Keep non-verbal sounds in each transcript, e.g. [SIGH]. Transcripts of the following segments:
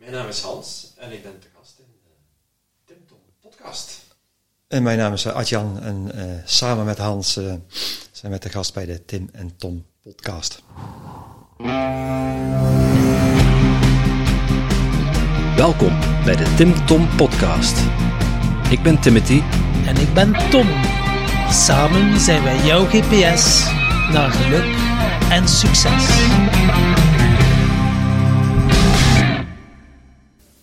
Mijn naam is Hans en ik ben te gast in de Tim Tom podcast. En mijn naam is eh, Adjan en uh, samen met Hans uh, zijn we te gast bij de Tim en Tom podcast. Welkom bij de Tim Tom podcast. Ik ben Timothy. En ik ben Tom. Samen zijn wij jouw GPS naar geluk en succes.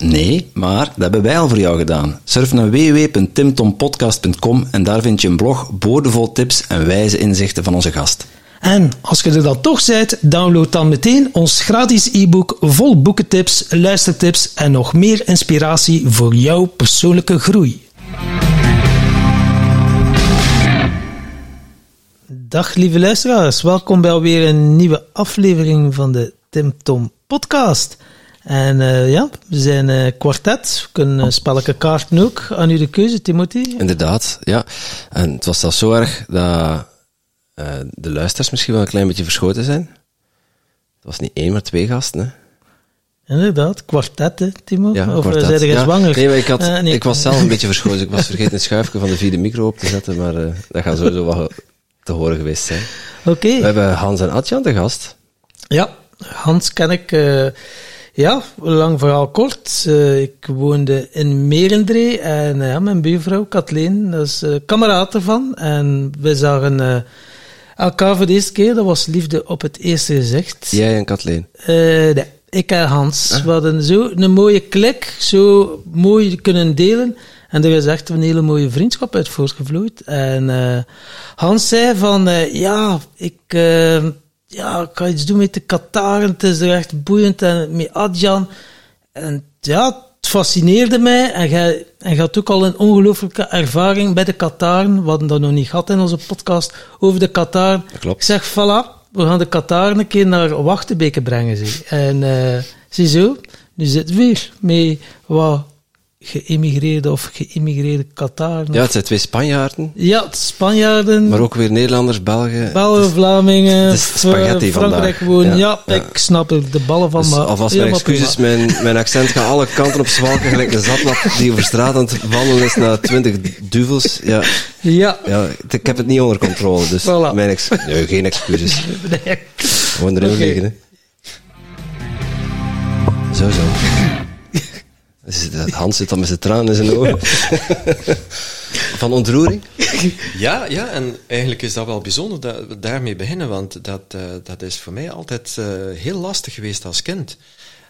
Nee, maar dat hebben wij al voor jou gedaan. Surf naar www.timtompodcast.com en daar vind je een blog boordevol tips en wijze inzichten van onze gast. En als je er dan toch bent, download dan meteen ons gratis e-book vol boekentips, luistertips en nog meer inspiratie voor jouw persoonlijke groei. Dag lieve luisteraars, welkom bij alweer een nieuwe aflevering van de Tim Tom podcast. En uh, ja, we zijn uh, kwartet. We kunnen uh, spelletje kaarten ook. Aan u de keuze, Timothy. Inderdaad, ja. En het was zelfs zo erg dat de luisteraars misschien wel een klein beetje verschoten zijn. Het was niet één, maar twee gasten, hè. Inderdaad, kwartet, hè, Timo? Ja, of kwartet. zijn ja. zwanger? Nee, maar ik, had, nee. ik was zelf een beetje verschoten. Ik was vergeten het schuifje van de vierde micro op te zetten, maar dat gaat sowieso wel te horen geweest zijn. Oké. Okay. We hebben Hans en Adjan te gast. Ja, Hans ken ik... Ja, lang verhaal kort. Uh, ik woonde in Merendree en uh, ja, mijn buurvrouw Kathleen, dat is uh, kameraad ervan. En we zagen elkaar voor de eerste keer, dat was liefde op het eerste gezicht. Jij en Kathleen? nee, ik en Hans. Ah. We hadden zo een mooie klik, zo mooi kunnen delen. En er is echt een hele mooie vriendschap uit voortgevloeid. En Hans zei van, ja, ik ja, ik ga iets doen met de Kataren. Het is er echt boeiend en met Adjan. En ja, het fascineerde mij. En jij, en je had ook al een ongelooflijke ervaring bij de Kataren. We hadden dat nog niet gehad in onze podcast over de. Klopt. Ik zeg, voilà, we gaan de Kataren een keer naar Wachtebeke brengen. Zie. En uh, ziezo, nu zit weer mee wat geëmigreerde of geïmmigreerde Kataren. Ja, het zijn twee Spanjaarden. Ja, Spanjaarden. Maar ook weer Nederlanders, Belgen. Belgen, Vlamingen. Het is spaghetti Frankrijk vandaag. gewoon. Ja, ja, ik snap er de ballen van. Dus maar alvast mijn excuses, mijn, mijn accent gaat alle kanten op zwalken, gelijk een zatlap die over straat aan het wandelen is naar twintig duvels. Ja. Ja. ja. Ik heb het niet onder controle, dus voilà. mijn ex nee, geen excuses. [LAUGHS] nee. Gewoon erin okay. liggen, hè. Zo, zo. Hans zit dan met zijn tranen in zijn ogen. [LAUGHS] Van ontroering? Ja, ja, en eigenlijk is dat wel bijzonder dat we daarmee beginnen, want dat, uh, dat is voor mij altijd uh, heel lastig geweest als kind.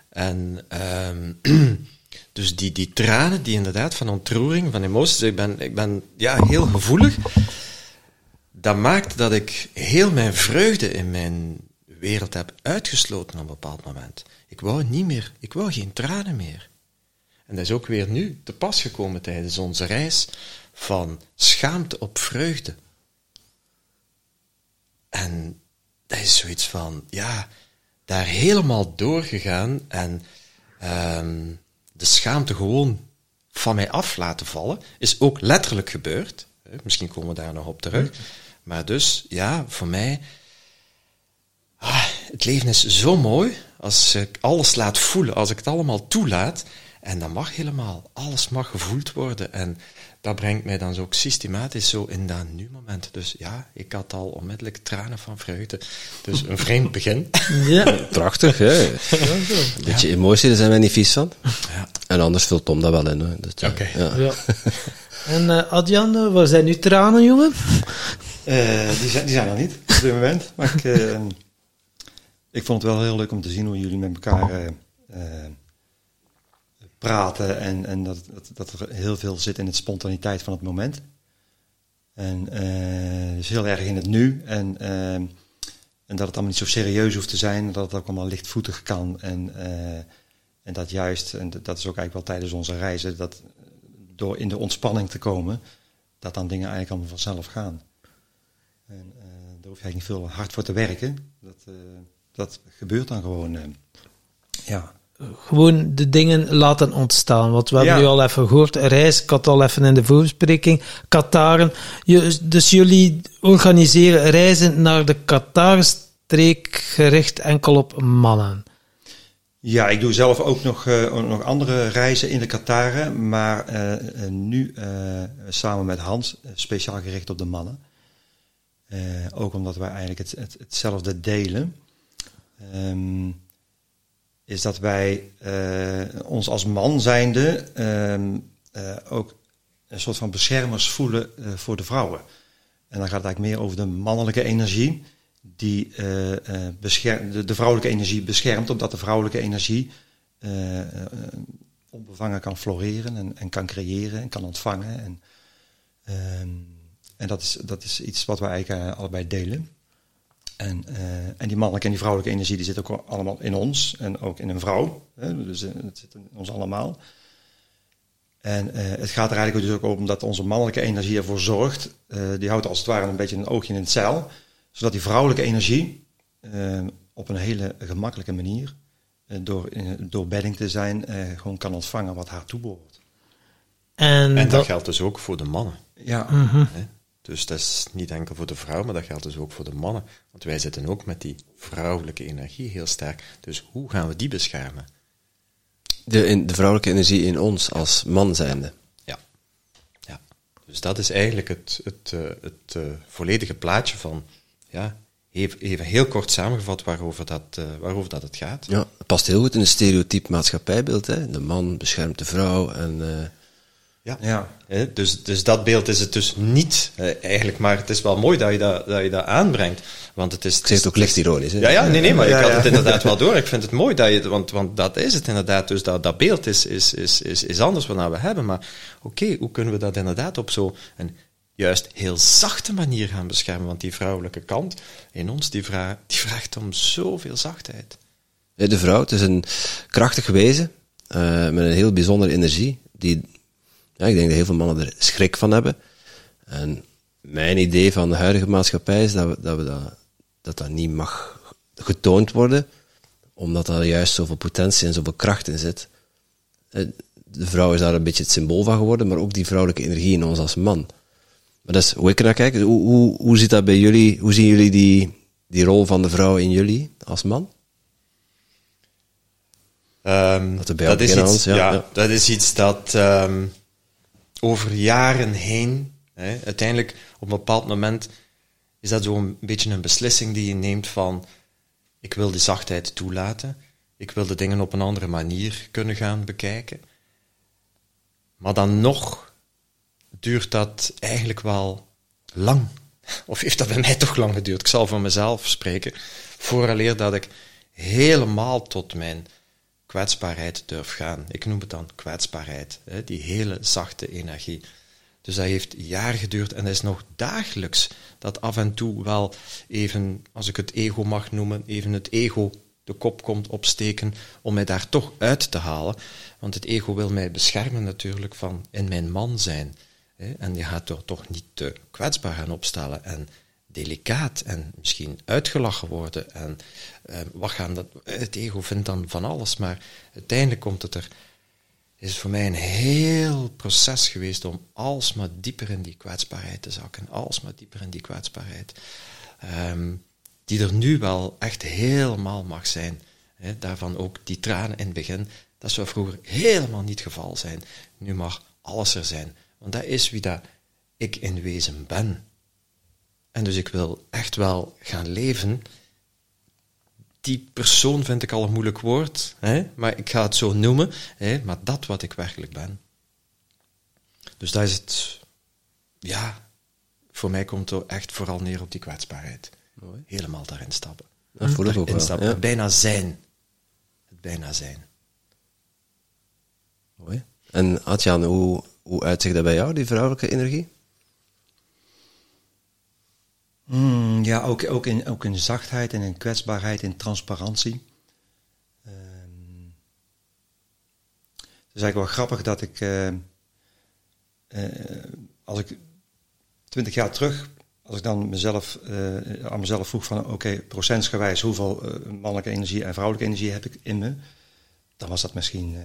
En um, [CLEARS THROAT] dus die, die tranen, die inderdaad van ontroering, van emoties, ik ben, ik ben ja, heel gevoelig. Dat maakt dat ik heel mijn vreugde in mijn wereld heb uitgesloten op een bepaald moment. Ik wou niet meer, ik wou geen tranen meer. En dat is ook weer nu te pas gekomen tijdens onze reis van schaamte op vreugde. En dat is zoiets van, ja, daar helemaal doorgegaan en um, de schaamte gewoon van mij af laten vallen, is ook letterlijk gebeurd. Misschien komen we daar nog op terug. Maar dus, ja, voor mij, ah, het leven is zo mooi als ik alles laat voelen, als ik het allemaal toelaat. En dat mag helemaal. Alles mag gevoeld worden. En dat brengt mij dan ook systematisch zo in dat nu-moment. Dus ja, ik had al onmiddellijk tranen van vreugde. Dus een vreemd begin. Ja. [LAUGHS] Prachtig, hè? Een beetje ja. emotie, daar zijn wij niet vies van. Ja. En anders vult Tom dat wel in. Oké. Okay. Ja. ja. En uh, Adjan, waar zijn nu tranen, jongen? Uh, die, zijn, die zijn er niet, op dit moment. Maar ik, uh, ik vond het wel heel leuk om te zien hoe jullie met elkaar praten en, en dat, dat, dat, er heel veel zit in het spontaniteit van het moment. En uh, dus heel erg in het nu. En, uh, en dat het allemaal niet zo serieus hoeft te zijn. Dat het ook allemaal lichtvoetig kan. En, uh, en dat juist, en dat is ook eigenlijk wel tijdens onze reizen, dat door in de ontspanning te komen, dat dan dingen eigenlijk allemaal vanzelf gaan. En eh, daar hoef je eigenlijk niet veel hard voor te werken. Dat, eh, dat gebeurt dan gewoon. eh. ja. Gewoon de dingen laten ontstaan. Want we hebben Ja. nu al even gehoord, reis, ik had al even in de voorbespreking, Kataren. Je, dus jullie organiseren reizen naar de Qatar-streek gericht enkel op mannen. ja, ik doe zelf ook nog, eh, nog andere reizen in de Kataren. Maar eh, eh, nu samen met Hans, speciaal gericht op de mannen. Ook omdat wij eigenlijk het, het, hetzelfde delen. Ehm, is dat wij eh, ons als man zijnde ehm, eh, ook een soort van beschermers voelen eh, voor de vrouwen. En dan gaat het eigenlijk meer over de mannelijke energie, die de, de vrouwelijke energie beschermt, omdat de vrouwelijke energie onbevangen kan floreren en, en kan creëren en kan ontvangen. En, ehm, en dat, is, dat is iets wat wij eigenlijk allebei delen. En, eh, en die mannelijke en die vrouwelijke energie die zit ook al- allemaal in ons en ook in een vrouw. Hè? Dus eh, het zit in ons allemaal. En eh, het gaat er eigenlijk dus ook om dat onze mannelijke energie ervoor zorgt. eh, die houdt als het ware een beetje een oogje in het zeil. Zodat die vrouwelijke energie op een hele gemakkelijke manier, door, door bedding te zijn, eh, gewoon kan ontvangen wat haar toebehoort. En, En dat dat, geldt dus ook voor de mannen. Ja, Hè? Dus dat is niet enkel voor de vrouw, maar dat geldt dus ook voor de mannen. Want wij zitten ook met die vrouwelijke energie heel sterk. Dus hoe gaan we die beschermen? De, in, de vrouwelijke energie in ons als man zijnde. Ja. ja. Dus dat is eigenlijk het, het, eh, het eh, volledige plaatje van, ja, even, even heel kort samengevat waarover dat, eh, waarover dat het gaat. Ja, het past heel goed in een stereotyp maatschappijbeeld. Hè? De man beschermt de vrouw en... Ja. Dus, dus dat beeld is het dus niet eh, eigenlijk, maar het is wel mooi dat je dat, dat, je dat aanbrengt. Want het is, ik zeg het ook licht ironisch. Hè? Ja, ja, nee, nee, maar Ja, ik had ja. het inderdaad wel door. Ik vind het mooi dat je, want, want dat is het inderdaad. Dus dat, dat beeld is, is, is, is, is anders wat we hebben. Maar oké, hoe kunnen we dat inderdaad op zo'n juist heel zachte manier gaan beschermen? Want die vrouwelijke kant in ons, die, vra die vraagt om zoveel zachtheid. De vrouw, het is een krachtig wezen eh, met een heel bijzondere energie. Die, ja, ik denk dat heel veel mannen er schrik van hebben. En mijn idee van de huidige maatschappij is dat we, dat, we dat, dat, dat niet mag getoond worden, omdat er juist zoveel potentie en zoveel kracht in zit. Eh, De vrouw is daar een beetje het symbool van geworden, maar ook die vrouwelijke energie in ons als man. Maar dat is hoe ik er naar kijk. Hoe, hoe, hoe zit dat bij jullie? Hoe zien jullie die, die rol van de vrouw in jullie als man? Ehm, Dat jou is iets, ja, ja. dat is iets dat ehm, over jaren heen, hè, uiteindelijk op een bepaald moment, is dat zo'n beetje een beslissing die je neemt van, ik wil die zachtheid toelaten, ik wil de dingen op een andere manier kunnen gaan bekijken. Maar dan nog duurt dat eigenlijk wel lang. [LAUGHS] Of heeft dat bij mij toch lang geduurd? Ik zal voor mezelf spreken. Vooraleer dat ik helemaal tot mijn kwetsbaarheid durf gaan. Ik noem het dan kwetsbaarheid. Hè? Die hele zachte energie. Dus dat heeft jaar geduurd en dat is nog dagelijks dat af en toe wel even, als ik het ego mag noemen, even het ego de kop komt opsteken om mij daar toch uit te halen. Want het ego wil mij beschermen natuurlijk van in mijn man zijn. En je gaat er toch niet te kwetsbaar gaan opstellen en delicaat en misschien uitgelachen worden. En eh, wat gaan dat, het ego vindt dan van alles, maar uiteindelijk komt het er is het voor mij een heel proces geweest om alsmaar dieper in die kwetsbaarheid te zakken. Alsmaar dieper in die kwetsbaarheid. Ehm, die er nu wel echt helemaal mag zijn. Daarvan ook die tranen in het begin. Dat zou vroeger helemaal niet het geval zijn. Nu mag alles er zijn. Want dat is wie dat ik in wezen ben. En dus ik wil echt wel gaan leven die persoon vind ik al een moeilijk woord, hè? maar ik ga het zo noemen, hè? maar dat wat ik werkelijk ben. Dus dat is het, ja, voor mij komt het echt vooral neer op die kwetsbaarheid. Mooi. Helemaal daarin stappen. Dat voel ik ook wel. Ja. Bijna zijn. Het bijna zijn. Mooi. En Adjan, hoe, hoe uitzicht dat bij jou, die vrouwelijke energie? Mm, ja, ook, ook, in, ook zachtheid en in kwetsbaarheid, in transparantie. Ehm, het is eigenlijk wel grappig dat ik, eh, eh, als ik twintig jaar terug, als ik dan mezelf, uh, aan mezelf vroeg van oké, okay, procentsgewijs hoeveel mannelijke energie en vrouwelijke energie heb ik in me, dan was dat misschien uh,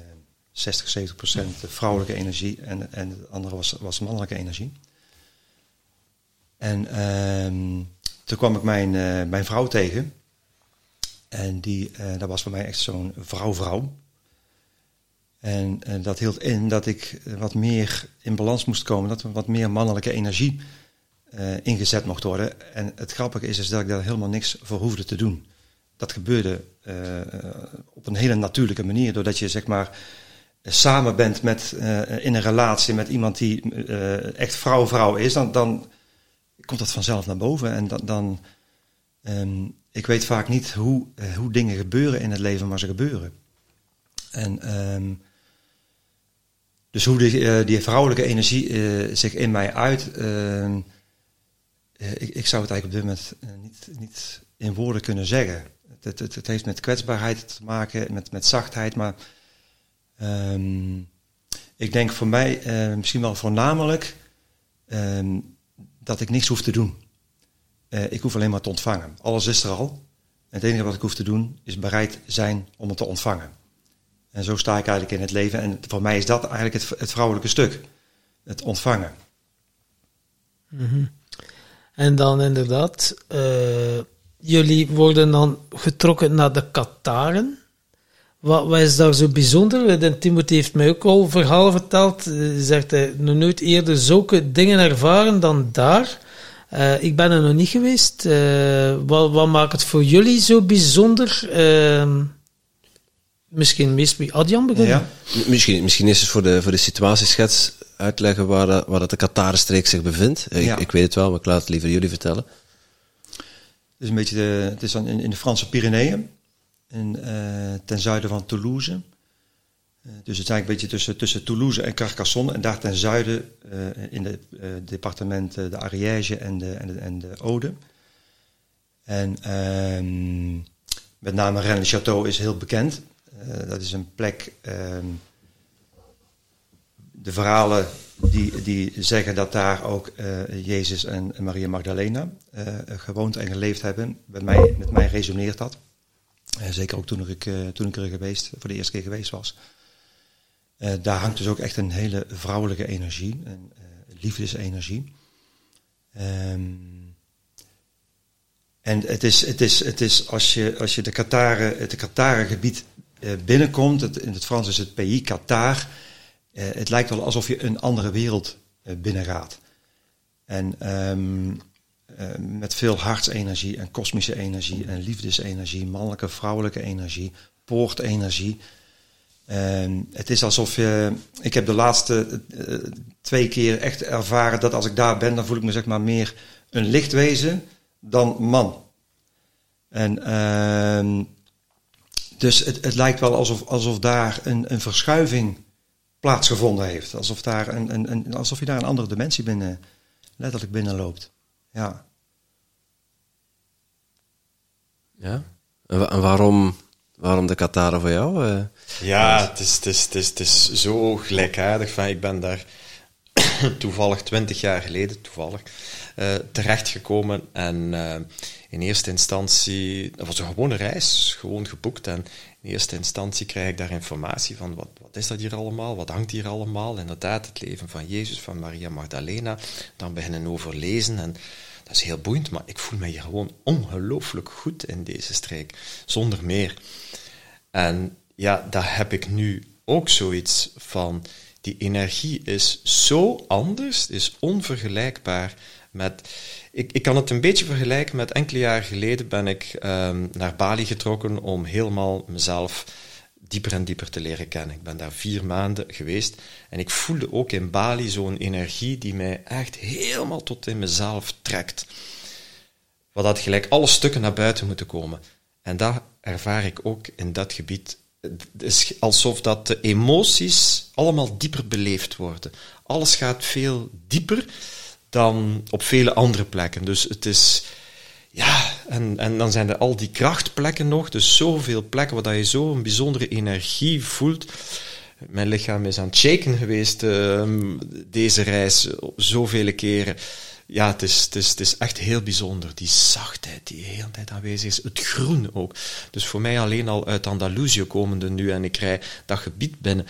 60, 70 procent vrouwelijke energie en, en het andere was, was mannelijke energie. En ehm, toen kwam ik mijn, mijn vrouw tegen. En die, dat was voor mij echt zo'n vrouw-vrouw. En, en, dat hield in dat ik wat meer in balans moest komen, dat er wat meer mannelijke energie ingezet mocht worden. En het grappige is, is dat ik daar helemaal niks voor hoefde te doen. Dat gebeurde op een hele natuurlijke manier, doordat je zeg maar samen bent met, in een relatie met iemand die echt vrouw-vrouw is, dan, dan komt dat vanzelf naar boven. En dan, um, ik weet vaak niet hoe, hoe dingen gebeuren in het leven, maar ze gebeuren. En um, dus hoe die, die vrouwelijke energie zich in mij uit, uh, ik, ik, zou het eigenlijk op dit moment niet, niet in woorden kunnen zeggen. Het, het, het, heeft met kwetsbaarheid te maken, met, met zachtheid, maar ik denk voor mij misschien wel voornamelijk dat ik niks hoef te doen. Uh, ik hoef alleen maar te ontvangen. Alles is er al. Het enige wat ik hoef te doen is bereid zijn om het te ontvangen. En zo sta ik eigenlijk in het leven. En voor mij is dat eigenlijk het, het vrouwelijke stuk. Het ontvangen. -hmm. En dan inderdaad, uh, jullie worden dan getrokken naar de Kataren. Wat, wat, is daar zo bijzonder? En Timothy heeft mij ook al verhalen verteld. Hij zegt hij nog nooit eerder zulke dingen ervaren dan daar. Uh, ik ben er nog niet geweest. Uh, wat, wat, maakt het voor jullie zo bijzonder? Uh, misschien meest bij Adjan beginnen? Ja. Misschien, misschien is het voor de, voor de situatieschets uitleggen waar, waar dat de Qatar-streek zich bevindt? Ik, ja. ik, weet het wel, maar ik laat het liever jullie vertellen. Het is een beetje de, het is dan in, in de Franse Pyreneeën, uh, ten zuiden van Toulouse. Uh, dus het eigenlijk een beetje tussen, tussen Toulouse en Carcassonne. En daar ten zuiden, uh, in het departement de Ariège en de, en de, en de Aude. En ehm, met name Rennes-le-Château is heel bekend. dat is een plek ehm, de verhalen die, die zeggen dat daar ook Jezus en Maria Magdalena gewoond en geleefd hebben. Bij mij, met mij resoneert dat. Uh, zeker ook toen ik, toen ik er geweest, voor de eerste keer geweest was. daar hangt dus ook echt een hele vrouwelijke energie, een liefdesenergie. Um, en het is, het is, het is als je, als je de het Katarengebied binnenkomt, in het Frans is het pays Qatar het lijkt wel alsof je een andere wereld binnengaat. En uh, met veel hartsenergie en kosmische energie en liefdesenergie, mannelijke, vrouwelijke energie, poortenergie. Um, het is alsof je. Ik heb de laatste twee keer echt ervaren dat als ik daar ben, dan voel ik me zeg maar meer een lichtwezen dan man. En um, dus het, het lijkt wel alsof, alsof daar een, een verschuiving plaatsgevonden heeft. Alsof, daar een, een, een, alsof je daar een andere dimensie binnen, letterlijk binnenloopt. Ja. Ja? En waarom, waarom de Kataren voor jou? Uh, ja, het is, het, is, het, is, het is zo gelijkaardig. Van, ik ben daar [COUGHS] toevallig twintig jaar geleden, toevallig, uh, terechtgekomen. En uh, in eerste instantie, dat was een gewone reis, gewoon geboekt. En in eerste instantie krijg ik daar informatie van wat, wat is dat hier allemaal, wat hangt hier allemaal. Inderdaad, het leven van Jezus, van Maria Magdalena. Dan beginnen overlezen en dat is heel boeiend, maar ik voel me hier gewoon ongelooflijk goed in deze streek, zonder meer. En ja, daar heb ik nu ook zoiets van, die energie is zo anders, is onvergelijkbaar met ik, ik kan het een beetje vergelijken met enkele jaren geleden ben ik um, naar Bali getrokken om helemaal mezelf dieper en dieper te leren kennen. Ik ben daar vier maanden geweest en ik voelde ook in Bali zo'n energie die mij echt helemaal tot in mezelf trekt. Wat gelijk alle stukken naar buiten moeten komen. En dat ervaar ik ook in dat gebied. Het is alsof dat de emoties allemaal dieper beleefd worden. Alles gaat veel dieper dan op vele andere plekken. Dus het is, ja, en, en dan zijn er al die krachtplekken nog, dus zoveel plekken waar je zo een bijzondere energie voelt. Mijn lichaam is aan het shaken geweest uh, deze reis, zoveel keren. ja, het is, het, is, het is echt heel bijzonder. Die zachtheid die de hele tijd aanwezig is. Het groen ook. Dus voor mij alleen al uit Andalusië komende nu en ik rij dat gebied binnen.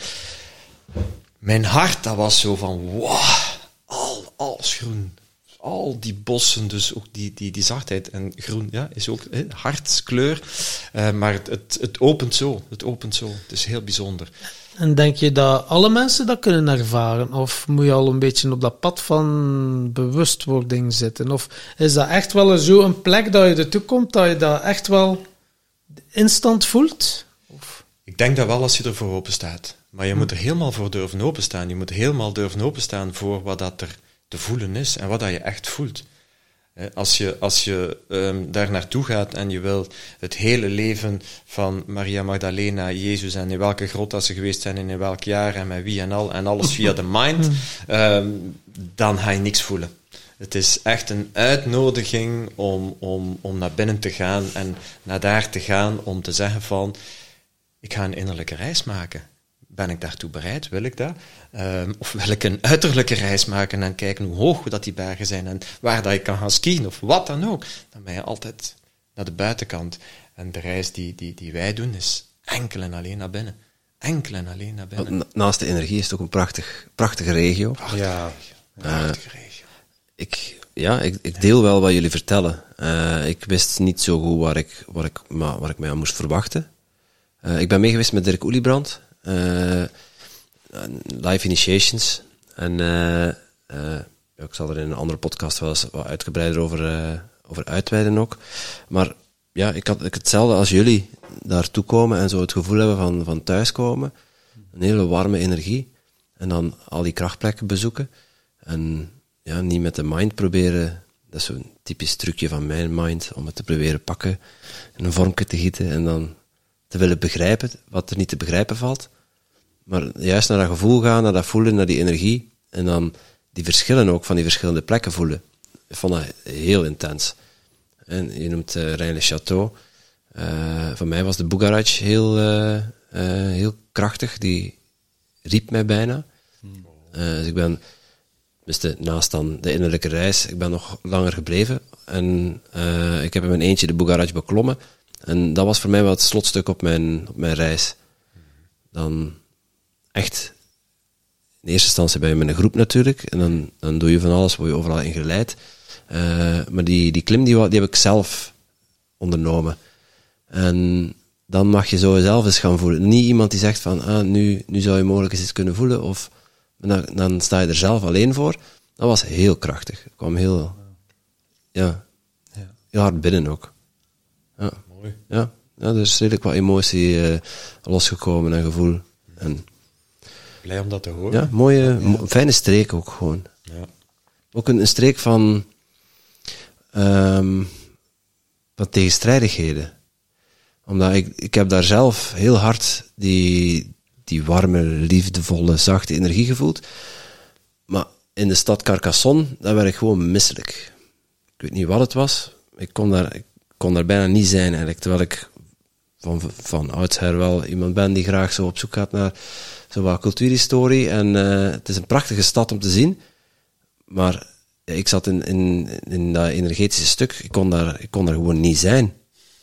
Mijn hart, dat was zo van, wow, alles groen. Al die bossen, dus ook die, die, die zachtheid. En groen ja, is ook hè, hartskleur. Uh, maar het, het, het opent zo. Het opent zo. Het is heel bijzonder. En denk je dat alle mensen dat kunnen ervaren? Of moet je al een beetje op dat pad van bewustwording zitten? Of is dat echt wel zo een plek dat je ertoe komt, dat je dat echt wel instant voelt? Of? Ik denk dat wel als je ervoor open staat. Maar je hm. moet er helemaal voor durven openstaan. Je moet helemaal durven openstaan voor wat dat er te voelen is en wat dat je echt voelt. Als je, als je um, daar naartoe gaat en je wil het hele leven van Maria Magdalena, Jezus en in welke grot dat ze geweest zijn en in welk jaar en met wie en al en alles via de mind, um, [LAUGHS] dan ga je niks voelen. Het is echt een uitnodiging om, om, om naar binnen te gaan en naar daar te gaan om te zeggen van, ik ga een innerlijke reis maken. Ben ik daartoe bereid? Wil ik dat? Um, of wil ik een uiterlijke reis maken en kijken hoe hoog dat die bergen zijn en waar dat ik kan gaan skiën of wat dan ook? Dan ben je altijd naar de buitenkant. En de reis die, die, die wij doen is enkel en alleen naar binnen. Enkel en alleen naar binnen. naast de energie is het ook een prachtig, prachtige regio. Prachtige ja. regio. Prachtige uh, regio. Ik, ja, ik, ik, deel wel wat jullie vertellen. Uh, ik wist niet zo goed waar ik, waar ik, maar, waar ik mij aan moest verwachten. Uh, ik ben meegeweest met Dirk Oeliebrand. Uh, live initiations. En uh, ik zal er in een andere podcast wel eens wat uitgebreider over, over uitweiden ook. Maar ja, ik had ik hetzelfde als jullie daartoe komen en zo het gevoel hebben van, van thuiskomen. Een hele warme energie. En dan al die krachtplekken bezoeken. En ja, niet met de mind proberen. Dat is zo'n typisch trucje van mijn mind, om het te proberen pakken, in een vormje te gieten en dan te willen begrijpen wat er niet te begrijpen valt. Maar juist naar dat gevoel gaan, naar dat voelen, naar die energie. En dan die verschillen ook van die verschillende plekken voelen. Ik vond dat heel intens. En je noemt uh, Reine Chateau. Uh, voor mij was de Bugaraj heel, uh, heel krachtig. Die riep mij bijna. dus ik ben, naast dan de innerlijke reis, ik ben nog langer gebleven. En ik heb in mijn eentje de Bugaraj beklommen. En dat was voor mij wel het slotstuk op mijn, op mijn reis. Dan echt in eerste instantie ben je met een groep natuurlijk. En dan, dan doe je van alles, word je overal in geleid. Uh, maar die, die klim die, die heb ik zelf ondernomen. En dan mag je zo zelf eens gaan voelen. Niet iemand die zegt van, ah, nu, nu zou je mogelijk eens iets kunnen voelen. Of dan, dan sta je er zelf alleen voor. Dat was heel krachtig. Het kwam heel, ja, ja. heel hard binnen ook. Ja. Mooi. Ja, ja er is redelijk wat emotie uh, losgekomen en gevoel. En Blij om dat te horen. Ja, mooie, fijne streek ook gewoon. Ja. Ook een, een streek van, um, van tegenstrijdigheden. Omdat ik, ik heb daar zelf heel hard die, die warme, liefdevolle, zachte energie gevoeld. Maar in de stad Carcassonne, daar werd ik gewoon misselijk. Ik weet niet wat het was. Ik kon daar, ik kon daar bijna niet zijn eigenlijk. Terwijl ik van, van oudsher wel iemand ben die graag zo op zoek gaat naar zo wat cultuurhistorie. En uh, het is een prachtige stad om te zien. Maar ja, ik zat in, in, in dat energetische stuk. Ik kon, daar, ik kon daar gewoon niet zijn.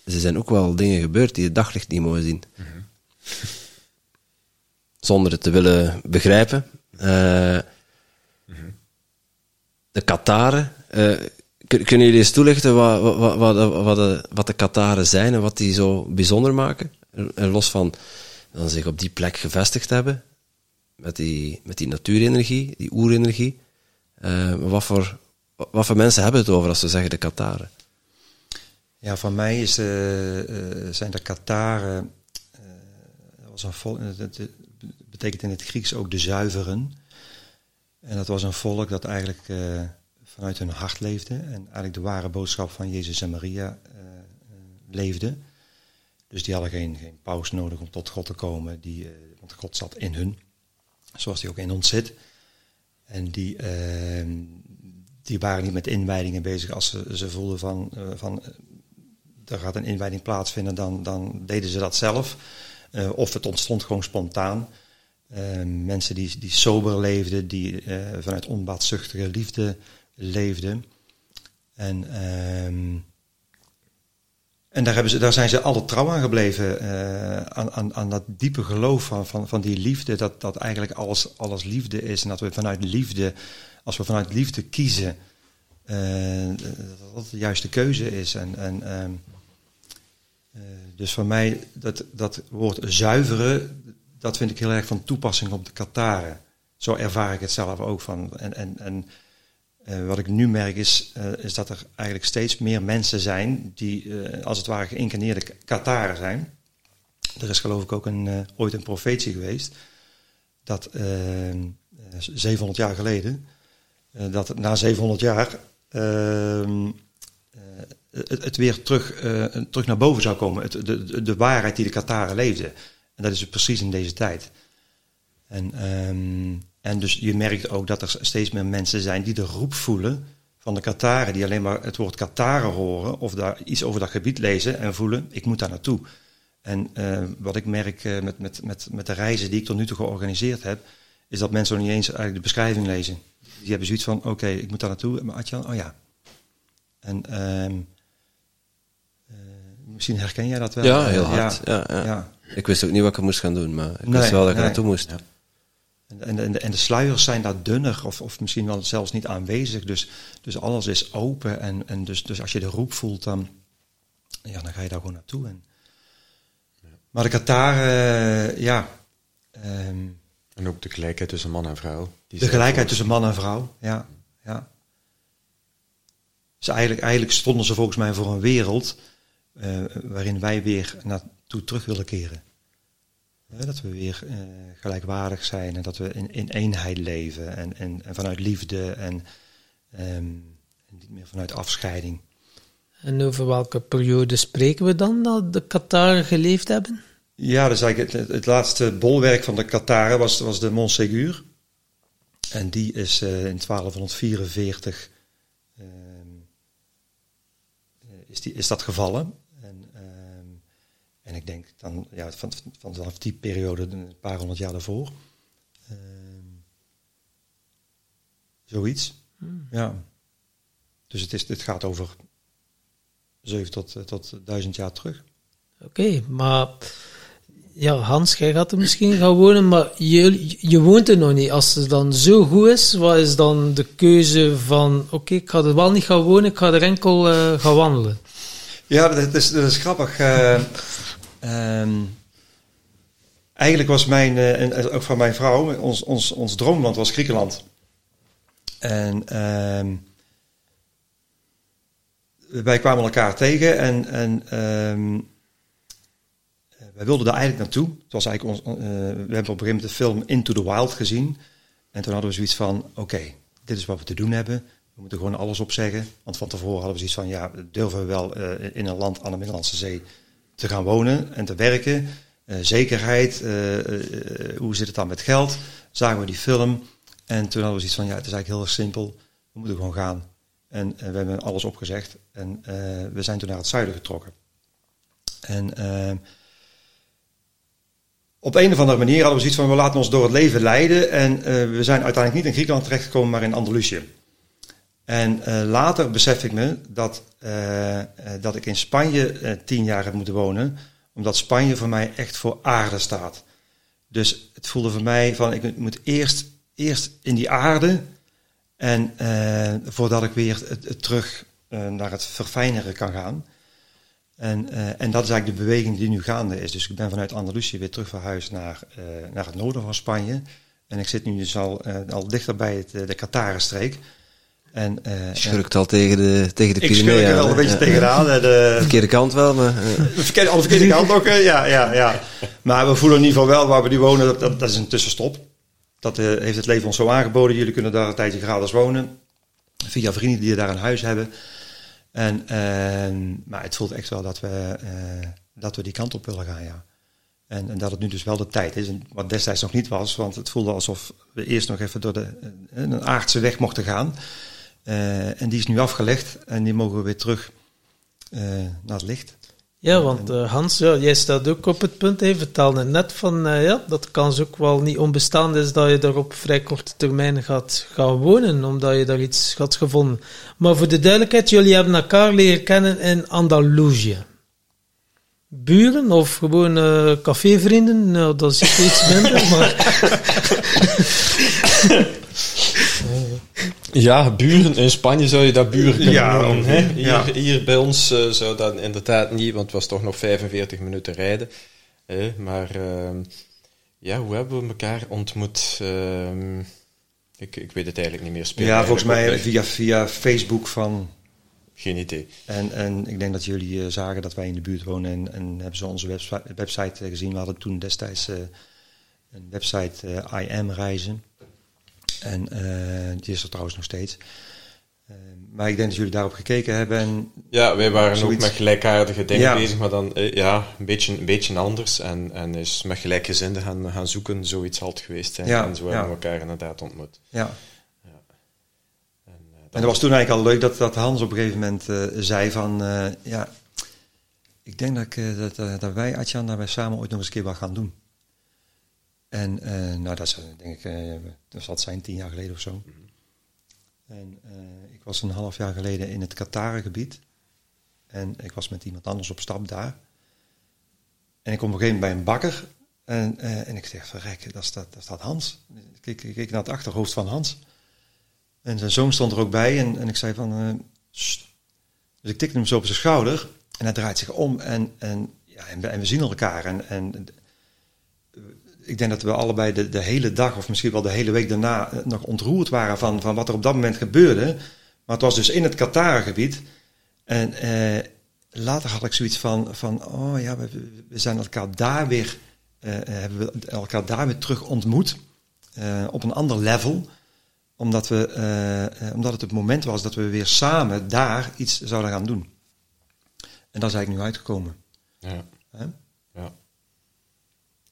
Dus er zijn ook wel dingen gebeurd die het daglicht niet mogen zien. Mm -hmm. Zonder het te willen begrijpen. Uh, mm -hmm. De Kataren. Uh, kunnen jullie eens toelichten wat, wat, wat, wat, de, wat de Kataren zijn en wat die zo bijzonder maken? En los van dan zich op die plek gevestigd hebben, met die, met die natuurenergie, die oerenergie. Uh, wat, voor, wat voor mensen hebben het over als ze zeggen de Kataren? Ja, voor mij is, uh, zijn de Kataren, dat was een dat betekent in het Grieks ook de zuiveren. En dat was een volk dat eigenlijk vanuit hun hart leefde en eigenlijk de ware boodschap van Jezus en Maria leefde. Dus die hadden geen, geen paus nodig om tot God te komen, die, uh, want God zat in hun, zoals die ook in ons zit. En die, uh, die waren niet met inwijdingen bezig als ze, ze voelden van, uh, van er gaat een inwijding plaatsvinden, dan, dan deden ze dat zelf. of het ontstond gewoon spontaan. mensen die, die sober leefden, die vanuit onbaatzuchtige liefde leefden. En, ehm, en daar, hebben ze, daar zijn ze alle trouw aan gebleven. eh, aan, aan, aan dat diepe geloof van, van, van die liefde. Dat, dat eigenlijk alles, alles liefde is. En dat we vanuit liefde, als we vanuit liefde kiezen, eh, dat dat de juiste keuze is. En, en, ehm, eh, dus voor mij, dat, dat woord zuiveren, dat vind ik heel erg van toepassing op de Kataren. Zo ervaar ik het zelf ook van. En, en, en eh, wat ik nu merk is, eh, is dat er eigenlijk steeds meer mensen zijn die eh, als het ware geïncarneerde Kataren zijn. Er is geloof ik ook een, ooit een profetie geweest dat eh, eh, 700 jaar geleden, dat na 700 jaar ehm, eh, het, het weer terug, terug naar boven zou komen. Het, de, de, de waarheid die de Kataren leefden. En dat is precies in deze tijd. En, ehm, en dus je merkt ook dat er steeds meer mensen zijn die de roep voelen van de Kataren, die alleen maar het woord Kataren horen of daar iets over dat gebied lezen en voelen, ik moet daar naartoe. En eh, wat ik merk eh, met, met, met, met de reizen die ik tot nu toe georganiseerd heb, is dat mensen nog niet eens eigenlijk de beschrijving lezen. Die hebben zoiets van, oké, ik moet daar naartoe. Maar Atjan, oh ja. En ehm, eh, misschien herken jij dat wel. Ja, heel hard. Ja, ja. ja. Ik wist ook niet wat ik moest gaan doen, maar ik Nee, wist wel dat ik nee. naartoe moest. En, en, en, de, en de sluiers zijn daar dunner of, of misschien wel zelfs niet aanwezig. Dus, dus alles is open. En, en dus, dus als je de roep voelt, dan, ja, dan ga je daar gewoon naartoe. En, maar de Qatar, eh, ja. ehm, En ook de gelijkheid tussen man en vrouw. Die de gelijkheid tussen man en vrouw, ja. ja. Dus eigenlijk, eigenlijk stonden ze volgens mij voor een wereld eh, waarin wij weer naartoe terug willen keren. Dat we weer eh, gelijkwaardig zijn en dat we in, in eenheid leven en, en, en vanuit liefde en, ehm, en niet meer vanuit afscheiding. En over welke periode spreken we dan dat de Qatar geleefd hebben? Ja, is eigenlijk het, het laatste bolwerk van de Kataren was, was de Montségur. En die is eh, in 1244 ehm, eh, is, die, is dat gevallen. En, ik denk dan ja, van, van, vanaf die periode een paar honderd jaar daarvoor. Ehm, zoiets. Ja. Dus het, is, het gaat over zeven tot, eh, tot duizend jaar terug. Oké, maar ja, Hans, jij gaat er misschien gaan wonen, maar je, je woont er nog niet. Als het dan zo goed is, wat is dan de keuze van, oké, ik ga er wel niet gaan wonen, ik ga er enkel eh, gaan wandelen? Ja, dat is, dat is grappig. Eh, ehm, eigenlijk was mijn, eh, en ook van mijn vrouw, ons, ons, ons droomland was Griekenland. En ehm, wij kwamen elkaar tegen en, en ehm, wij wilden daar eigenlijk naartoe. Het was eigenlijk ons, eh, we hebben op een gegeven moment de film Into the Wild gezien. En toen hadden we zoiets van, oké, dit is wat we te doen hebben. We moeten gewoon alles opzeggen. Want van tevoren hadden we zoiets van, ja, durven we wel eh, in een land aan de Middellandse Zee te gaan wonen en te werken? Eh, zekerheid, eh, eh, hoe zit het dan met geld? Zagen we die film en toen hadden we zoiets van, ja, het is eigenlijk heel erg simpel. We moeten gewoon gaan. En we hebben alles opgezegd en we zijn toen naar het zuiden getrokken. En eh, op een of andere manier hadden we zoiets van, we laten ons door het leven leiden. En we zijn uiteindelijk niet in Griekenland terechtgekomen, maar in Andalusië. En eh, later besef ik me dat, eh, eh, dat ik in Spanje tien jaar heb moeten wonen, omdat Spanje voor mij echt voor aarde staat. Dus het voelde voor mij van, ik moet eerst, eerst in die aarde en voordat ik weer het, terug naar het verfijneren kan gaan. En, en dat is eigenlijk de beweging die nu gaande is. Dus ik ben vanuit Andalusië weer terug verhuisd naar, naar het noorden van Spanje. En ik zit nu dus al, al dichter bij de Katarenstreek. En, eh, en- Schurkt al tegen de, tegen de ik schurk er wel aan, een beetje Ja. tegenaan. En, eh, Verkeerde kant wel, maar... eh, de verkeerde, aan de verkeerde kant ook, ja, ja, ja. Maar we voelen in ieder geval wel waar we nu wonen, dat, dat, dat is een tussenstop. Dat eh, heeft het leven ons zo aangeboden. Jullie kunnen daar een tijdje gratis wonen. Via vrienden die daar een huis hebben. En, ehm, maar het voelt echt wel dat we, eh, dat we die kant op willen gaan, ja. En, en dat het nu dus wel de tijd is. En wat destijds nog niet was, want het voelde alsof we eerst nog even door de, een aardse weg mochten gaan. Eh, en die is nu afgelegd en die mogen we weer terug eh, naar het licht. Ja, want eh, Hans, ja, jij staat ook op het punt, hij vertelde net van, eh, ja, dat de kans ook wel niet onbestaand is dat je daar op vrij korte termijn gaat gaan wonen, omdat je daar iets had gevonden. Maar voor de duidelijkheid, jullie hebben elkaar leren kennen in Andalusië. Buren of gewoon cafévrienden? Nou, dat is iets minder, maar... [LAUGHS] Ja, buren. In Spanje zou je dat buren kunnen Ja, noemen. Hè? Hier, ja. hier bij ons eh, zou dat inderdaad niet, want het was toch nog 45 minuten rijden. Hè? Maar ehm, ja, hoe hebben we elkaar ontmoet? Ehm, ik, ik weet het eigenlijk niet meer. Speelt Ja, volgens mij via, via Facebook van... Geen idee. En, en ik denk dat jullie eh, zagen dat wij in de buurt wonen en, en hebben ze onze website, website eh, gezien. We hadden toen destijds een website I Am Reizen. En eh, die is er trouwens nog steeds. Eh, maar ik denk dat jullie daarop gekeken hebben. En Ja, wij waren ook met gelijkaardige dingen Ja. bezig, maar dan eh, ja, een beetje, een beetje anders. En, en is met gelijkgezinden gaan, gaan zoeken, zoiets had geweest zijn. Ja, en zo hebben we elkaar inderdaad ontmoet. ja, En, En dat was toen eigenlijk al leuk dat, dat Hans op een gegeven moment zei van... ja, ik denk dat, ik, dat, dat wij, Atjan, dat wij samen ooit nog eens een keer wat gaan doen. En eh, nou, dat is denk ik, eh, dat zal het zijn tien jaar geleden of zo. En eh, ik was een half jaar geleden in het Qatarengebied. En ik was met iemand anders op stap daar. En ik kom op een gegeven moment bij een bakker. En, en ik zeg, verrek, dat staat, dat staat Hans. Ik keek, ik keek naar het achterhoofd van Hans. En zijn zoon stond er ook bij en, en ik zei van... Dus ik tikte hem zo op zijn schouder en hij draait zich om en, en, ja, en, we, en we zien elkaar. En, en ik denk dat we allebei de, de hele dag of misschien wel de hele week daarna eh, nog ontroerd waren van, van wat er op dat moment gebeurde. Maar het was dus in het Qatar-gebied. En eh, later had ik zoiets van, van oh ja, we, we zijn elkaar daar weer, eh, eh, hebben we elkaar daar weer terug ontmoet. eh, op een ander level omdat, we, eh, omdat het het moment was dat we weer samen daar iets zouden gaan doen. En dat is eigenlijk nu uitgekomen. Ja.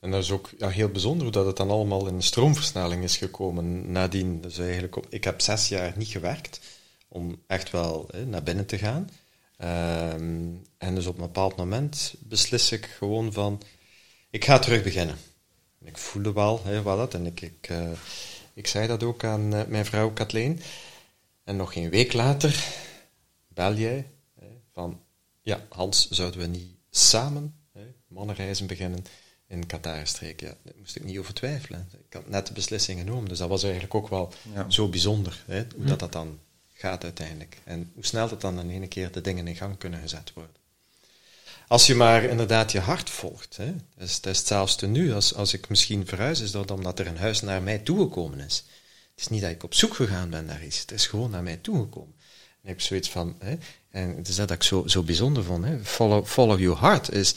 En dat is ook ja, heel bijzonder hoe dat het dan allemaal in een stroomversnelling is gekomen nadien. Dus eigenlijk, ik heb zes jaar niet gewerkt om echt wel hè, naar binnen te gaan. Ehm, en dus op een bepaald moment beslis ik gewoon van, ik ga terug beginnen. En ik voelde wel hè, wat dat en ik, ik, eh, ik zei dat ook aan eh, mijn vrouw Kathleen. En nog geen week later bel jij hè, van, ja, Hans, zouden we niet samen hè, mannenreizen beginnen in Qatarstreek? Ja, daar moest ik niet over twijfelen. Ik had net de beslissing genomen, dus dat was eigenlijk ook wel Ja. zo bijzonder, hè, hoe dat, dat dan gaat uiteindelijk. En hoe snel dat dan in ene keer de dingen in gang kunnen gezet worden. Als je maar inderdaad je hart volgt. Hè. Dat, is, dat is hetzelfde nu. Als, als ik misschien verhuis, is dat omdat er een huis naar mij toegekomen is. Het is niet dat ik op zoek gegaan ben naar iets. Het is gewoon naar mij toegekomen. En ik heb zoiets van... Hè, en het is dat dat ik zo, zo bijzonder vond. Hè. Follow, follow your heart. Is,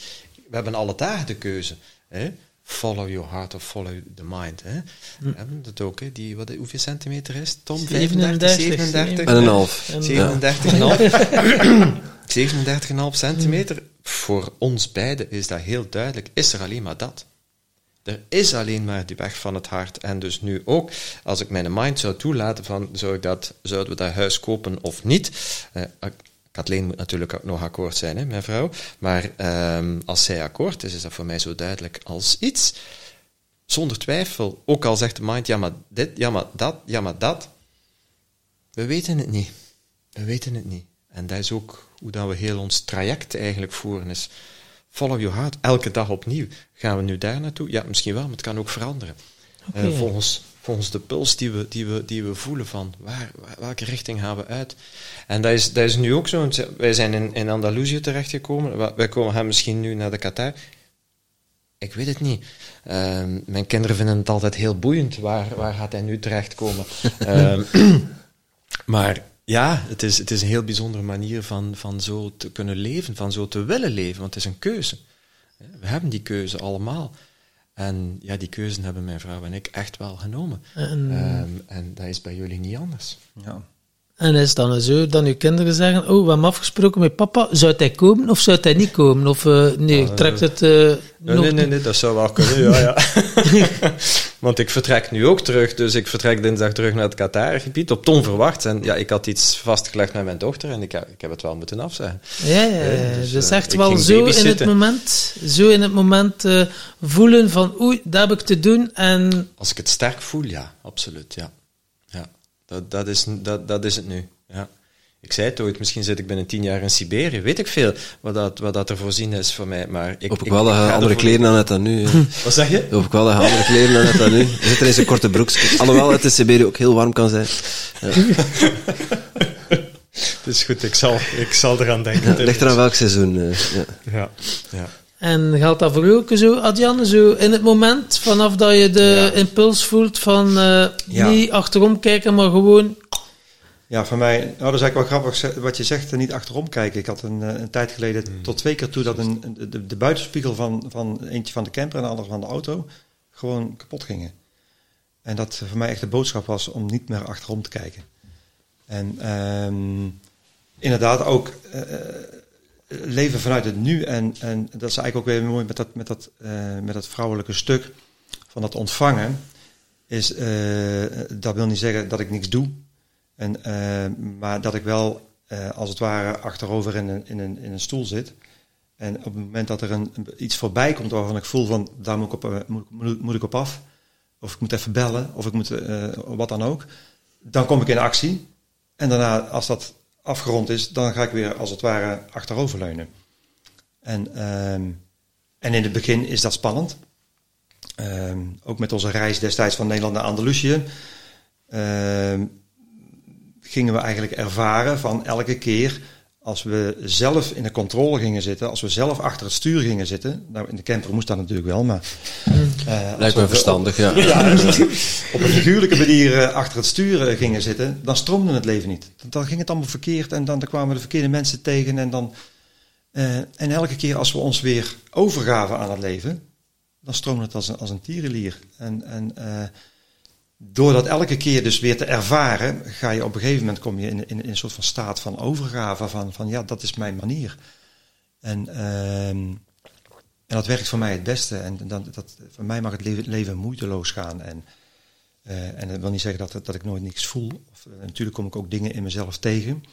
we hebben alle dagen de keuze. Hè. Follow your heart of follow the mind. Hè. We hebben dat ook. Hè. Die, wat, hoeveel centimeter is het, Tom? 37, 37? En een half. En, Ja. 37,5 37,5 [COUGHS] centimeter. Voor ons beiden is dat heel duidelijk. Is er alleen maar dat. Er is alleen maar die weg van het hart. En dus nu ook, als ik mijn mind zou toelaten van, zou ik dat, zouden we dat huis kopen of niet? Eh, Kathleen moet natuurlijk ook nog akkoord zijn, hè, mijn vrouw. Maar ehm, als zij akkoord is, is dat voor mij zo duidelijk als iets. Zonder twijfel. Ook al zegt de mind, ja maar dit, ja maar dat, ja maar dat. We weten het niet. We weten het niet. En dat is ook hoe dat we heel ons traject eigenlijk voeren. Is follow your heart. Elke dag opnieuw. Gaan we nu daar naartoe? Ja, misschien wel, maar het kan ook veranderen. Eh, volgens, volgens de puls die we, die we, die we voelen van waar, welke richting gaan we uit. En dat is, dat is nu ook zo. Wij zijn in, in Andalusië terechtgekomen. Wij komen gaan misschien nu naar de Qatar. Ik weet het niet. Ehm, mijn kinderen vinden het altijd heel boeiend. Waar, waar gaat hij nu terechtkomen? [LAUGHS] Ehm, [CLEARS THROAT] maar ja, het is, het is een heel bijzondere manier van, van zo te kunnen leven, van zo te willen leven, want het is een keuze. We hebben die keuze allemaal. En ja, die keuze hebben mijn vrouw en ik echt wel genomen. En- Ehm, en dat is bij jullie niet anders. Ja. En is het dan zo dat uw kinderen zeggen, oh, we hebben afgesproken met papa, zou hij komen of zou hij niet komen? Of eh, nee, trekt het... eh, Nee, nog nee, nee, nee, dat zou wel kunnen, ja, ja. [LAUGHS] [LAUGHS] Want ik vertrek nu ook terug, dus ik vertrek dinsdag terug naar het Qatar-gebied, op het onverwacht. En ja, ik had iets vastgelegd met mijn dochter en ik, heb- ik heb het wel moeten afzeggen. Ja, ja, dus, dus, eh, echt wel zo in het moment, zo in het moment eh, voelen van oei, dat heb ik te doen en Als ik het sterk voel, ja, absoluut, ja. ja. Dat, dat, is, dat, dat is het nu, ja. Ik zei het ooit, misschien zit ik binnen tien jaar in Siberië, weet ik veel wat dat, wat dat er voorzien is voor mij, maar ik... Hoop ik wel dat je ga andere ervoor- kleren aan hebt dan nu. hè. [LAUGHS] Wat zeg je? Hoop ik wel dat je andere kleren aan hebt dan nu. Je zit er in zijn korte broekje. Alhoewel het in Siberië ook heel warm kan zijn. [LAUGHS] Het is goed, ik zal, ik zal eraan denken. Het ligt eraan welk seizoen. eh, ja. Ja, ja. En geldt dat voor u ook zo, Adjan? Zo in het moment, vanaf dat je de Ja. impuls voelt van eh, Ja. niet achterom kijken, maar gewoon... Ja, voor mij, nou, dat is eigenlijk wel grappig wat je zegt, eh, niet achterom kijken. Ik had een, eh, een tijd geleden tot twee keer toe dat een, de, de buitenspiegel van, van eentje van de camper en de andere van de auto gewoon kapot gingen. En dat voor mij echt de boodschap was om niet meer achterom te kijken. En ehm, inderdaad ook eh, leven vanuit het nu. En, en dat is eigenlijk ook weer mooi met dat, met dat, eh, met dat vrouwelijke stuk van dat ontvangen. Is, eh, dat wil niet zeggen dat ik niks doe. En, eh, maar dat ik wel eh, als het ware achterover in een, in, een, in een stoel zit. En op het moment dat er een, iets voorbij komt waarvan ik voel van daar moet ik op, eh, moet, moet, ik op af. Of ik moet even bellen, of ik moet wat dan ook. Dan kom ik in actie. En daarna, als dat afgerond is, dan ga ik weer als het ware achteroverleunen. En, ehm, en in het begin is dat spannend. Ehm, ook met onze reis destijds van Nederland naar Andalusië. ehm, gingen we eigenlijk ervaren van elke keer als we zelf in de controle gingen zitten, als we zelf achter het stuur gingen zitten. Nou, in de camper moest dat natuurlijk wel, maar. eh, Lijkt we me verstandig, ja. ja, op een figuurlijke manier eh, achter het stuur eh, gingen zitten, dan stroomde het leven niet. Dan, ging het allemaal verkeerd en dan, dan kwamen de verkeerde mensen tegen. En, dan, en elke keer als we ons weer overgaven aan het leven, dan stroomde het als een, als een tierenlier. En, en door dat elke keer dus weer te ervaren, ga je op een gegeven moment kom je in, in, in een soort van staat van overgave, van, van ja, dat is mijn manier. En, ehm, en dat werkt voor mij het beste. En dan, dat, voor mij mag het leven, leven moeiteloos gaan. En, eh, en dat wil niet zeggen dat, dat ik nooit niks voel. Of, eh, natuurlijk kom ik ook dingen in mezelf tegen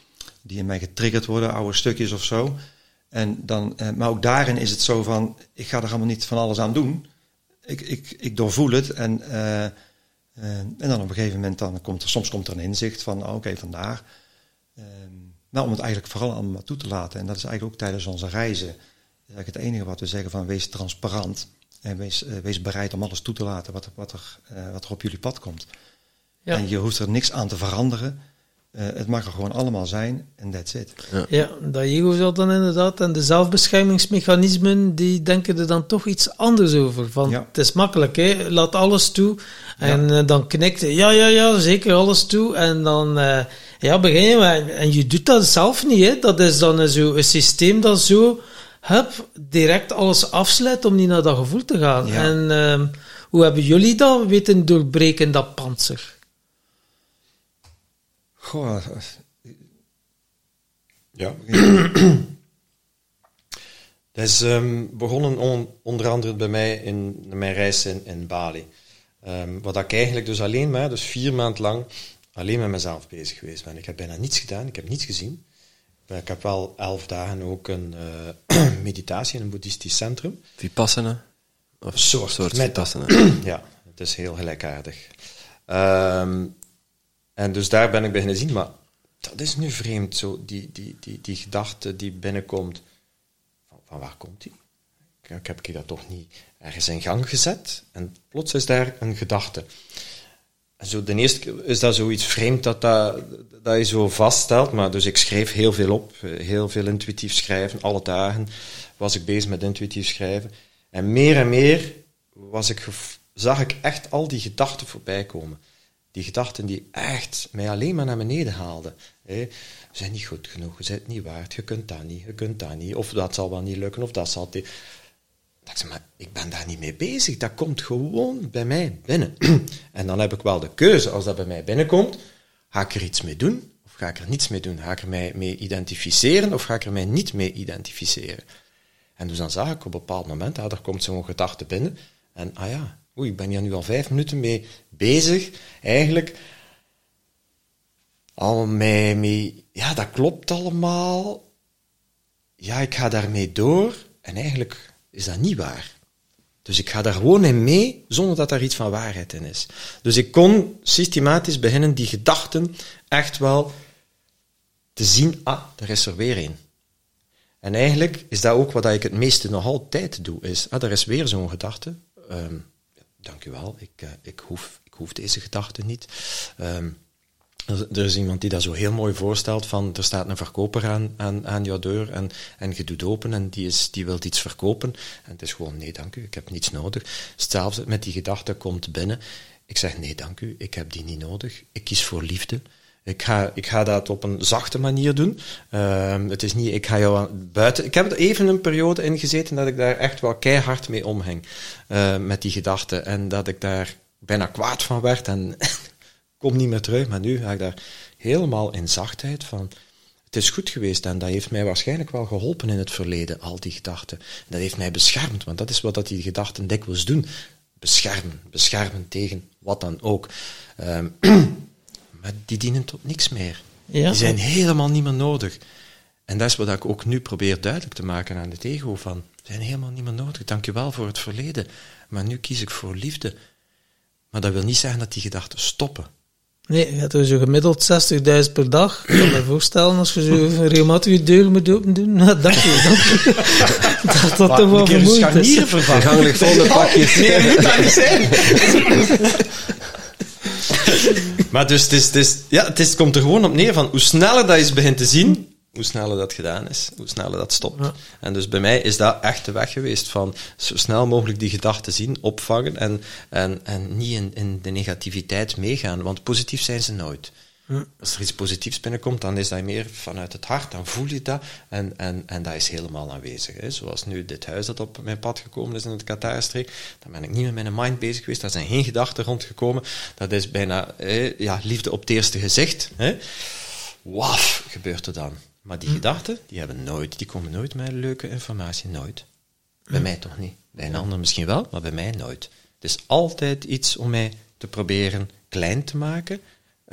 die in mij getriggerd worden, oude stukjes of zo. En dan, eh, maar ook daarin is het zo van, ik ga er allemaal niet van alles aan doen. Ik, ik, ik doorvoel het en, en dan op een gegeven moment dan komt er, soms komt er een inzicht van, oh, oké, vandaar. Nou, om het eigenlijk vooral allemaal toe te laten. En dat is eigenlijk ook tijdens onze reizen. Dat is eigenlijk het enige wat we zeggen van wees transparant. En wees, eh, wees bereid om alles toe te laten wat, er- wat, er, eh, wat er op jullie pad komt. Ja. En je hoeft er niks aan te veranderen. Eh, het mag er gewoon allemaal zijn en that's it. Ja, dat ego zal dan inderdaad. En de zelfbeschermingsmechanismen, die denken er dan toch iets anders over. Van, Ja. Het is makkelijk, hè? laat alles toe. En eh, dan knikt ja, ja, ja, zeker alles toe. En dan eh, ja, begin je, maar, en je doet dat zelf niet. Hè? Dat is dan zo een systeem dat zo, hup, direct alles afsluit om niet naar dat gevoel te gaan. Ja. En ehm, hoe hebben jullie dat weten doorbreken, dat panzer? Goh, Ja. [CLEARS THROAT] Dat is ehm, begonnen on- onder andere bij mij in mijn reis in, in Bali. Ehm, wat ik eigenlijk dus alleen maar, dus vier maanden lang, alleen met mezelf bezig geweest ben. Ik heb bijna niets gedaan, ik heb niets gezien. Ik heb wel elf dagen ook een eh, [CLEARS THROAT] meditatie in een boeddhistisch centrum. Vipassana? Of Soort, soort met- Vipassana. [CLEARS THROAT] ja, het is heel gelijkaardig. Ehm, en dus daar ben ik beginnen zien, maar dat is nu vreemd, zo, die, die, die, die gedachte die binnenkomt. Van, van waar komt die? Ik, heb ik dat toch niet ergens in gang gezet? En plots is daar een gedachte. En zo, de eerste is dat zoiets vreemd dat, dat, dat je zo vaststelt, maar dus ik schreef heel veel op, heel veel intuïtief schrijven, alle dagen was ik bezig met intuïtief schrijven. En meer en meer was ik zag ik echt al die gedachten voorbij komen. Die gedachten die echt mij alleen maar naar beneden haalden. Hè. We zijn niet goed genoeg, je bent het niet waard, je kunt dat niet, je kunt dat niet, of dat zal wel niet lukken, of dat zal... die- dat ik maar ik ben daar niet mee bezig. Dat komt gewoon bij mij binnen. [CLEARS THROAT] en dan heb ik wel de keuze, als dat bij mij binnenkomt, ga ik er iets mee doen? Of ga ik er niets mee doen? Ga ik er mij mee identificeren? Of ga ik er mij niet mee identificeren? En dus dan zag ik op een bepaald moment, ah, er komt zo'n gedachte binnen. En ah ja, oei, ik ben hier nu al vijf minuten mee bezig, eigenlijk al mee, ja, dat klopt allemaal. Ja, ik ga daarmee door. En eigenlijk is dat niet waar. Dus ik ga daar gewoon in mee, zonder dat daar iets van waarheid in is. Dus ik kon systematisch beginnen die gedachten echt wel te zien, ah, er is er weer een. En eigenlijk is dat ook wat ik het meeste nog altijd doe, is, ah, er is weer zo'n gedachte. Um, dank u wel, ik, uh, ik, hoef, ik hoef deze gedachte niet. Um, er is iemand die dat zo heel mooi voorstelt van er staat een verkoper aan, aan, aan jouw deur en, en je doet open en die, is, die wil iets verkopen. En het is gewoon nee dank u, ik heb niets nodig. Hetzelfde met die gedachte komt binnen. Ik zeg nee dank u, ik heb die niet nodig. Ik kies voor liefde. Ik ga, ik dat op een zachte manier doen. Uh, het is niet, ik ga jou buiten. Ik heb er even een periode in gezeten dat ik daar echt wel keihard mee omhing. Uh, met die gedachte. En dat ik daar bijna kwaad van werd. En [LAUGHS] kom niet meer terug. Maar nu ga ik daar helemaal in zachtheid van. Het is goed geweest en dat heeft mij waarschijnlijk wel geholpen in het verleden, al die gedachten. Dat heeft mij beschermd, want dat is wat dat die gedachten dikwijls doen. Beschermen, beschermen tegen wat dan ook. Um, [CLEARS THROAT] maar die dienen tot niks meer. Ja. Die zijn helemaal niet meer nodig. En dat is wat ik ook nu probeer duidelijk te maken aan het ego van, zijn helemaal niet meer nodig. Dank je wel voor het verleden, maar nu kies ik voor liefde. Maar dat wil niet zeggen dat die gedachten stoppen. Nee, je hebt zo gemiddeld 60.000 per dag. Ik kan me [CLEARS THROAT] voorstellen als je zo regelmatig je deur moet open doen. Nou, dank je, dank je. dat dat [LAUGHS] toch wel vermoeid is. vervangen. Gang ligt vol met pakjes. Nee, moet dat niet zijn. [LAUGHS] maar dus, het, is, het, is, ja, het, is, het komt er gewoon op neer van hoe sneller dat je begint te zien, hoe sneller dat gedaan is, hoe sneller dat stopt. En dus bij mij is dat echt de weg geweest van zo snel mogelijk die gedachten zien, opvangen en, en, en niet in, in de negativiteit meegaan, want positief zijn ze nooit. Als er iets positiefs binnenkomt, dan is dat meer vanuit het hart, dan voel je dat en, en, en dat is helemaal aanwezig. Hè. Zoals nu dit huis dat op mijn pad gekomen is in het Qatarstreek, dan ben ik niet met mijn mind bezig geweest, daar zijn geen gedachten rondgekomen. Dat is bijna ja, liefde op het eerste gezicht. Hè. Waf, gebeurt er dan. Maar die hm. gedachten, die, hebben nooit, die komen nooit met leuke informatie, nooit. Bij hm. mij toch niet. Bij een ander misschien wel, maar bij mij nooit. Het is altijd iets om mij te proberen klein te maken,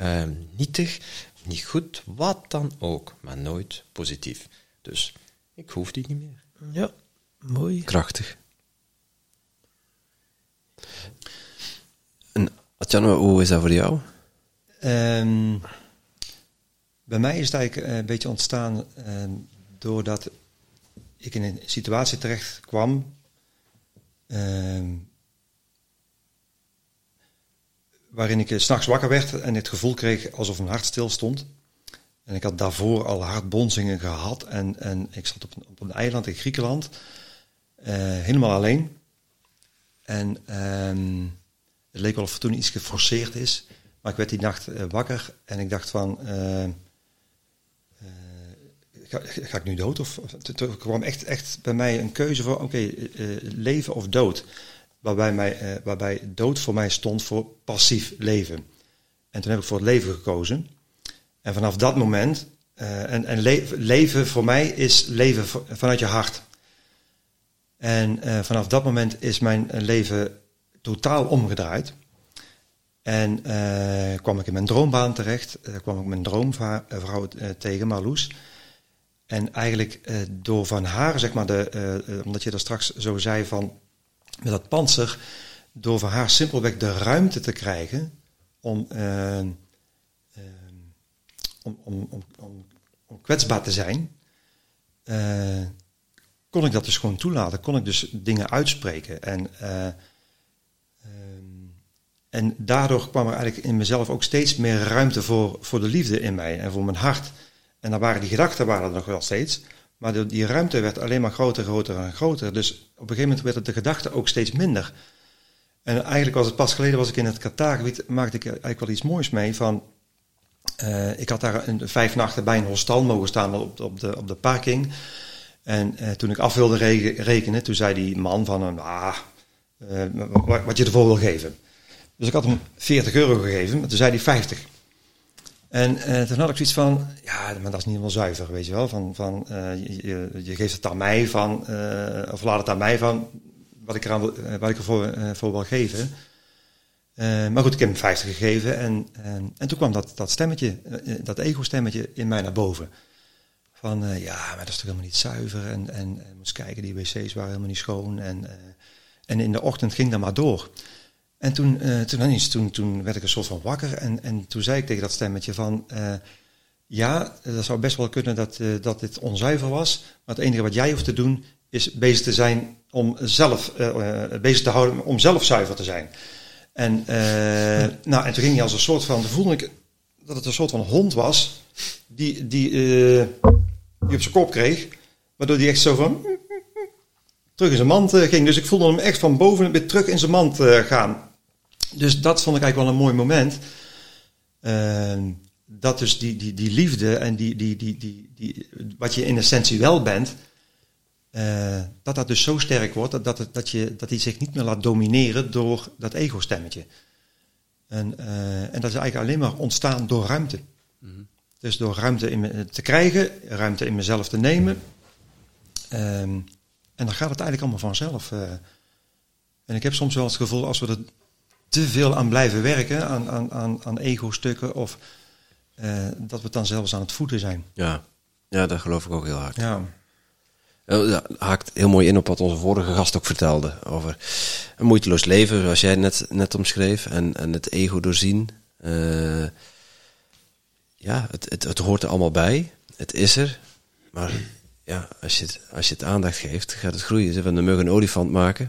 uh, nietig, niet goed, wat dan ook, maar nooit positief. Dus ik hoef die niet meer. Ja, mooi. Krachtig. En Atjano, hoe is dat voor jou? Um, bij mij is het eigenlijk eh, een beetje ontstaan uh, doordat ik in een situatie terecht kwam. Waarin ik s s'nachts wakker werd en het gevoel kreeg alsof mijn hart stil stond. En ik had daarvoor al hartbonzingen gehad. En, en ik zat op een, op een eiland in Griekenland. Uh, helemaal alleen. En ehm, het leek wel of het toen iets geforceerd is. Maar ik werd die nacht wakker en ik dacht van ga, ga, ik nu dood? Of, er kwam echt, echt bij mij een keuze voor, oké, eh, eh, leven of dood. Waarbij, mij, uh, waarbij dood voor mij stond voor passief leven. En toen heb ik voor het leven gekozen. En vanaf dat moment, en, en leven voor mij is leven vanuit je hart. En vanaf dat moment is mijn leven totaal omgedraaid. En kwam ik in mijn droombaan terecht, kwam ik mijn droomvrouw tegen, Marloes. En eigenlijk uh, door van haar, zeg maar, de, uh, omdat je dat straks zo zei van met dat panzer, door van haar simpelweg de ruimte te krijgen om, om, om, om, om, om, kwetsbaar te zijn, kon ik dat dus gewoon toelaten. Kon ik dus dingen uitspreken. En, ehm, en daardoor kwam er eigenlijk in mezelf ook steeds meer ruimte voor, voor de liefde in mij en voor mijn hart. En dan waren die gedachten waren er nog wel steeds. Maar die ruimte werd alleen maar groter, groter en groter. Dus op een gegeven moment werd het de gedachte ook steeds minder. En eigenlijk was het pas geleden, was ik in het Qatargebied, maakte ik eigenlijk wel iets moois mee. Van, uh, ik had daar een, vijf nachten bij een hostel mogen staan op, op, de, op de parking. En uh, toen ik af wilde rekenen, toen zei die man van, ah, uh, wat, wat je ervoor wil geven. Dus ik had hem 40 euro gegeven, maar toen zei hij 50. En uh, toen had ik zoiets van, ja, maar dat is niet helemaal zuiver, weet je wel. Van, van uh, je, geeft het aan mij van, uh, of laat het aan mij van, wat ik, eraan, eh, wat ik ervoor eh, voor wil geven. Eh, maar goed, ik heb hem 50 gegeven en, en, en toen kwam dat, dat stemmetje, eh, dat ego-stemmetje in mij naar boven. Van eh, ja, maar dat is toch helemaal niet zuiver en, en, en moest kijken, die wc's waren helemaal niet schoon. En, eh, en in de ochtend ging dat maar door. En toen, eh, toen, ineens, toen, toen werd ik een soort van wakker en, en toen zei ik tegen dat stemmetje van... eh, ja, dat zou best wel kunnen dat, eh, dat dit onzuiver was. Maar het enige wat jij hoeft te doen is bezig te zijn om zelf, bezig te houden om zelf zuiver te zijn. En, [LAUGHS] nou, en toen ging hij als een soort van, toen voelde ik dat het een soort van hond was die, die, die op zijn kop kreeg. Waardoor die echt zo van terug in zijn mand ging. Dus ik voelde hem echt van boven weer terug in zijn mand gaan. Dus dat vond ik eigenlijk wel een mooi moment. Ehm, dat dus die, die, die liefde en die, die, die, die, die, wat je in essentie wel bent, eh, dat dat dus zo sterk wordt dat, dat, het, dat, je, dat die zich niet meer laat domineren door dat ego-stemmetje. En, eh, en dat is eigenlijk alleen maar ontstaan door ruimte. Dus door ruimte in me, te krijgen, ruimte in mezelf te nemen. Ehm, en dan gaat het eigenlijk allemaal vanzelf. eh. en ik heb soms wel het gevoel, als we er te veel aan blijven werken, aan, aan, aan, aan ego-stukken, of eh, dat we het dan zelfs aan het voeden zijn. Ja. ja, dat geloof ik ook heel hard. Ja, Eh, Ja, haakt heel mooi in op wat onze vorige gast ook vertelde. Over een moeiteloos leven, zoals jij net, net omschreef. En, en het ego doorzien. Eh, ja, het, het, het hoort er allemaal bij. Het is er. Maar ja, als je het, als je het aandacht geeft, gaat het groeien. Ze van de mug een olifant maken.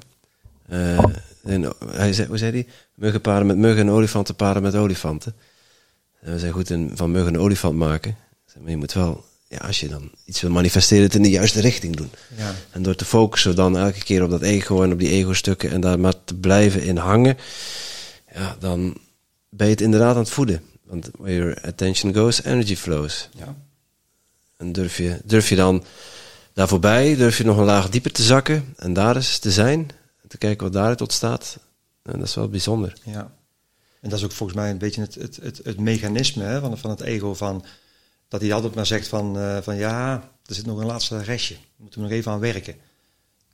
Eh, en, hij zei, hoe zei hij? Muggen paren met muggen en olifanten paren met olifanten. En we zijn goed in van muggen een olifant maken. Maar je moet wel, ja, als je dan iets wil manifesteren, het in de juiste richting doen. ja, En door te focussen dan elke keer op dat ego en op die ego-stukken en daar maar te blijven in hangen, ja, dan ben je het inderdaad aan het voeden. Want where your attention goes, energy flows. ja. En durf je, durf je dan daar voorbij, durf je nog een laag dieper te zakken en daar eens te zijn, te kijken wat daaruit ontstaat. En dat is wel bijzonder. Ja. En dat is ook volgens mij een beetje het, het, het, het mechanisme hè, van, van het ego. Van, dat hij altijd maar zegt van, eh, van ja, er zit nog een laatste restje. Moeten we nog even aan werken.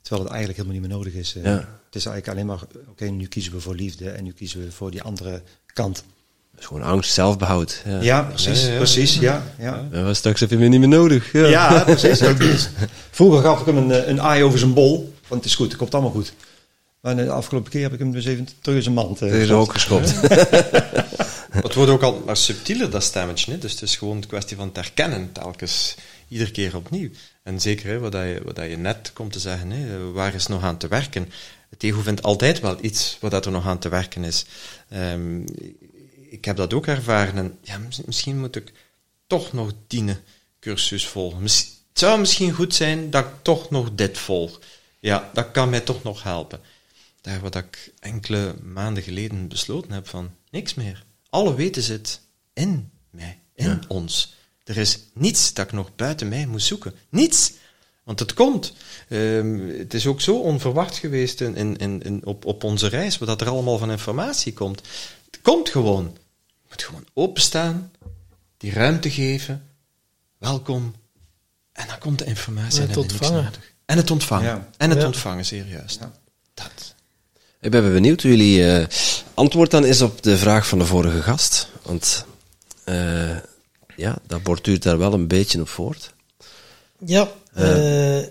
Terwijl het eigenlijk helemaal niet meer nodig is. eh. Ja. Het is eigenlijk alleen maar, oké, nu kiezen we voor liefde en nu kiezen we voor die andere kant. Dat is gewoon angst, zelfbehoud. Ja. Ja, precies, Ja, precies, ja. ja. Ja, straks heb je me niet meer nodig. Ja. Precies. Vroeger gaf ik hem een, eh, een aai over zijn bol, want het is goed, het komt allemaal goed. Maar de afgelopen keer heb ik hem dus even terug in zijn mand. eh, ook geschopt. [LAUGHS] [LAUGHS] Het wordt ook al maar subtieler, dat stemmetje. Hè? Dus het is gewoon een kwestie van het herkennen, telkens, iedere keer opnieuw. En zeker hè, wat, dat je, wat dat je net komt te zeggen, hè, waar is nog aan te werken? Het ego vindt altijd wel iets wat dat er nog aan te werken is. Ehm, ik heb dat ook ervaren. En ja, mis- misschien moet ik toch nog die cursus volgen. Het zou misschien goed zijn dat ik toch nog dit volg. Ja, dat kan mij toch nog helpen. Daar wat ik enkele maanden geleden besloten heb van niks meer. Alle weten zit in mij, in ons. Er is niets dat ik nog buiten mij moet zoeken. Niets. Want het komt. Ehm, het is ook zo onverwacht geweest in, in, op, op onze reis, wat er allemaal van informatie komt. Het komt gewoon. Je moet gewoon openstaan, die ruimte geven, welkom. En dan komt de informatie. En het niks ontvangen. En het ontvangen. Ja. En het Ja. ontvangen, zeer juist. Ja. Ik ben benieuwd hoe jullie eh, antwoord dan is op de vraag van de vorige gast. Want eh, ja, dat borduurt daar wel een beetje op voort. Ja, eh,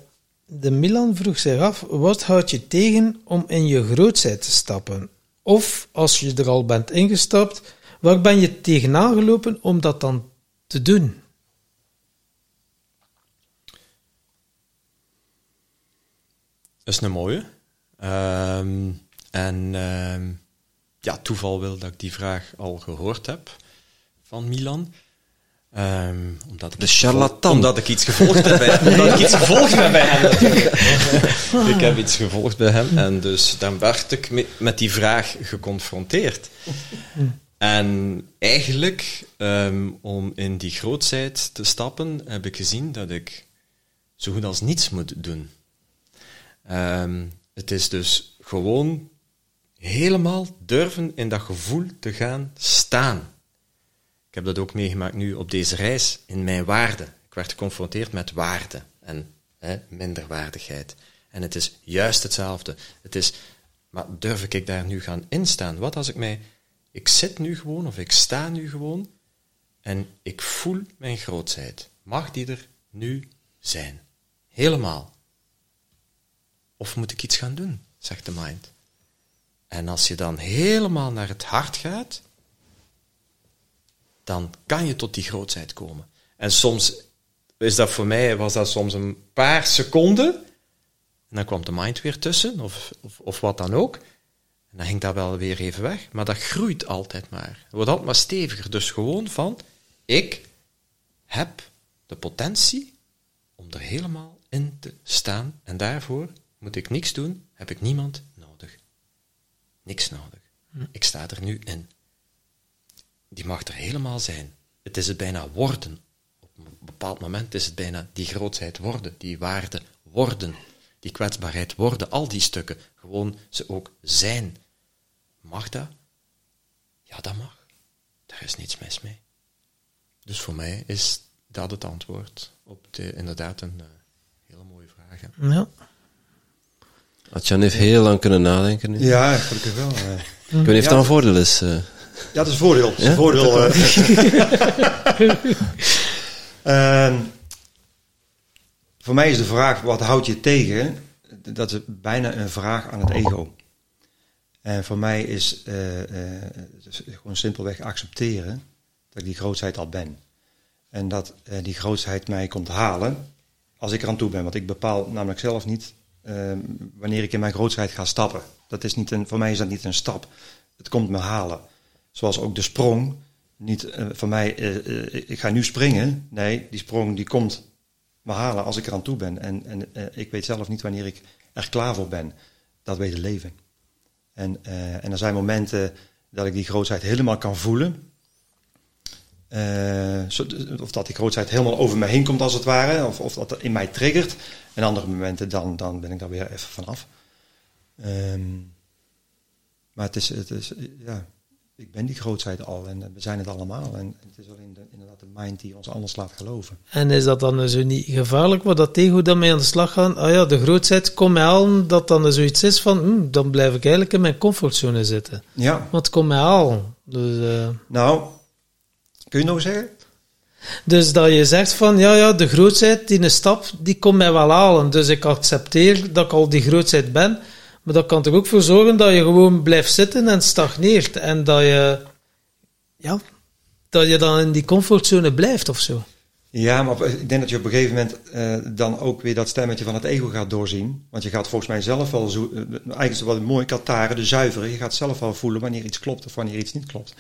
de Milan vroeg zich af, wat houdt je tegen om in je grootheid te stappen? Of, als je er al bent ingestapt, waar ben je tegenaan gelopen om dat dan te doen? Dat is een mooie. Ehm, en ehm, ja, toeval wil dat ik die vraag al gehoord heb van Milan. Ehm, omdat ik De charlatan. Omdat ik iets gevolgd heb bij, [LAUGHS] omdat ik iets gevolgd heb bij hem. [LAUGHS] ik heb iets gevolgd bij hem en dus dan werd ik me- met die vraag geconfronteerd. En eigenlijk, ehm, om in die grootheid te stappen, heb ik gezien dat ik zo goed als niets moet doen. Het is dus gewoon helemaal durven in dat gevoel te gaan staan. Ik heb dat ook meegemaakt nu op deze reis in mijn waarde. Ik werd geconfronteerd met waarde en hè, minderwaardigheid. En het is juist hetzelfde. Het is, maar durf ik daar nu gaan instaan? Wat als ik mij, ik zit nu gewoon of ik sta nu gewoon en ik voel mijn grootheid. Mag die er nu zijn? Helemaal. Of moet ik iets gaan doen, zegt de mind. En als je dan helemaal naar het hart gaat, dan kan je tot die grootheid komen. En soms is dat voor mij, was dat soms een paar seconden, en dan kwam de mind weer tussen, of, of, of wat dan ook. En dan ging dat wel weer even weg, maar dat groeit altijd maar. Wordt altijd maar steviger. Dus gewoon van, ik heb de potentie om er helemaal in te staan. En daarvoor moet ik niks doen, heb ik niemand. Niks nodig. Ik sta er nu in. Die mag er helemaal zijn. Het is het bijna worden. Op een bepaald moment is het bijna die grootheid worden, die waarde worden, die kwetsbaarheid worden, al die stukken. Gewoon ze ook zijn. Mag dat? Ja, dat mag. Daar is niets mis mee. Dus voor mij is dat het antwoord op de, inderdaad een uh, hele mooie vraag. Hè. Ja. Atjan heeft heel lang kunnen nadenken nu. Ja, gelukkig wel. Ik weet niet of dat een voordeel is. eh. Ja, dat is een voordeel. Dat is Ja? een voordeel eh. [LAUGHS] Ehm, voor mij is de vraag, wat houdt je tegen? Dat is bijna een vraag aan het ego. En voor mij is eh, is gewoon simpelweg accepteren dat ik die grootheid al ben. En dat die grootheid mij komt halen als ik er aan toe ben. Want ik bepaal namelijk zelf niet wanneer ik in mijn grootheid ga stappen. Dat is niet een, voor mij is dat niet een stap. Het komt me halen. Zoals ook de sprong. Niet eh, voor mij, eh, eh, ik ga nu springen. Nee, die sprong die komt me halen als ik er aan toe ben. En, en ik weet zelf niet wanneer ik er klaar voor ben. Dat weet het leven. En, en er zijn momenten dat ik die grootheid helemaal kan voelen. Of dat die grootheid helemaal over me heen komt als het ware. Of, of dat in mij triggert. En andere momenten dan, dan ben ik daar weer even vanaf. Ehm, maar het is, het is, ja, ik ben die grootheid al en we zijn het allemaal. En het is alleen de, inderdaad de mind die ons anders laat geloven. En is dat dan zo niet gevaarlijk, waar dat ego dan mee aan de slag gaan? Ah ja, de grootheid, kom mij halen, dat dan zoiets is van, hm, dan blijf ik eigenlijk in mijn comfortzone zitten. Ja, Want kom mij halen. Dus, eh, nou, kun je nog zeggen? Dus dat je zegt van, ja, ja, de grootheid, die een stap, die komt mij wel halen. Dus ik accepteer dat ik al die grootheid ben. Maar dat kan er ook voor zorgen dat je gewoon blijft zitten en stagneert. En dat je, ja, dat je dan in die comfortzone blijft of zo. Ja, maar ik denk dat je op een gegeven moment eh, dan ook weer dat stemmetje van het ego gaat doorzien. Want je gaat volgens mij zelf wel zo. eh, eigenlijk is het wat mooi, Kataren, de zuivere. Je gaat zelf wel voelen wanneer iets klopt of wanneer iets niet klopt.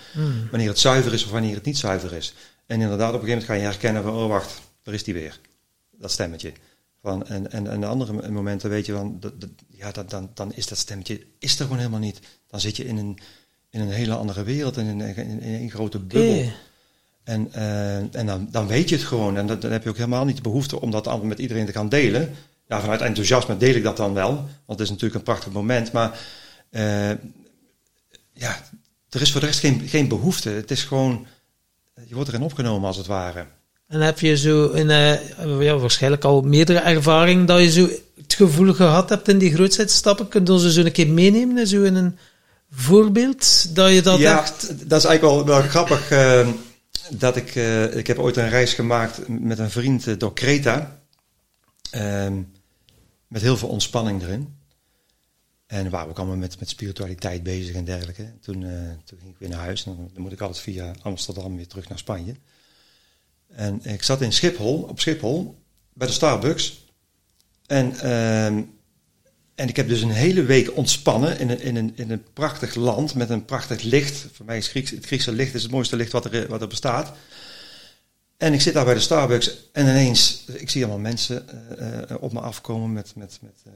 Wanneer het zuiver is of wanneer het niet zuiver is. En inderdaad, op een gegeven moment ga je herkennen van, oh wacht, daar is die weer. Dat stemmetje. Van, en, en, en de andere momenten weet je van, dat, dat- ja, dat, dan, dan is dat stemmetje is er gewoon helemaal niet. Dan zit je in een, in een hele andere wereld, in een, in, in een grote bubbel. Oké. En, eh, en dan, dan weet je het gewoon. En dat, dan heb je ook helemaal niet de behoefte om dat met iedereen te gaan delen. Ja, vanuit enthousiasme deel ik dat dan wel. Want het is natuurlijk een prachtig moment. Maar eh, ja, er is voor de rest geen, geen behoefte. Het is gewoon, je wordt erin opgenomen als het ware. En heb je zo in, eh, ja, waarschijnlijk al meerdere ervaringen dat je zo het gevoel gehad hebt in die grootheidsstappen? Kun je ons zo een keer meenemen, zo in een voorbeeld, dat je dat ja, echt... dat is eigenlijk wel, wel grappig. eh, dat ik, eh, ik heb ooit een reis gemaakt met een vriend eh, door Kreta. Ehm, met heel veel ontspanning erin. En we waren ook allemaal met, met spiritualiteit bezig en dergelijke. Toen, eh, toen ging ik weer naar huis. En dan, moet ik altijd via Amsterdam weer terug naar Spanje. En ik zat in Schiphol, op Schiphol, bij de Starbucks. En, ehm, en ik heb dus een hele week ontspannen in een, in, een, in een prachtig land met een prachtig licht. Voor mij is Grieks, het Griekse licht is het mooiste licht wat er, wat er bestaat. En ik zit daar bij de Starbucks en ineens, ik zie allemaal mensen eh, eh, op me afkomen met, met, met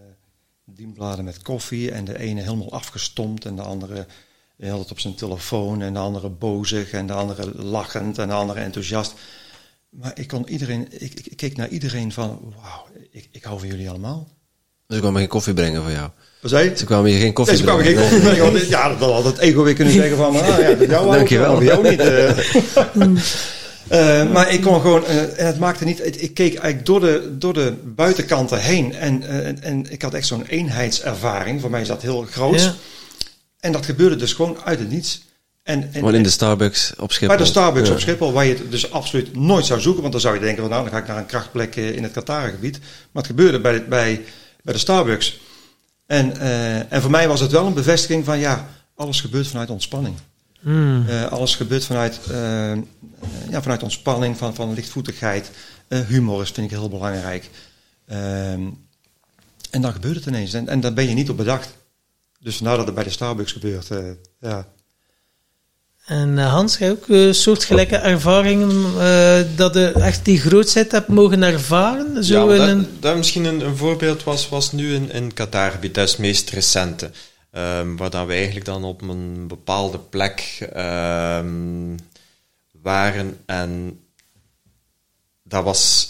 dienbladen met koffie. En de ene helemaal afgestompt en de andere heel het op zijn telefoon. En de andere bozig en de andere lachend en de andere enthousiast. Maar ik, kon iedereen, ik, ik, ik keek naar iedereen van, wauw, ik, ik hou van jullie allemaal. Dus ik kwam geen koffie brengen voor jou. Wat zei je? Ze kwamen hier geen koffie Nee, ze kwamen geen koffie brengen. want [LAUGHS] Ja, dat had het ego weer kunnen zeggen van, ah ja, dat jou [LAUGHS] Dankjewel. jou niet. [LAUGHS] eh. Maar ik kon gewoon, eh, en het maakte niet, ik keek eigenlijk door de, door de buitenkanten heen en, eh, en, en ik had echt zo'n eenheidservaring. Voor mij is dat heel groot. Ja. En dat gebeurde dus gewoon uit het niets. En, en, Gewoon in de Starbucks op Schiphol. bij de Starbucks Ja. op Schiphol, waar je het dus absoluut nooit zou zoeken. Want dan zou je denken, van, nou, dan ga ik naar een krachtplek eh, in het Qatar-gebied. Maar het gebeurde bij, de- bij, bij de Starbucks. En, eh, en voor mij was het wel een bevestiging van, ja, alles gebeurt vanuit ontspanning. Hmm. Eh, alles gebeurt vanuit, eh, ja, vanuit ontspanning, van, van lichtvoetigheid. Eh, humor is, vind ik heel belangrijk. Ehm, en dan gebeurt het ineens. En, en daar ben je niet op bedacht. Dus vandaar dat het bij de Starbucks gebeurt. eh, ja. En eh, Hans, jij ook eh, soortgelijke ervaringen eh, dat je echt die grootheid hebt mogen ervaren? Zo ja, dat, een... dat misschien een, een voorbeeld was, was nu in, in Qatar, dat is het meest recente. Ehm, waar dan we eigenlijk dan op een bepaalde plek ehm, waren en dat was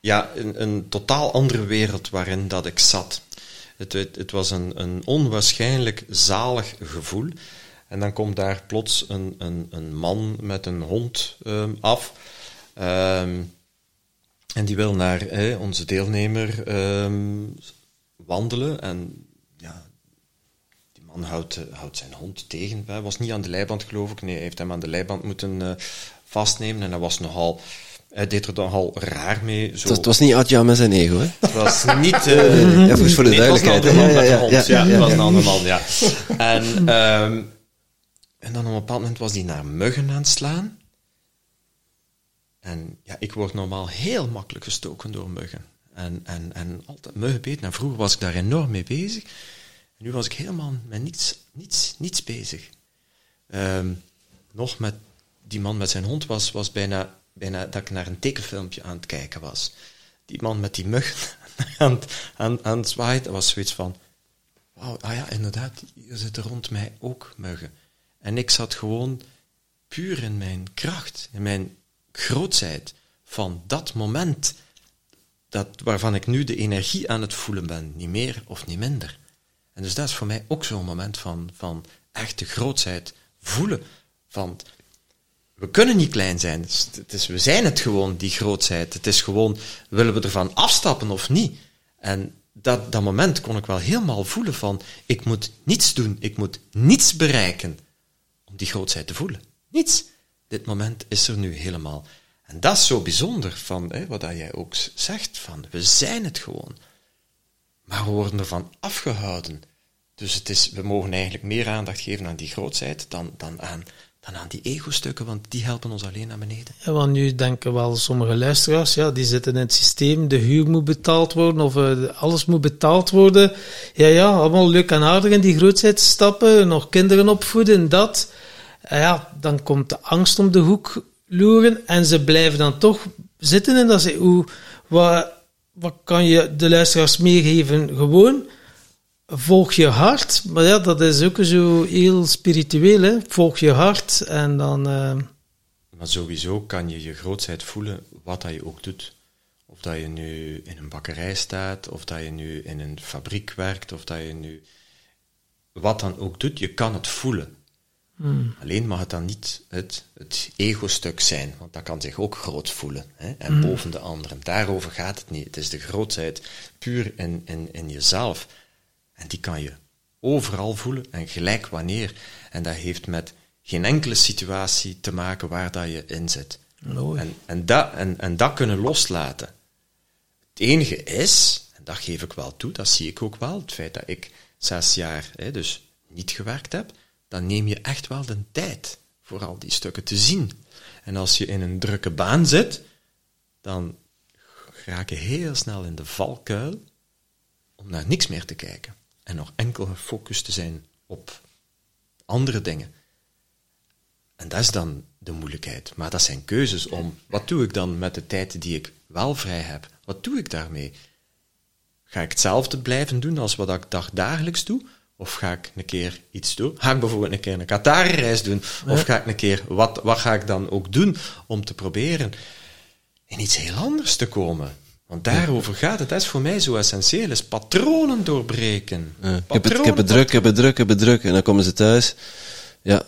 ja, een, een totaal andere wereld waarin dat ik zat. Het, het, was een, een onwaarschijnlijk zalig gevoel. En dan komt daar plots een, een, man met een hond ehm, af. En die wil naar onze deelnemer wandelen. En man houdt, eh, houdt zijn hond tegen. Hij was niet aan de leiband, geloof ik. Nee, hij heeft hem aan de leiband moeten eh, vastnemen. En hij was nogal... Hij deed er nogal raar mee. Zo. Het was, het niet Adja met zijn ego, hè? Het was niet... [LAUGHS] eh, Even voor de Nee, het was een duidelijkheid. andere man Ja, met ja, de hond. ja, Ja, ja, het was ja. een andere man, ja. [LAUGHS] En, ehm, en dan op een bepaald moment was hij naar muggen aan het slaan. En ja, ik word normaal heel makkelijk gestoken door muggen. En, en, en altijd muggen beten. En vroeger was ik daar enorm mee bezig. Nu was ik helemaal met niets, niets, niets bezig. Ehm, nog met die man met zijn hond was, was bijna, bijna dat ik naar een tekenfilmpje aan het kijken was. Die man met die muggen [LAUGHS] aan, aan, aan het zwaaien, was zoiets van... Wauw, ah ja, inderdaad, hier zitten rond mij ook muggen. En ik zat gewoon puur in mijn kracht, in mijn grootsheid van dat moment dat, waarvan ik nu de energie aan het voelen ben, niet meer of niet minder. En dus dat is voor mij ook zo'n moment van, van echte grootsheid voelen. Van, we kunnen niet klein zijn. Het is- we zijn het gewoon, die grootsheid. Het is gewoon, willen we ervan afstappen of niet? En dat, dat moment kon ik wel helemaal voelen van, ik moet niets doen, ik moet niets bereiken om die grootsheid te voelen. Niets. Dit moment is er nu helemaal. En dat is zo bijzonder van hè, wat jij ook zegt, van we zijn het gewoon. Maar we worden ervan afgehouden. Dus het is, we mogen eigenlijk meer aandacht geven aan die grootsheid dan, dan, aan, dan aan die ego-stukken, want die helpen ons alleen naar beneden. Want nu denken wel sommige luisteraars, ja, die zitten in het systeem, de huur moet betaald worden of eh, alles moet betaald worden. Ja, ja, allemaal leuk en aardig in die grootheid stappen, nog kinderen opvoeden, dat. Ja, dan komt de angst om de hoek loeren en ze blijven dan toch zitten en dat ze, hoe, wat, wat kan je de luisteraars meegeven? Gewoon, volg je hart, maar ja, dat is ook zo heel spiritueel, hè. Volg je hart en dan... eh, Maar sowieso kan je je grootsheid voelen wat dat je ook doet. Of dat je nu in een bakkerij staat, of dat je nu in een fabriek werkt, of dat je nu wat dan ook doet, je kan het voelen. Alleen mag het dan niet het, het ego-stuk zijn, want dat kan zich ook groot voelen. Hè? En boven de anderen. Daarover gaat het niet. Het is de grootheid puur in, in, in jezelf. En die kan je overal voelen en gelijk wanneer. En dat heeft met geen enkele situatie te maken waar dat je in zit. Mooi. En, en, dat, en, en dat kunnen loslaten. Het enige is, en dat geef ik wel toe, dat zie ik ook wel, het feit dat ik zes jaar hè, dus niet gewerkt heb, dan neem je echt wel de tijd voor al die stukken te zien. En als je in een drukke baan zit, dan raak je heel snel in de valkuil om naar niks meer te kijken. En nog enkel gefocust te zijn op andere dingen. En dat is dan de moeilijkheid. Maar dat zijn keuzes om, wat doe ik dan met de tijd die ik wel vrij heb? Wat doe ik daarmee? Ga ik hetzelfde blijven doen als wat ik dag dagelijks doe? Of ga ik een keer iets doen? Ga ik bijvoorbeeld een keer een Qatar-reis doen? Of ga ik een keer, wat, wat ga ik dan ook doen om te proberen in iets heel anders te komen? Want daarover gaat het. Dat is voor mij zo essentieel, is patronen doorbreken. Ja. Ik, heb het, ik heb het druk, ik heb het druk, ik heb het druk. En dan komen ze thuis. Ja,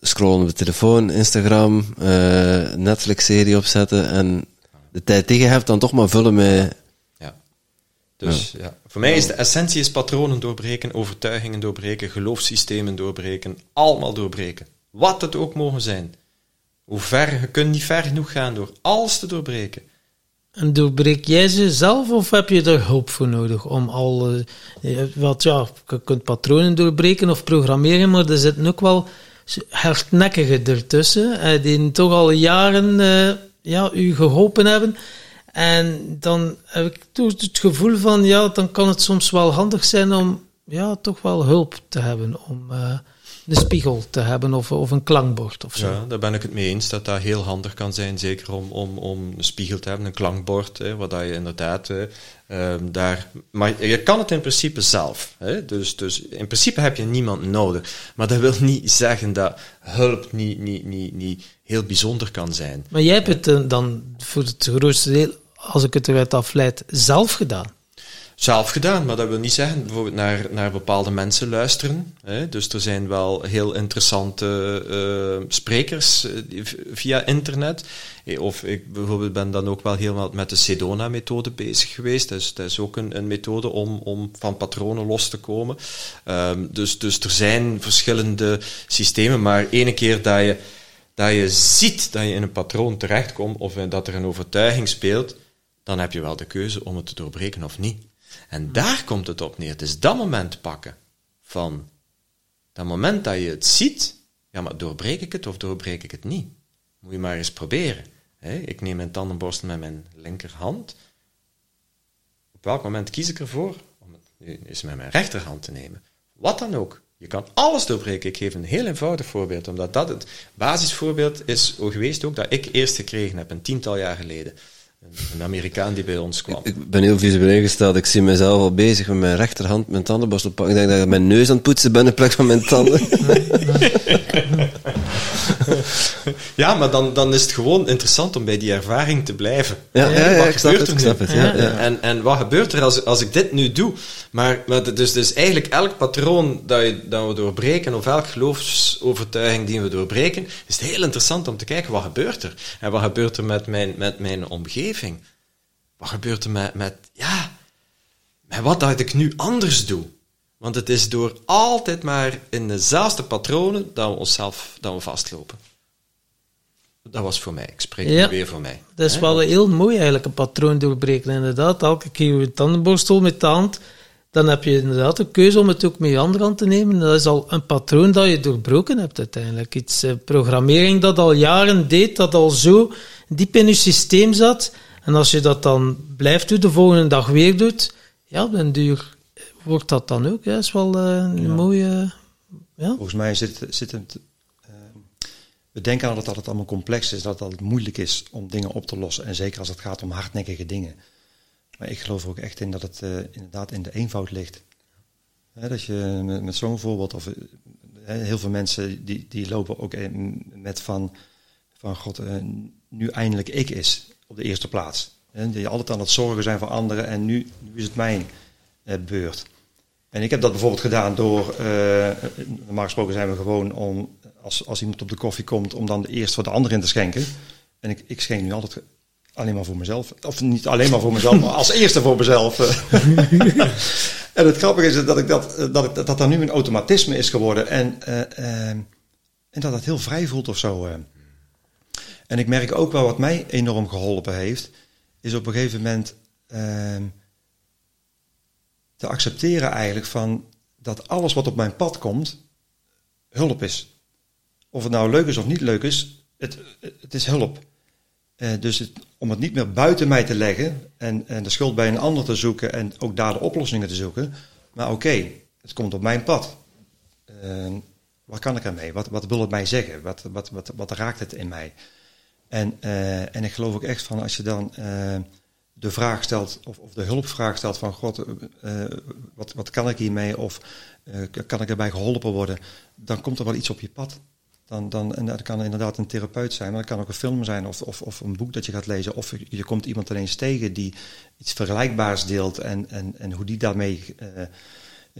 scrollen op de telefoon, Instagram, eh, Netflix-serie opzetten en de tijd je hebt dan toch maar vullen met... Dus ja. voor mij is de essentie is patronen doorbreken, overtuigingen doorbreken, geloofssystemen doorbreken, allemaal doorbreken. Wat het ook mogen zijn. Hoe ver, je kunt niet ver genoeg gaan door alles te doorbreken. En doorbreek jij ze zelf of heb je er hulp voor nodig om al... eh, wat, ja, je kunt patronen doorbreken of programmeren, maar er zitten ook wel hardnekkigen ertussen, eh, die toch al jaren eh, ja, u geholpen hebben. En dan heb ik toch het gevoel van, ja, dan kan het soms wel handig zijn om ja, toch wel hulp te hebben, om eh, een spiegel te hebben of, of een klankbord of zo. Ja, daar ben ik het mee eens dat dat heel handig kan zijn. Zeker om, om, om een spiegel te hebben, een klankbord, hè, wat dat je inderdaad ehm, daar. Maar je kan het in principe zelf. Hè, dus, dus in principe heb je niemand nodig. Maar dat wil niet zeggen dat hulp niet, niet, niet, niet heel bijzonder kan zijn. Maar jij hebt het eh, dan voor het grootste deel, als ik het eruit afleid, zelf gedaan. Zelf gedaan, maar dat wil niet zeggen bijvoorbeeld naar, naar bepaalde mensen luisteren. Hè? Dus er zijn wel heel interessante eh, sprekers eh, via internet. Eh, Of ik bijvoorbeeld ben dan ook wel helemaal met de Sedona-methode bezig geweest. Dus dat is ook een, een methode om, om van patronen los te komen. Ehm, dus, dus er zijn verschillende systemen, maar ene keer dat je, dat je ziet dat je in een patroon terechtkomt of dat er een overtuiging speelt, dan heb je wel de keuze om het te doorbreken of niet. En daar komt het op neer. Het is dat moment pakken van dat moment dat je het ziet, ja, maar doorbreek ik het of doorbreek ik het niet? Moet je maar eens proberen. Ik neem mijn tandenborstel met mijn linkerhand. Op welk moment kies ik ervoor om het nu eens met mijn rechterhand te nemen? Wat dan ook. Je kan alles doorbreken. Ik geef een heel eenvoudig voorbeeld, omdat dat het basisvoorbeeld is geweest ook dat ik eerst gekregen heb, een tiental jaar geleden. Een, een Amerikaan die bij ons kwam. Ik ben heel visueel ingesteld. Ik zie mezelf al bezig met mijn rechterhand mijn tandenborstel pakken. Ik denk dat ik mijn neus aan het poetsen ben in plaats van mijn tanden. [LAUGHS] Ja, maar dan, dan is het gewoon interessant om bij die ervaring te blijven. Ja, ja, ja, Wat ik snap gebeurt het, er ik nu? snap het, ja, ja. En, en wat gebeurt er als, als ik dit nu doe? Maar, maar het- dus, dus eigenlijk elk patroon dat, je, dat we doorbreken, of elk geloofsovertuiging die we doorbreken, is het heel interessant om te kijken wat gebeurt er. En wat gebeurt er met mijn, met mijn omgeving? Wat gebeurt er met, met, ja, met wat dat ik nu anders doe? Want het is door altijd maar in dezelfde patronen dat we onszelf dat we vastlopen. Dat was voor mij. Ik spreek Ja. weer voor mij. Dat is wel heel mooi eigenlijk, een patroon doorbreken. Inderdaad, elke keer je tandenborstel met de hand, dan heb je inderdaad de keuze om het ook met je andere hand te nemen. Dat is al een patroon dat je doorbroken hebt uiteindelijk. Iets eh, programmering dat al jaren deed, dat al zo diep in je systeem zat. En als je dat dan blijft doen, de volgende dag weer doet, ja, op den duur wordt dat dan ook. Ja, Dat is wel eh, een mooie... Ja. Volgens mij zit, zit het. eh, we denken altijd dat het allemaal complex is, dat het altijd moeilijk is om dingen op te lossen. En zeker als het gaat om hardnekkige dingen. Maar ik geloof er ook echt in dat het eh, inderdaad in de eenvoud ligt. Dat je met, zo'n voorbeeld, of eh, heel veel mensen die, die lopen ook met van, van God, eh, nu eindelijk ik is op de eerste plaats. Hè, die altijd aan het zorgen zijn voor anderen en nu, nu is het mijn beurt. En ik heb dat bijvoorbeeld gedaan door, normaal gesproken zijn we gewoon om, als, als iemand op de koffie komt, om dan eerst voor de ander in te schenken. En ik, ik schenk nu altijd alleen maar voor mezelf. Of niet alleen maar voor mezelf, maar als eerste voor mezelf. [LAUGHS] en het grappige is dat ik dat, dat, ik, dat dat nu een automatisme is geworden. En, eh, eh, en dat het heel vrij voelt of zo. eh. En ik merk ook wel wat mij enorm geholpen heeft, is op een gegeven moment ehm, te accepteren eigenlijk van dat alles wat op mijn pad komt, hulp is. Of het nou leuk is of niet leuk is, het, het is hulp. Eh, dus het- om het niet meer buiten mij te leggen en, en de schuld bij een ander te zoeken en ook daar de oplossingen te zoeken. Maar oké, het komt op mijn pad. Eh, wat kan ik ermee? Wat, wat wil het mij zeggen? Wat, wat, wat, raakt het in mij? En, eh, en ik geloof ook echt van als je dan eh, de vraag stelt, of, of de hulpvraag stelt van God, wat, wat kan ik hiermee? Of kan ik erbij geholpen worden? Dan komt er wel iets op je pad. Dan, dan, en dat kan inderdaad een therapeut zijn, maar dat kan ook een film zijn of, of, of een boek dat je gaat lezen. Of je, komt iemand ineens tegen die iets vergelijkbaars deelt en, en, en hoe die daarmee eh,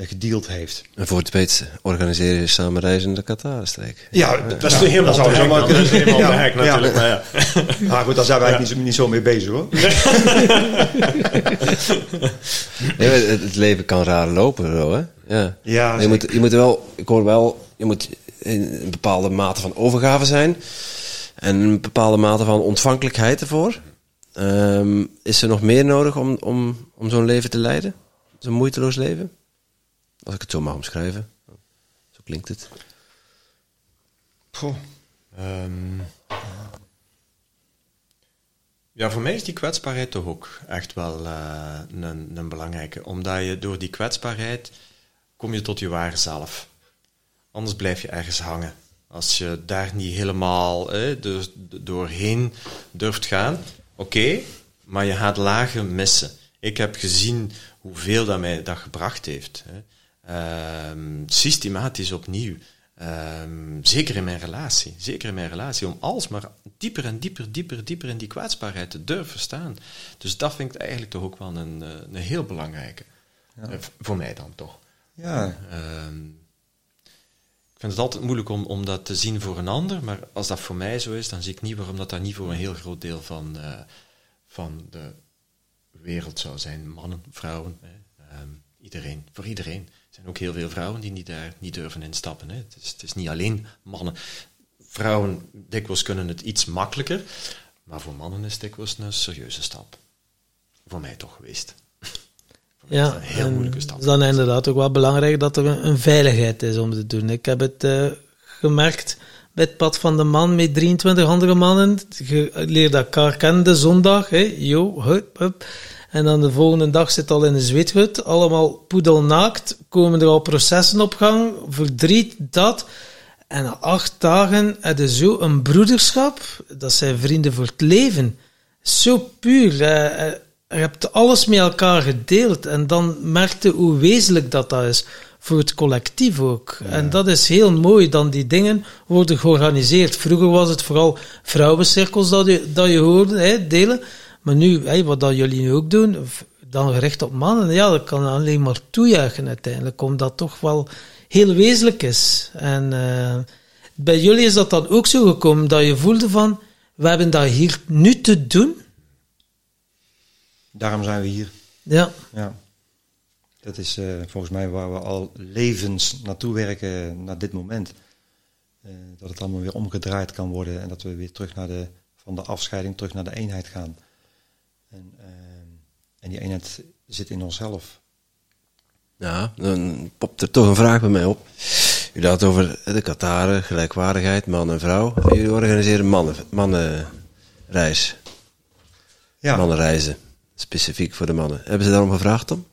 gedeeld heeft. En voor het weet organiseer je samen reizen in de Qatar-streek. Ja, Dat is nu helemaal zou zo maar. Dat is helemaal Ja, ja. natuurlijk. Maar ja. [LAUGHS] Maar goed, daar zijn we eigenlijk niet, zo- niet zo mee bezig hoor. [LAUGHS] Nee, maar het, het leven kan raar lopen, zo, hè? Ja. Ja, je, moet, je moet wel, ik hoor wel, je moet in een bepaalde mate van overgave zijn. En een bepaalde mate van ontvankelijkheid ervoor. Ehm, is er nog meer nodig om, om, om zo'n leven te leiden? Zo'n moeiteloos leven? Als ik het zo mag omschrijven. Zo klinkt het. Ehm, ja, voor mij is die kwetsbaarheid toch ook echt wel eh, een, een belangrijke. Omdat je door die kwetsbaarheid kom je tot je ware zelf. Anders blijf je ergens hangen. Als je daar niet helemaal eh, dus doorheen durft gaan, oké, maar je gaat lagen missen. Ik heb gezien hoeveel dat mij dat gebracht heeft. Hè. Ehm, systematisch opnieuw. Ehm, zeker in mijn relatie. Zeker in mijn relatie. Om alsmaar dieper en dieper, dieper, dieper in die kwetsbaarheid te durven staan. Dus dat vind ik eigenlijk toch ook wel een, eh, een heel belangrijke. Eh, voor mij dan toch. Ja, Ehm, vind het altijd moeilijk om, om dat te zien voor een ander, maar als dat voor mij zo is, dan zie ik niet waarom dat, dat niet voor een heel groot deel van, eh, van de wereld zou zijn. Mannen, vrouwen, hè. Ehm, iedereen, voor iedereen. Er zijn ook heel veel vrouwen die niet daar niet durven instappen. Hè. Het, is, het is niet alleen mannen. Vrouwen dikwijls kunnen het iets makkelijker, maar voor mannen is dikwijls een serieuze stap. Voor mij toch geweest. Is Ja, een heel moeilijke het stap. is dan inderdaad ook wel belangrijk dat er een, een veiligheid is om te doen. Ik heb het eh, gemerkt bij het pad van de man met 23 andere mannen. Je leert elkaar kennen de zondag. Yo, hup, hup. En dan de volgende dag zit al in de zweethut. Allemaal poedelnaakt. Komen er al processen op gang. Verdriet, dat. En na acht dagen heb je zo een broederschap. Dat zijn vrienden voor het leven. Zo puur. eh, eh, je hebt alles met elkaar gedeeld. En dan merkte hoe wezenlijk dat, dat is. Voor het collectief ook. En dat is heel mooi. Dan die dingen worden georganiseerd. Vroeger was het vooral vrouwencirkels dat je, dat je hoorde, hè, delen. Maar nu, hè, wat dat jullie nu ook doen, dan gericht op mannen, ja, dat kan alleen maar toejuichen uiteindelijk. Omdat dat toch wel heel wezenlijk is. En eh, bij jullie is dat dan ook zo gekomen dat je voelde van, we hebben dat hier nu te doen. Daarom zijn we hier. Ja, Ja. Dat is eh, volgens mij waar we al levens naartoe werken naar dit moment. Eh, dat het allemaal weer omgedraaid kan worden en dat we weer terug naar de, van de afscheiding terug naar de eenheid gaan. En, eh, en die eenheid zit in onszelf. Ja, dan popt er toch een vraag bij mij op. Hadden het over de Qataren, gelijkwaardigheid, man en vrouw. En jullie organiseren mannen, mannenreis. Ja, Mannenreizen. Specifiek voor de mannen. Hebben ze daarom gevraagd, Tom?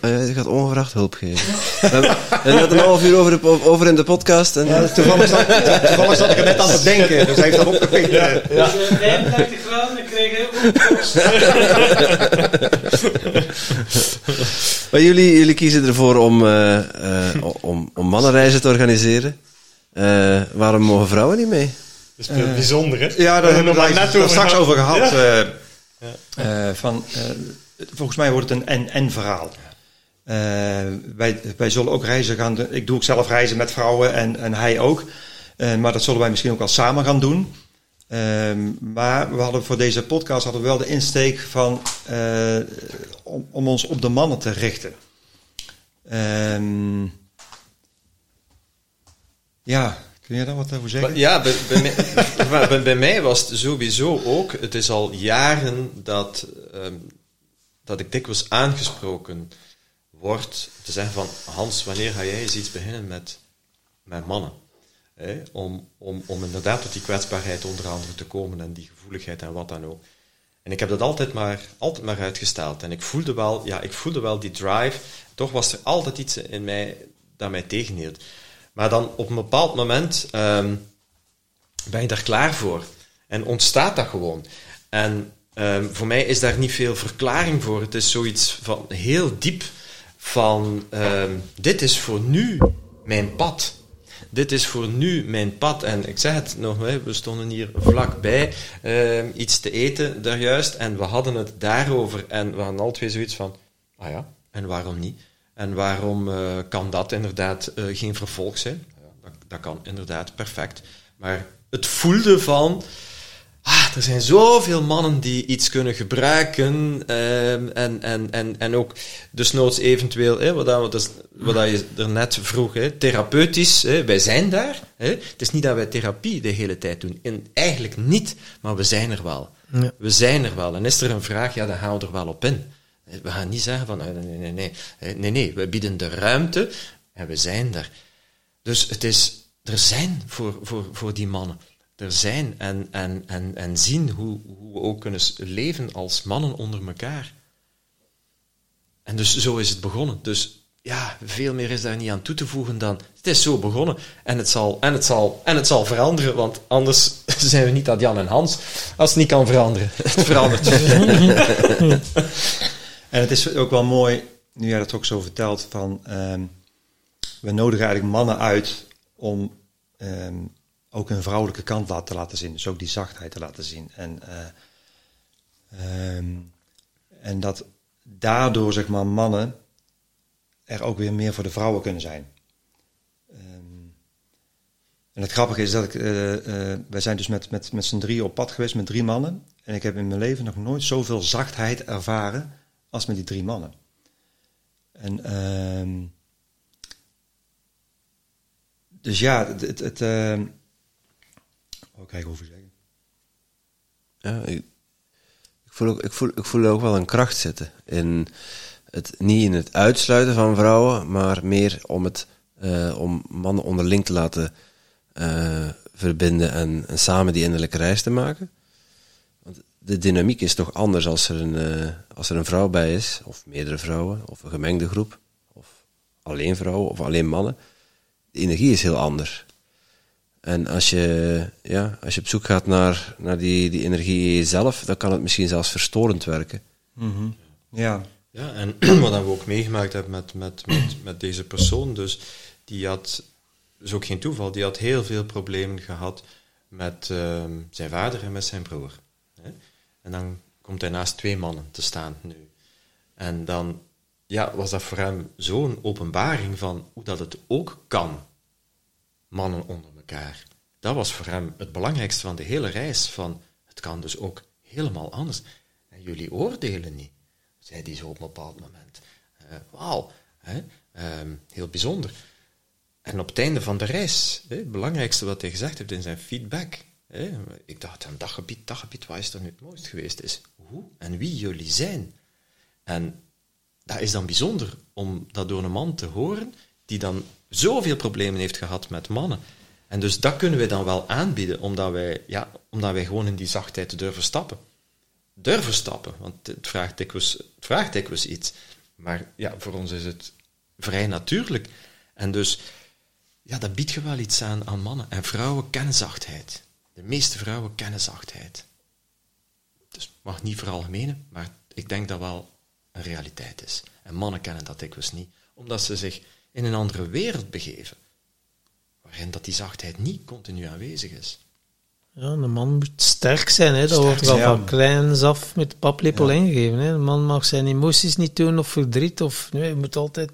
Ah ja, je gaat ongevraagd hulp geven. En, en je had een half uur over, de, over in de podcast. En, Ja, toevallig, zat, toevallig zat ik er net aan te denken, dus hij heeft dat opgepikt. eh. 35 graden, dan krijg je Maar jullie, jullie kiezen ervoor om, eh, eh, om, om mannenreizen te organiseren. Eh, waarom mogen vrouwen niet mee? Dat is bijzonder, hè? Ja, daar hebben we het over straks gehad. over gehad. Ja. eh, van, eh, volgens mij wordt het een en-en verhaal. Eh, wij, wij zullen ook reizen gaan doen. Ik doe ook zelf reizen met vrouwen en, en hij ook. Maar dat zullen wij misschien ook wel samen gaan doen. Ehm, maar we hadden voor deze podcast hadden we wel de insteek van om, om ons op de mannen te richten. Ehm, ja, kun je daar wat over zeggen? Ja, bij, mij, [LAUGHS] bij, mij was het sowieso ook. Het is al jaren dat, ehm, dat ik dikwijls aangesproken word te zeggen van Hans, wanneer ga jij eens iets beginnen met, met mannen? Om, om, om inderdaad tot die kwetsbaarheid onder andere te komen en die gevoeligheid en wat dan ook. En ik heb dat altijd maar, altijd maar uitgesteld. En ik voelde wel, ja, ik voelde wel die drive. Toch was er altijd iets in mij dat mij tegenhield. Maar dan op een bepaald moment ehm, ben je daar klaar voor. En ontstaat dat gewoon. En ehm, voor mij is daar niet veel verklaring voor. Het is zoiets van heel diep van ehm, dit is voor nu mijn pad. Dit is voor nu mijn pad. En ik zeg het nog, we stonden hier vlakbij iets te eten daar juist. En we hadden het daarover. En we hadden al twee zoiets van, ah ja, en waarom niet? En waarom eh, kan dat inderdaad eh, geen vervolg zijn? Ja, dat, dat kan inderdaad perfect. Maar het voelde van, ah, er zijn zoveel mannen die iets kunnen gebruiken ehm, en, en, en, en ook desnoods eventueel, hè, wat, dat, dus, wat dat je er net vroeg, hè, therapeutisch, hè, wij zijn daar. Hè. Het is niet dat wij therapie de hele tijd doen, in, eigenlijk niet, maar we zijn er wel. Ja. We zijn er wel. En is er een vraag, ja, dan gaan we er wel op in. We gaan niet zeggen van, eh, nee, nee, nee, nee, Eh, nee, nee, we bieden de ruimte en we zijn er. Dus het is, er zijn voor, voor, voor die mannen. Er zijn en, en, en, en zien hoe, hoe we ook kunnen leven als mannen onder elkaar. En dus zo is het begonnen. Dus ja, veel meer is daar niet aan toe te voegen dan het is zo begonnen. En het zal, en het zal, en het zal veranderen, want anders [LAUGHS] zijn we niet dat Jan en Hans als het niet kan veranderen. [LAUGHS] Het verandert. [LAUGHS] En het is ook wel mooi, nu jij dat ook zo vertelt, van ehm, we nodigen eigenlijk mannen uit om ehm, ook hun vrouwelijke kant te laten zien. Dus ook die zachtheid te laten zien. En, eh, ehm, en dat daardoor, zeg maar, mannen er ook weer meer voor de vrouwen kunnen zijn. En het grappige is dat ik, eh, eh, wij zijn dus met, met, met z'n drie op pad geweest met drie mannen. En ik heb in mijn leven nog nooit zoveel zachtheid ervaren als met die drie mannen. En ehm, dus ja, het, het, het ehm, oh, over zeggen. Ik, ik, voel ook, ik, voel, ik voel ook wel een kracht zitten. In het, niet in het uitsluiten van vrouwen, maar meer om, het, eh, om mannen onderling te laten eh, verbinden en, en samen die innerlijke reis te maken. De dynamiek is toch anders als er, een, eh, als er een vrouw bij is, of meerdere vrouwen, of een gemengde groep, of alleen vrouwen, of alleen mannen. De energie is heel anders. En als je, ja, als je op zoek gaat naar, naar die, die energie in jezelf, dan kan het misschien zelfs verstorend werken. Ja, Ja, en [CLEARS THROAT] wat we ook meegemaakt hebben met, met, met, met deze persoon, dus die had, dat is ook geen toeval, die had heel veel problemen gehad met ehm, zijn vader en met zijn broer. En dan komt hij naast twee mannen te staan nu. En dan ja, was dat voor hem zo'n openbaring van hoe dat het ook kan, mannen onder elkaar. Dat was voor hem het belangrijkste van de hele reis, van het kan dus ook helemaal anders. En jullie oordelen niet zei hij zo op een bepaald moment. Eh, Wauw, ehm, heel bijzonder. En op het einde van de reis, hè, het belangrijkste wat hij gezegd heeft in zijn feedback, ik dacht aan dat gebied, dat gebied, wat is er nu het mooist geweest, is hoe en wie jullie zijn. En dat is dan bijzonder om dat door een man te horen die dan zoveel problemen heeft gehad met mannen. En dus dat kunnen wij dan wel aanbieden, omdat wij, ja, omdat wij gewoon in die zachtheid durven stappen durven stappen. Want het vraagt dikwijls, het vraagt dikwijls iets. Maar ja, voor ons is het vrij natuurlijk. En dus, ja, dat biedt je wel iets aan aan mannen. En vrouwen kennen zachtheid. De meeste vrouwen kennen zachtheid. Dus mag niet veralgemenen, maar ik denk dat wel een realiteit is. En mannen kennen dat dikwijls niet, omdat ze zich in een andere wereld begeven. Waarin dat die zachtheid niet continu aanwezig is. Ja, een man moet sterk zijn, hè. dat Sterk wordt er al zijn, van kleins af met de paplepel ingegeven. Hè. Een man mag zijn emoties niet tonen of verdriet, of nee, je moet altijd...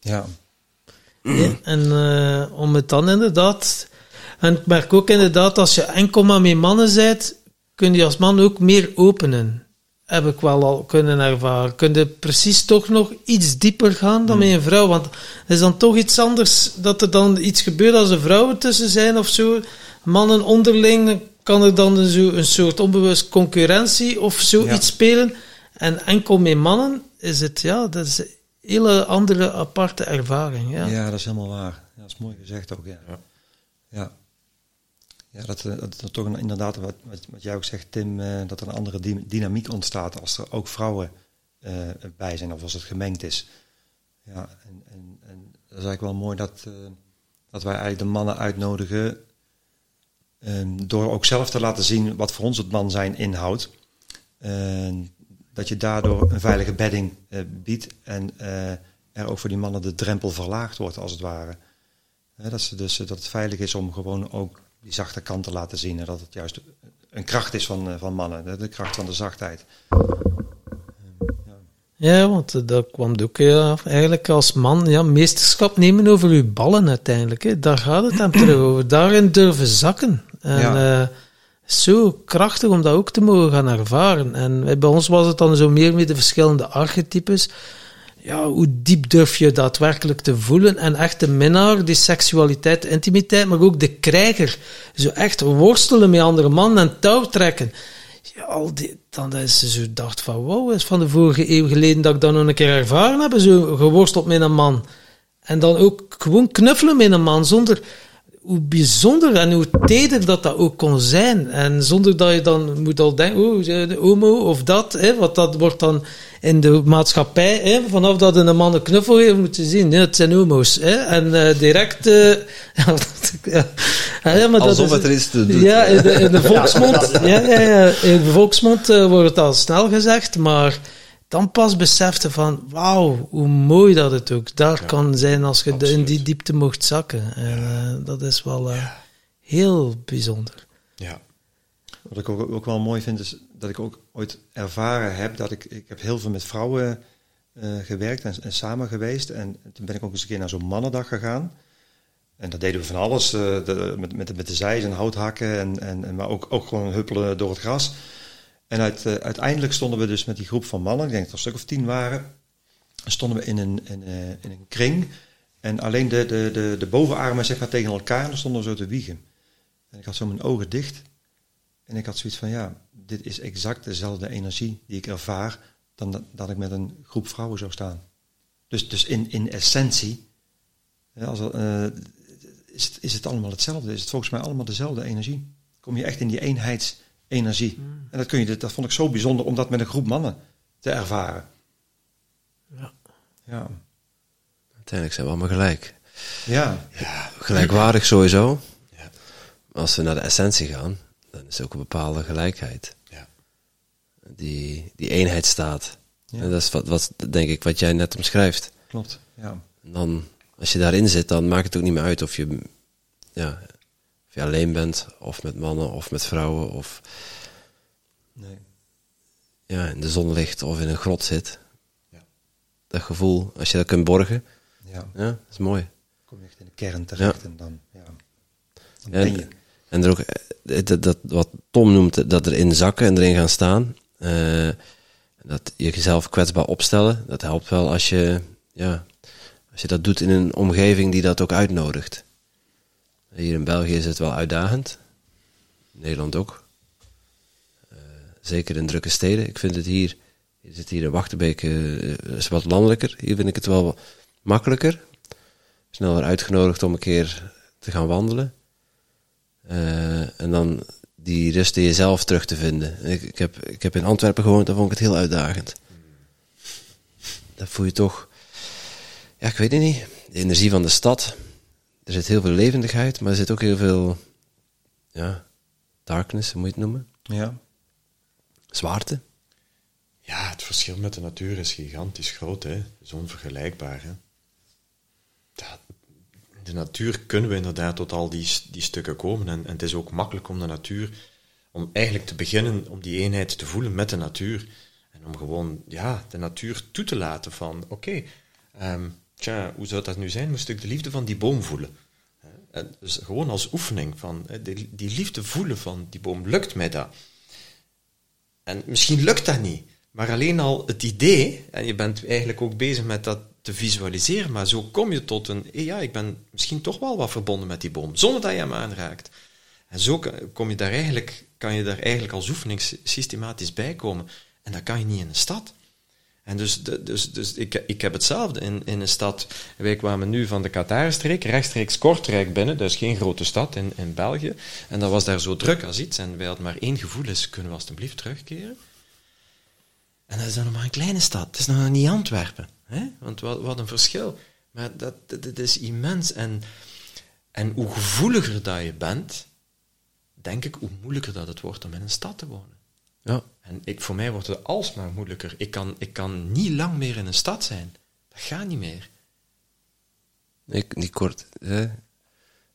ja. [CLEARS THROAT] Ja, en eh, om het dan inderdaad... En ik merk ook inderdaad, als je enkel maar met mannen bent, kun je als man ook meer openen. Heb ik wel al kunnen ervaren. Kun je precies toch nog iets dieper gaan dan met een vrouw. Want het is dan toch iets anders dat er dan iets gebeurt als er vrouwen tussen zijn of zo. Mannen onderling, dan kan er dan zo een soort onbewust concurrentie of zoiets Ja. spelen. En enkel met mannen is het, ja, dat is een hele andere aparte ervaring. Ja. Ja, dat is helemaal waar. Ja, dat is mooi gezegd ook, ja. Ja. Ja, dat, eh, dat er toch inderdaad, wat, wat, jij ook zegt, Tim, eh, dat er een andere dy- dynamiek ontstaat als er ook vrouwen eh, bij zijn of als het gemengd is. Ja, en, en, en dat is eigenlijk wel mooi dat, dat wij eigenlijk de mannen uitnodigen ehm, door ook zelf te laten zien wat voor ons het man zijn inhoudt. En dat je daardoor een veilige bedding biedt en er ook voor die mannen de drempel verlaagd wordt, als het ware. Dat, ze dus, dat het veilig is om gewoon ook die zachte kant te laten zien. En dat het juist een kracht is van, eh, van mannen, de, kracht van de zachtheid. Ja. Want eh, dat kwam ook ja, eigenlijk als man ja, meesterschap nemen over uw ballen uiteindelijk. Hè. Daar gaat het hem terug [CLEARS THROAT] over. Daarin durven zakken. En Ja. eh, zo krachtig om dat ook te mogen gaan ervaren. En eh, bij ons was het dan zo meer met de verschillende archetypes. Ja, hoe diep durf je daadwerkelijk te voelen? En echt de minnaar, die seksualiteit, intimiteit, maar ook de krijger. Zo echt worstelen met andere mannen en touw trekken. Ja, al die, dan is ze zo dacht van, wow, is van de vorige eeuw geleden dat ik dat nog een keer ervaren heb, zo geworsteld met een man. En dan ook gewoon knuffelen met een man, zonder hoe bijzonder en hoe teder dat dat ook kon zijn. En zonder dat je dan moet al denken, oh, de homo of dat, hè, want dat wordt dan in de maatschappij, hè, vanaf dat een man een knuffel heeft, moet je zien, het zijn homo's. Hè, en eh, direct... eh, [LAUGHS] ja, maar dat is- het er iets te doen. ja, in de, in de [LAUGHS] volksmond, ja, ja, ja, in de volksmond eh, wordt het al snel gezegd, maar dan pas besefte van, wauw, hoe mooi dat het ook daar kan zijn als je in die diepte mocht zakken. En eh, dat is wel eh, heel bijzonder. Ja. Wat ik ook, ook wel mooi vind, is dat ik ook ooit ervaren heb dat ik, ik heb heel veel met vrouwen eh, gewerkt en, en samen geweest. En toen ben ik ook eens een keer naar zo'n mannendag gegaan. En dat deden we van alles, de, met, met, met de zeis en houthakken, en, en, en, maar ook, ook gewoon huppelen door het gras. En eh, uiteindelijk stonden we dus met die groep van mannen, ik denk dat er een stuk of tien waren, stonden we in een, in, eh, in een kring. En alleen de, de, de, de bovenarmen zeg maar, tegen elkaar, en stonden we zo te wiegen. En ik had zo mijn ogen dicht. En ik had zoiets van, ja, dit is exact dezelfde energie die ik ervaar dan dat, ik met een groep vrouwen zou staan. Dus, dus in, in essentie als, eh, is, het, is het allemaal hetzelfde. Is het volgens mij allemaal dezelfde energie. Kom je echt in die eenheidsenergie. En dat, kun je, dat vond ik zo bijzonder om dat met een groep mannen te ervaren. Ja. Ja. Uiteindelijk zijn we allemaal gelijk. Ja. Gelijkwaardig sowieso. Ja. Als we naar de essentie gaan, dan is er ook een bepaalde gelijkheid. Ja. Die, die eenheid staat. Ja. En dat is wat, wat, denk ik, wat jij net omschrijft. Klopt. Ja. En dan, als je daarin zit, dan maakt het ook niet meer uit of je, ja, je alleen bent, of met mannen, of met vrouwen, of Nee. ja, in de zon ligt, of in een grot zit. Ja. Dat gevoel, als je dat kunt borgen, Ja. ja, dat is mooi. Kom je echt in de kern terecht en dan, ja. Dan ben je. En, en er ook, eh, dat, dat, wat Tom noemt, dat erin zakken en erin gaan staan. eh, dat je jezelf kwetsbaar opstellen, dat helpt wel als je, ja, als je dat doet in een omgeving die dat ook uitnodigt. Hier in België is het wel uitdagend. Nederland ook. Eh, zeker in drukke steden. Ik vind het hier, je zit hier in Wachterbeek, eh, is wat landelijker. Hier vind ik het wel makkelijker. Sneller uitgenodigd om een keer te gaan wandelen. Eh, en dan die rust in jezelf terug te vinden. Ik, ik, heb, ik heb in Antwerpen gewoond, daar vond ik het heel uitdagend. Dat voel je toch, ja, ik weet het niet, de energie van de stad. Er zit heel veel levendigheid, maar er zit ook heel veel, ja, darkness, hoe moet je het noemen? Ja. Zwaarte. Ja, het verschil met de natuur is gigantisch groot, hè. Het is onvergelijkbaar, hè. De natuur kunnen we inderdaad tot al die, die stukken komen. En, en het is ook makkelijk om de natuur, om eigenlijk te beginnen om die eenheid te voelen met de natuur. En om gewoon, ja, de natuur toe te laten van, oké, ehm, tja, hoe zou dat nu zijn? Moest ik de liefde van die boom voelen? En dus gewoon als oefening van, die, liefde voelen van die boom, lukt mij dat? En misschien lukt dat niet, maar alleen al het idee, en je bent eigenlijk ook bezig met dat te visualiseren, maar zo kom je tot een, ja, ik ben misschien toch wel wat verbonden met die boom, zonder dat je hem aanraakt. En zo kom je daar eigenlijk, kan je daar eigenlijk als oefening sy- systematisch bij komen. En dat kan je niet in een stad. En dus, dus, dus ik, ik heb hetzelfde in, in een stad. Wij kwamen nu van de Qatarstreek, rechtstreeks Kortrijk binnen. Is geen grote stad in, in België. En dat was daar zo druk als iets. En wij hadden maar één gevoel, is kunnen we alstublieft terugkeren? En dat is dan nog maar een kleine stad. Het is nog niet Antwerpen. Hè? Want wat, wat een verschil. Maar dat, dat is immens. En, en hoe gevoeliger dat je bent, denk ik, hoe moeilijker dat het wordt om in een stad te wonen. Ja. En ik, voor mij wordt het alsmaar moeilijker. Ik kan, ik kan niet lang meer in een stad zijn. Dat gaat niet meer. Ik, niet kort. Hè?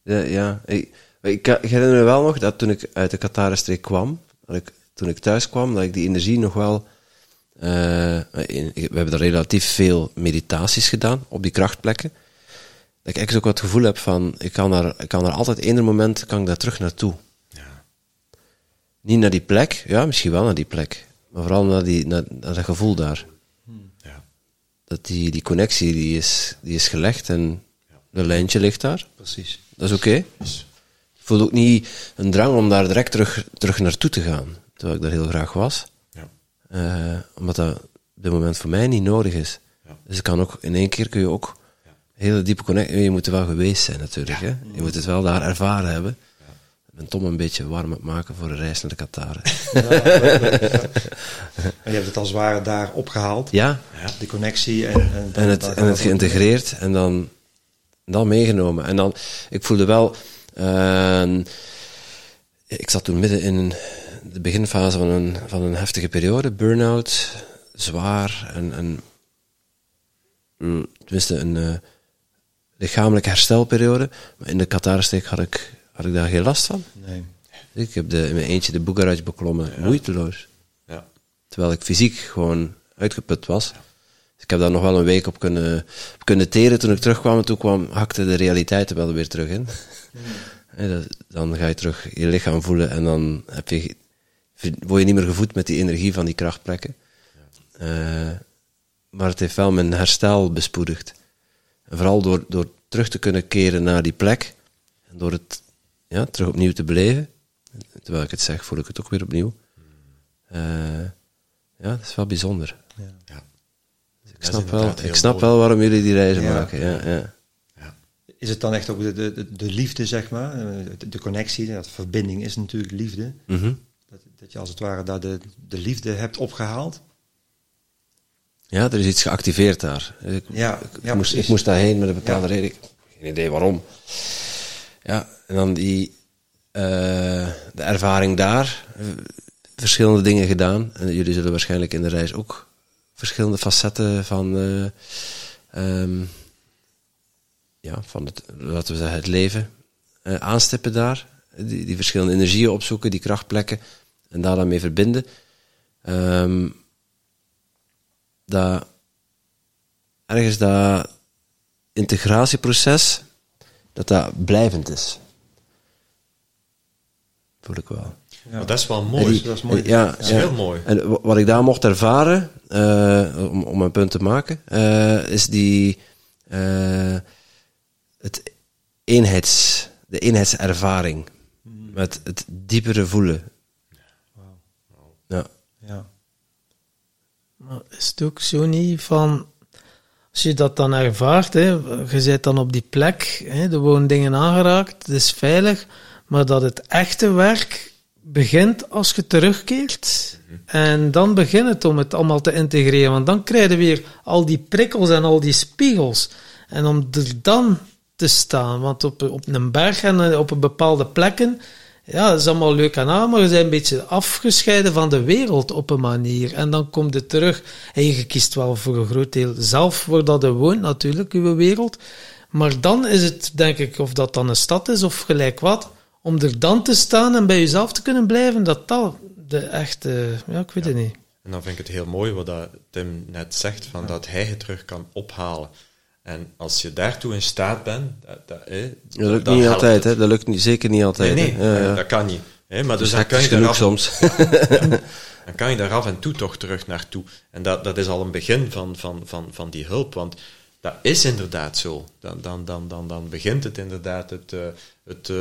Ja, ja. Ik, ik, herinner me wel nog dat toen ik uit de Qatarstreek kwam, toen ik thuis kwam, dat ik die energie nog wel Eh, we hebben daar relatief veel meditaties gedaan op die krachtplekken. Dat ik eigenlijk ook het gevoel heb van, ik kan daar, ik kan daar altijd eender moment kan ik daar terug naartoe. Niet naar die plek, ja, misschien wel naar die plek. Maar vooral naar, die, naar, naar dat gevoel daar. Ja. Dat die, die connectie die is, die is gelegd en de lijntje ligt daar. Precies. Dat is oké. Ik voel ook niet een drang om daar direct terug, terug naartoe te gaan. Terwijl ik daar heel graag was. ja. Eh, omdat dat op dit moment voor mij niet nodig is. Ja. Dus ik kan ook, in één keer kun je ook hele diepe connectie... Je moet er wel geweest zijn natuurlijk. Hè? Je moet het wel daar ervaren hebben. Ben Tom een beetje warm het maken voor een reis naar de Qatar. En je hebt het als het ware daar opgehaald. ja, Die connectie en, en, en het, en het geïntegreerd en dan, dan meegenomen. En dan, ik voelde wel, eh, ik zat toen midden in de beginfase van een, van een heftige periode, burn-out, zwaar en, en mm, tenminste een eh, lichamelijke herstelperiode. Maar in de Qatarsteek had ik, had ik daar geen last van. Nee. Ik heb de, in mijn eentje de Bugaraj beklommen, moeiteloos. Ja. Terwijl ik fysiek gewoon uitgeput was. Dus ik heb daar nog wel een week op kunnen, op kunnen teren toen ik terugkwam. En toen kwam, hakte de realiteit er wel weer terug in. [LAUGHS] Dat- dan ga je terug je lichaam voelen en dan heb je, word je niet meer gevoed met die energie van die krachtplekken. Eh, maar het heeft wel mijn herstel bespoedigd. En vooral door, door terug te kunnen keren naar die plek. En door het ja, terug opnieuw te beleven. Terwijl ik het zeg, voel ik het ook weer opnieuw. Eh, ja, dat is wel bijzonder. Ja. Ik Dat is snap, wel, ik snap mooi. wel waarom jullie die reizen Ja. maken. Ja, ja. Is het dan echt ook de, de, de- de liefde, zeg maar? Eh, De, de connectie, dat verbinding is natuurlijk liefde. Mhm. Dat, dat je als het ware daar de, de liefde hebt opgehaald. ja, er is iets geactiveerd daar. Ik, Ja, ik, ja, moest, precies. ik moest daarheen met een bepaalde Ja. reden. Ik heb geen idee waarom. Ja, en dan die, eh, de ervaring daar. eh, verschillende dingen gedaan. En jullie zullen waarschijnlijk in de reis ook verschillende facetten van, eh, ehm, ja, van het, laten we zeggen, het leven aanstippen daar. Die, die verschillende energieën opzoeken, die krachtplekken. En daar dan mee verbinden. Dat ergens dat integratieproces, dat dat blijvend is. Voel ik wel. Maar dat is wel mooi. die- dat is mooi. Ja, Dat is ja. heel mooi. En wa- wat ik daar mocht ervaren, eh, om, om een punt te maken, eh, is die, eh, het eenheids, de eenheidservaring. Met het diepere voelen. Ja. Ja. Maar is het ook zo niet van... Als je dat dan ervaart, hè, je zit dan op die plek, hè, er worden dingen aangeraakt, het is veilig, maar dat het echte werk begint als je terugkeert. En dan begint het om het allemaal te integreren, want dan krijg je weer al die prikkels en al die spiegels. En om er dan te staan, want op, op een berg en op een bepaalde plekken, ja, dat is allemaal leuk en aan, maar je bent een beetje afgescheiden van de wereld op een manier. En dan komt het terug. En je kiest wel voor een groot deel zelf waar dat je woont, natuurlijk, uw wereld. Maar dan is het, denk ik, of dat dan een stad is of gelijk wat, om er dan te staan en bij jezelf te kunnen blijven, dat dat de echte, ja, ik weet het niet. En dan vind ik het heel mooi wat dat Tim net zegt, van dat hij het terug kan ophalen. En als je daartoe in staat bent, dat, dat, hè, Dat lukt niet altijd, hè? Dat lukt niet, zeker niet altijd. Nee, nee. Ja, ja. dat kan niet. Hè, maar dus Dus dan kan, je daar af, soms. [LAUGHS] [LAUGHS] dan kan je daar af en toe toch terug naartoe. En dat, dat is al een begin van, van, van, van die hulp, want dat is inderdaad zo. Dan, dan, dan, dan, dan begint het inderdaad het, eh, het, eh,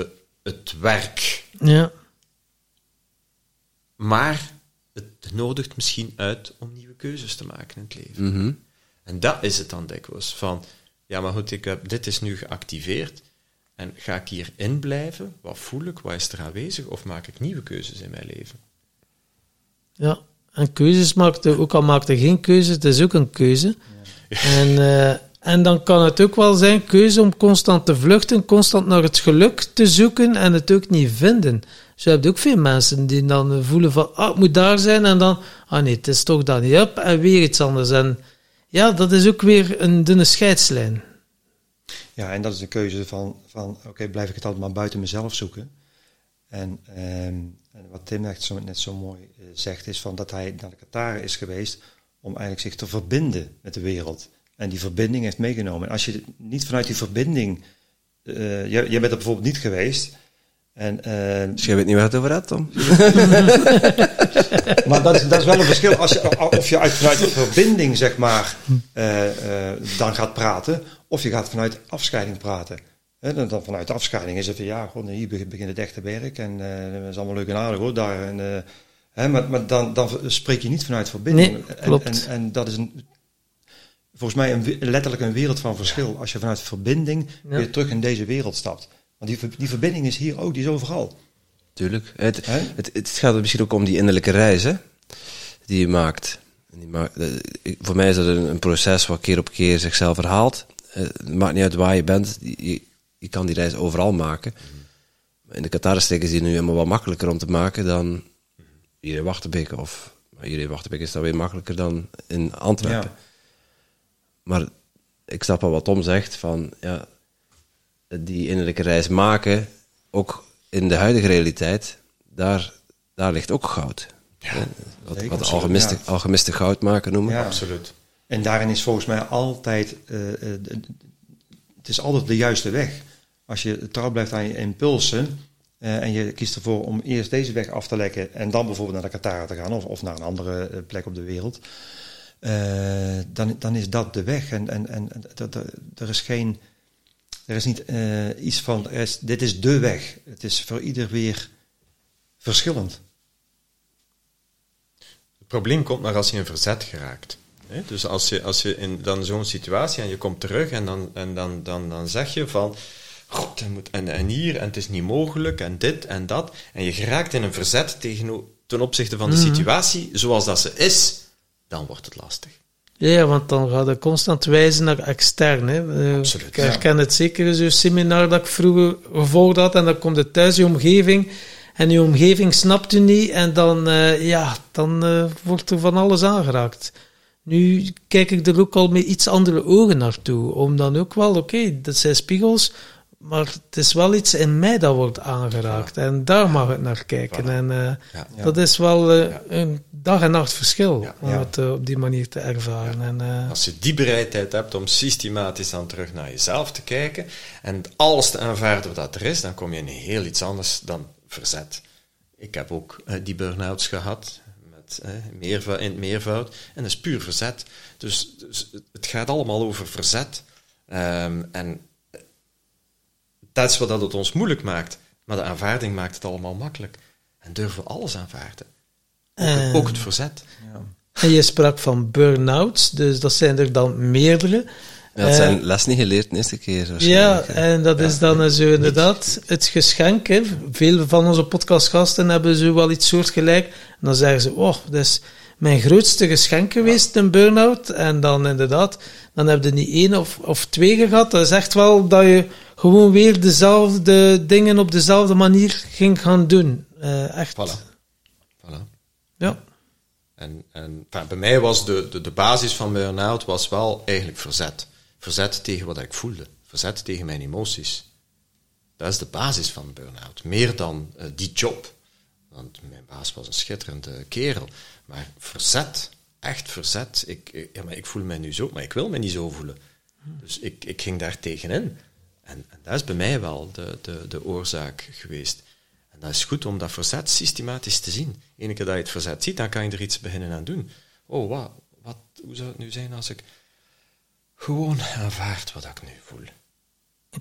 het werk. Ja, Maar het nodigt misschien uit om nieuwe keuzes te maken in het leven. Mhm. En dat is het dan dikwijls. Van, ja, maar goed, ik heb, dit is nu geactiveerd. En ga ik hierin blijven? Wat voel ik? Wat is er aanwezig? Of maak ik nieuwe keuzes in mijn leven? ja. En keuzes maakte, ook al maakte geen keuze, het is ook een keuze. En, eh, en dan kan het ook wel zijn, keuze om constant te vluchten, constant naar het geluk te zoeken en het ook niet vinden. Zo heb je ook veel mensen die dan voelen van, ah, het moet daar zijn en dan, ah nee, het is toch dat niet, Hup, en weer iets anders. En ja, dat is ook weer een dunne scheidslijn. Ja, en dat is de keuze van, van oké, blijf ik het altijd maar buiten mezelf zoeken. En, ehm, en wat Tim echt zo, net zo mooi eh, zegt, is van dat hij naar de Qatar is geweest om eigenlijk zich te verbinden met de wereld. En die verbinding heeft meegenomen. En als je niet vanuit die verbinding, eh, jij, jij bent er bijvoorbeeld niet geweest. En, eh, Dus jij weet niet waar het over hebt, Tom? [LAUGHS] maar dat is, dat is wel een verschil. Als je, of je uit, vanuit de verbinding, zeg maar, eh, eh, dan gaat praten, of je gaat vanuit afscheiding praten. Hè, dan, dan vanuit de afscheiding is het van, ja, gewoon hier begint het echte werk en eh, dat is allemaal leuk en aardig hoor, daar. En, eh, hè, maar maar dan, dan spreek je niet vanuit verbinding. Nee, En- klopt. En, en, dat is een, volgens mij een, letterlijk een wereld van verschil. Als je vanuit verbinding weer terug in deze wereld stapt. Want die, die verbinding is hier ook, die is overal. Tuurlijk. Het, het, het gaat er misschien ook om die innerlijke reis, hè, die je maakt. Die maakt eh, voor mij is dat een, een proces wat keer op keer zichzelf herhaalt. Eh, Het maakt niet uit waar je bent, je, kan die reis overal maken. In de Qatar-streek is die nu helemaal wat makkelijker om te maken dan hier in Wachtenbeek. Of hier in Wachtenbeek is dat weer makkelijker dan in Antwerpen. Ja. Maar ik snap wel wat Tom zegt, van ja, die innerlijke reis maken, ook in de huidige realiteit, daar, daar ligt ook goud. Ja, wat zeker. wat ja. alchemiste goud maken noemen. Ja. Absoluut. En daarin is volgens mij altijd, eh, eh, het is altijd de juiste weg. Als je trouw blijft aan je impulsen eh, en je kiest ervoor om eerst deze weg af te lekken en dan bijvoorbeeld naar de Qatar te gaan of, of naar een andere eh, plek op de wereld, eh, dan, dan is dat de weg. En, en, en dat- dat- er is geen, er is niet eh, iets van, is, dit is de weg. Het is voor ieder weer verschillend. Het probleem komt maar als je in verzet geraakt. Hè? Dus als je, als je in dan zo'n situatie en je komt terug en dan, en dan, dan, dan zeg je van. God, en, moet, en, en hier, en het is niet mogelijk, en dit en dat. En je geraakt in een verzet tegen, ten opzichte van de situatie zoals dat ze is, dan wordt het lastig. Ja, want dan gaat het constant wijzen naar extern. Hè. Eh, Absoluut, Ik ja. herken het zeker in zo'n seminar dat ik vroeger gevolgd had. En dan komt het thuis, je omgeving. En je omgeving snapt u niet. En dan, eh, ja, dan eh, wordt er van alles aangeraakt. Nu kijk ik er ook al met iets andere ogen naartoe. Om dan ook wel, oké, dat zijn spiegels. Maar het is wel iets in mij dat wordt aangeraakt. En daar mag het naar kijken. En eh, Ja. dat is wel eh, een dag en nacht verschil. Ja. Om Ja. het eh, op die manier te ervaren. En, eh, Als je die bereidheid hebt om systematisch dan terug naar jezelf te kijken en alles te aanvaarden wat er is, dan kom je in heel iets anders dan verzet. Ik heb ook eh, die burn-outs gehad, met, eh, meervoud, in het meervoud, en dat is puur verzet. Dus, dus het gaat allemaal over verzet. Ehm, en dat is wat dat het ons moeilijk maakt. Maar de aanvaarding maakt het allemaal makkelijk. En durven we alles aanvaarden. Ook, Eh. ook het verzet. En je sprak van burn-outs, dus dat zijn er dan meerdere. Ja, dat Eh, zijn les niet geleerd de eerste keer. Ja, en dat is dan eh, zo inderdaad het geschenk. Hè. Veel van onze podcastgasten hebben zo wel iets soortgelijk. En dan zeggen ze, oh, dat is mijn grootste geschenk geweest, een burn-out. En dan inderdaad, dan heb je niet één of, of twee gehad. Dat is echt wel dat je gewoon weer dezelfde dingen op dezelfde manier ging gaan doen. Eh, echt. Voilà. voilà. Ja. En, en bij mij was de, de, de basis van burn-out was wel eigenlijk verzet. Verzet tegen wat ik voelde. Verzet tegen mijn emoties. Dat is de basis van burn-out. Meer dan eh, die job. Want mijn baas was een schitterende kerel. Maar verzet, echt verzet. Ik, ik, ja, maar ik voel mij nu zo, maar ik wil me niet zo voelen. Dus ik, ik ging daar tegenin. En, en dat is bij mij wel de, de, de oorzaak geweest. En dat is goed om dat verzet systematisch te zien. Eén keer dat je het verzet ziet, dan kan je er iets beginnen aan doen. Oh, wat, wat, hoe zou het nu zijn als ik gewoon aanvaard wat ik nu voel?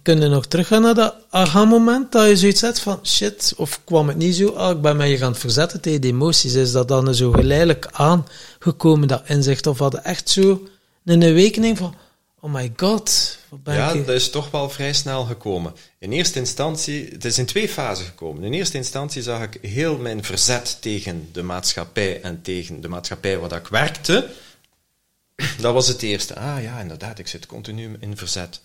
Kun je nog teruggaan naar dat aha-moment dat je zoiets hebt van shit, of kwam het niet zo, ah, ik ben mij gaan verzetten tegen die emoties. Is dat dan zo geleidelijk aangekomen, dat inzicht? Of had echt zo een awakening van, oh my god, wat ben Ja, ik... dat is toch wel vrij snel gekomen. In eerste instantie, het is in twee fasen gekomen. In eerste instantie zag ik heel mijn verzet tegen de maatschappij en tegen de maatschappij waar ik werkte. Dat was het eerste. Ah ja, inderdaad, ik zit continu in verzet.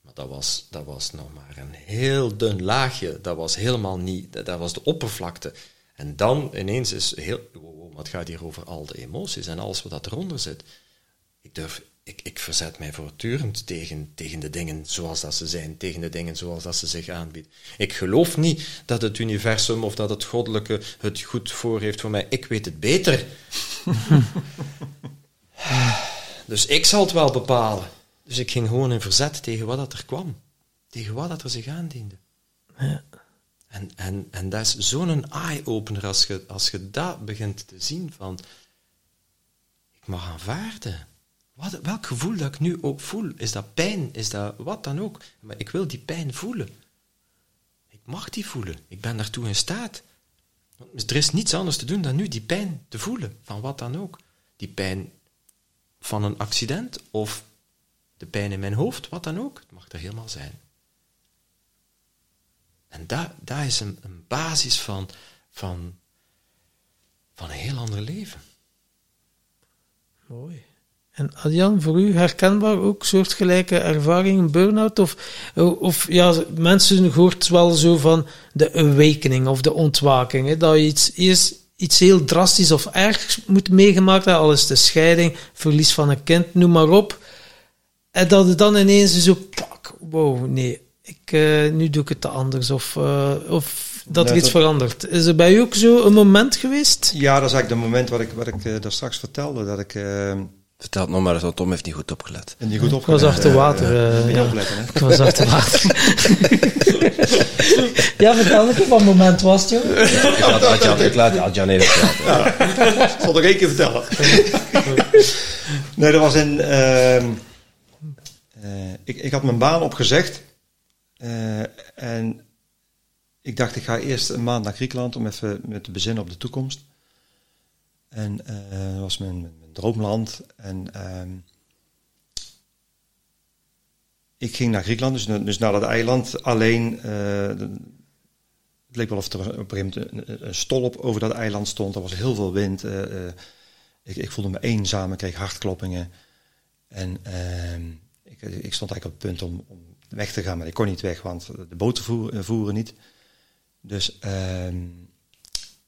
Maar dat was, dat was nog maar een heel dun laagje. Dat was helemaal niet, dat, dat was de oppervlakte. En dan ineens is heel, wow, wat gaat hier over al de emoties en alles wat dat eronder zit. Ik, durf, ik, ik verzet mij voortdurend tegen, tegen de dingen zoals dat ze zijn, tegen de dingen zoals dat ze zich aanbieden. Ik geloof niet dat het universum of dat het goddelijke het goed voor heeft voor mij. Ik weet het beter. [LAUGHS] dus ik zal het wel bepalen. Dus ik ging gewoon in verzet tegen wat dat er kwam. Tegen wat dat er zich aandiende. Ja. En, en, en dat is zo'n eye-opener als je, als je dat begint te zien van... Ik mag aanvaarden. Wat, welk gevoel dat ik nu ook voel. Is dat pijn? Is dat wat dan ook? Maar ik wil die pijn voelen. Ik mag die voelen. Ik ben daartoe in staat. Er is niets anders te doen dan nu die pijn te voelen. Van wat dan ook. Die pijn van een accident of de pijn in mijn hoofd, wat dan ook. Het mag er helemaal zijn. En dat, dat is een, een basis van, van, van een heel ander leven. Mooi. En Adjan, voor u herkenbaar ook soortgelijke ervaringen, burn-out? Of, of ja, mensen hoort wel zo van de awakening of de ontwaking. Hè, dat je iets, eerst iets heel drastisch of ergs moet meegemaakt hebben, alles de scheiding, verlies van een kind, noem maar op. En dat het dan ineens zo, pak, wow, nee, ik, uh, nu doe ik het anders. Of, uh, of dat er Nee, iets dat- verandert. Is er bij u ook zo een moment geweest? Ja, dat is eigenlijk het moment wat ik, wat ik eh, daar straks vertelde. Dat ik eh, Vertel het nog maar eens, want Tom heeft niet goed opgelet. niet goed Ik opgelet was achter eh, water. eh, eh, ja. opletten, hè. Ik was achter water. [LAUGHS] ja, vertel eens wat moment was het, joh. Ik laat Adjan, ik laat Adjan even praten. Ik zal er één keer vertellen. nee, dat was in. ehm, eh, ik, ik had mijn baan opgezegd. eh, en ik dacht, ik ga eerst een maand naar Griekenland om even met te bezinnen op de toekomst. En eh, dat was mijn, mijn, droomland. En ehm, ik ging naar Griekenland, dus, dus naar dat eiland. Alleen, eh, het leek wel of er op een gegeven moment een, stolp over dat eiland stond. Er was heel veel wind. eh, ik, ik voelde me eenzaam, ik kreeg hartkloppingen. En ehm, ik, ik stond eigenlijk op het punt om, om weg te gaan, maar ik kon niet weg, want de boten voer- voeren niet. Dus ehm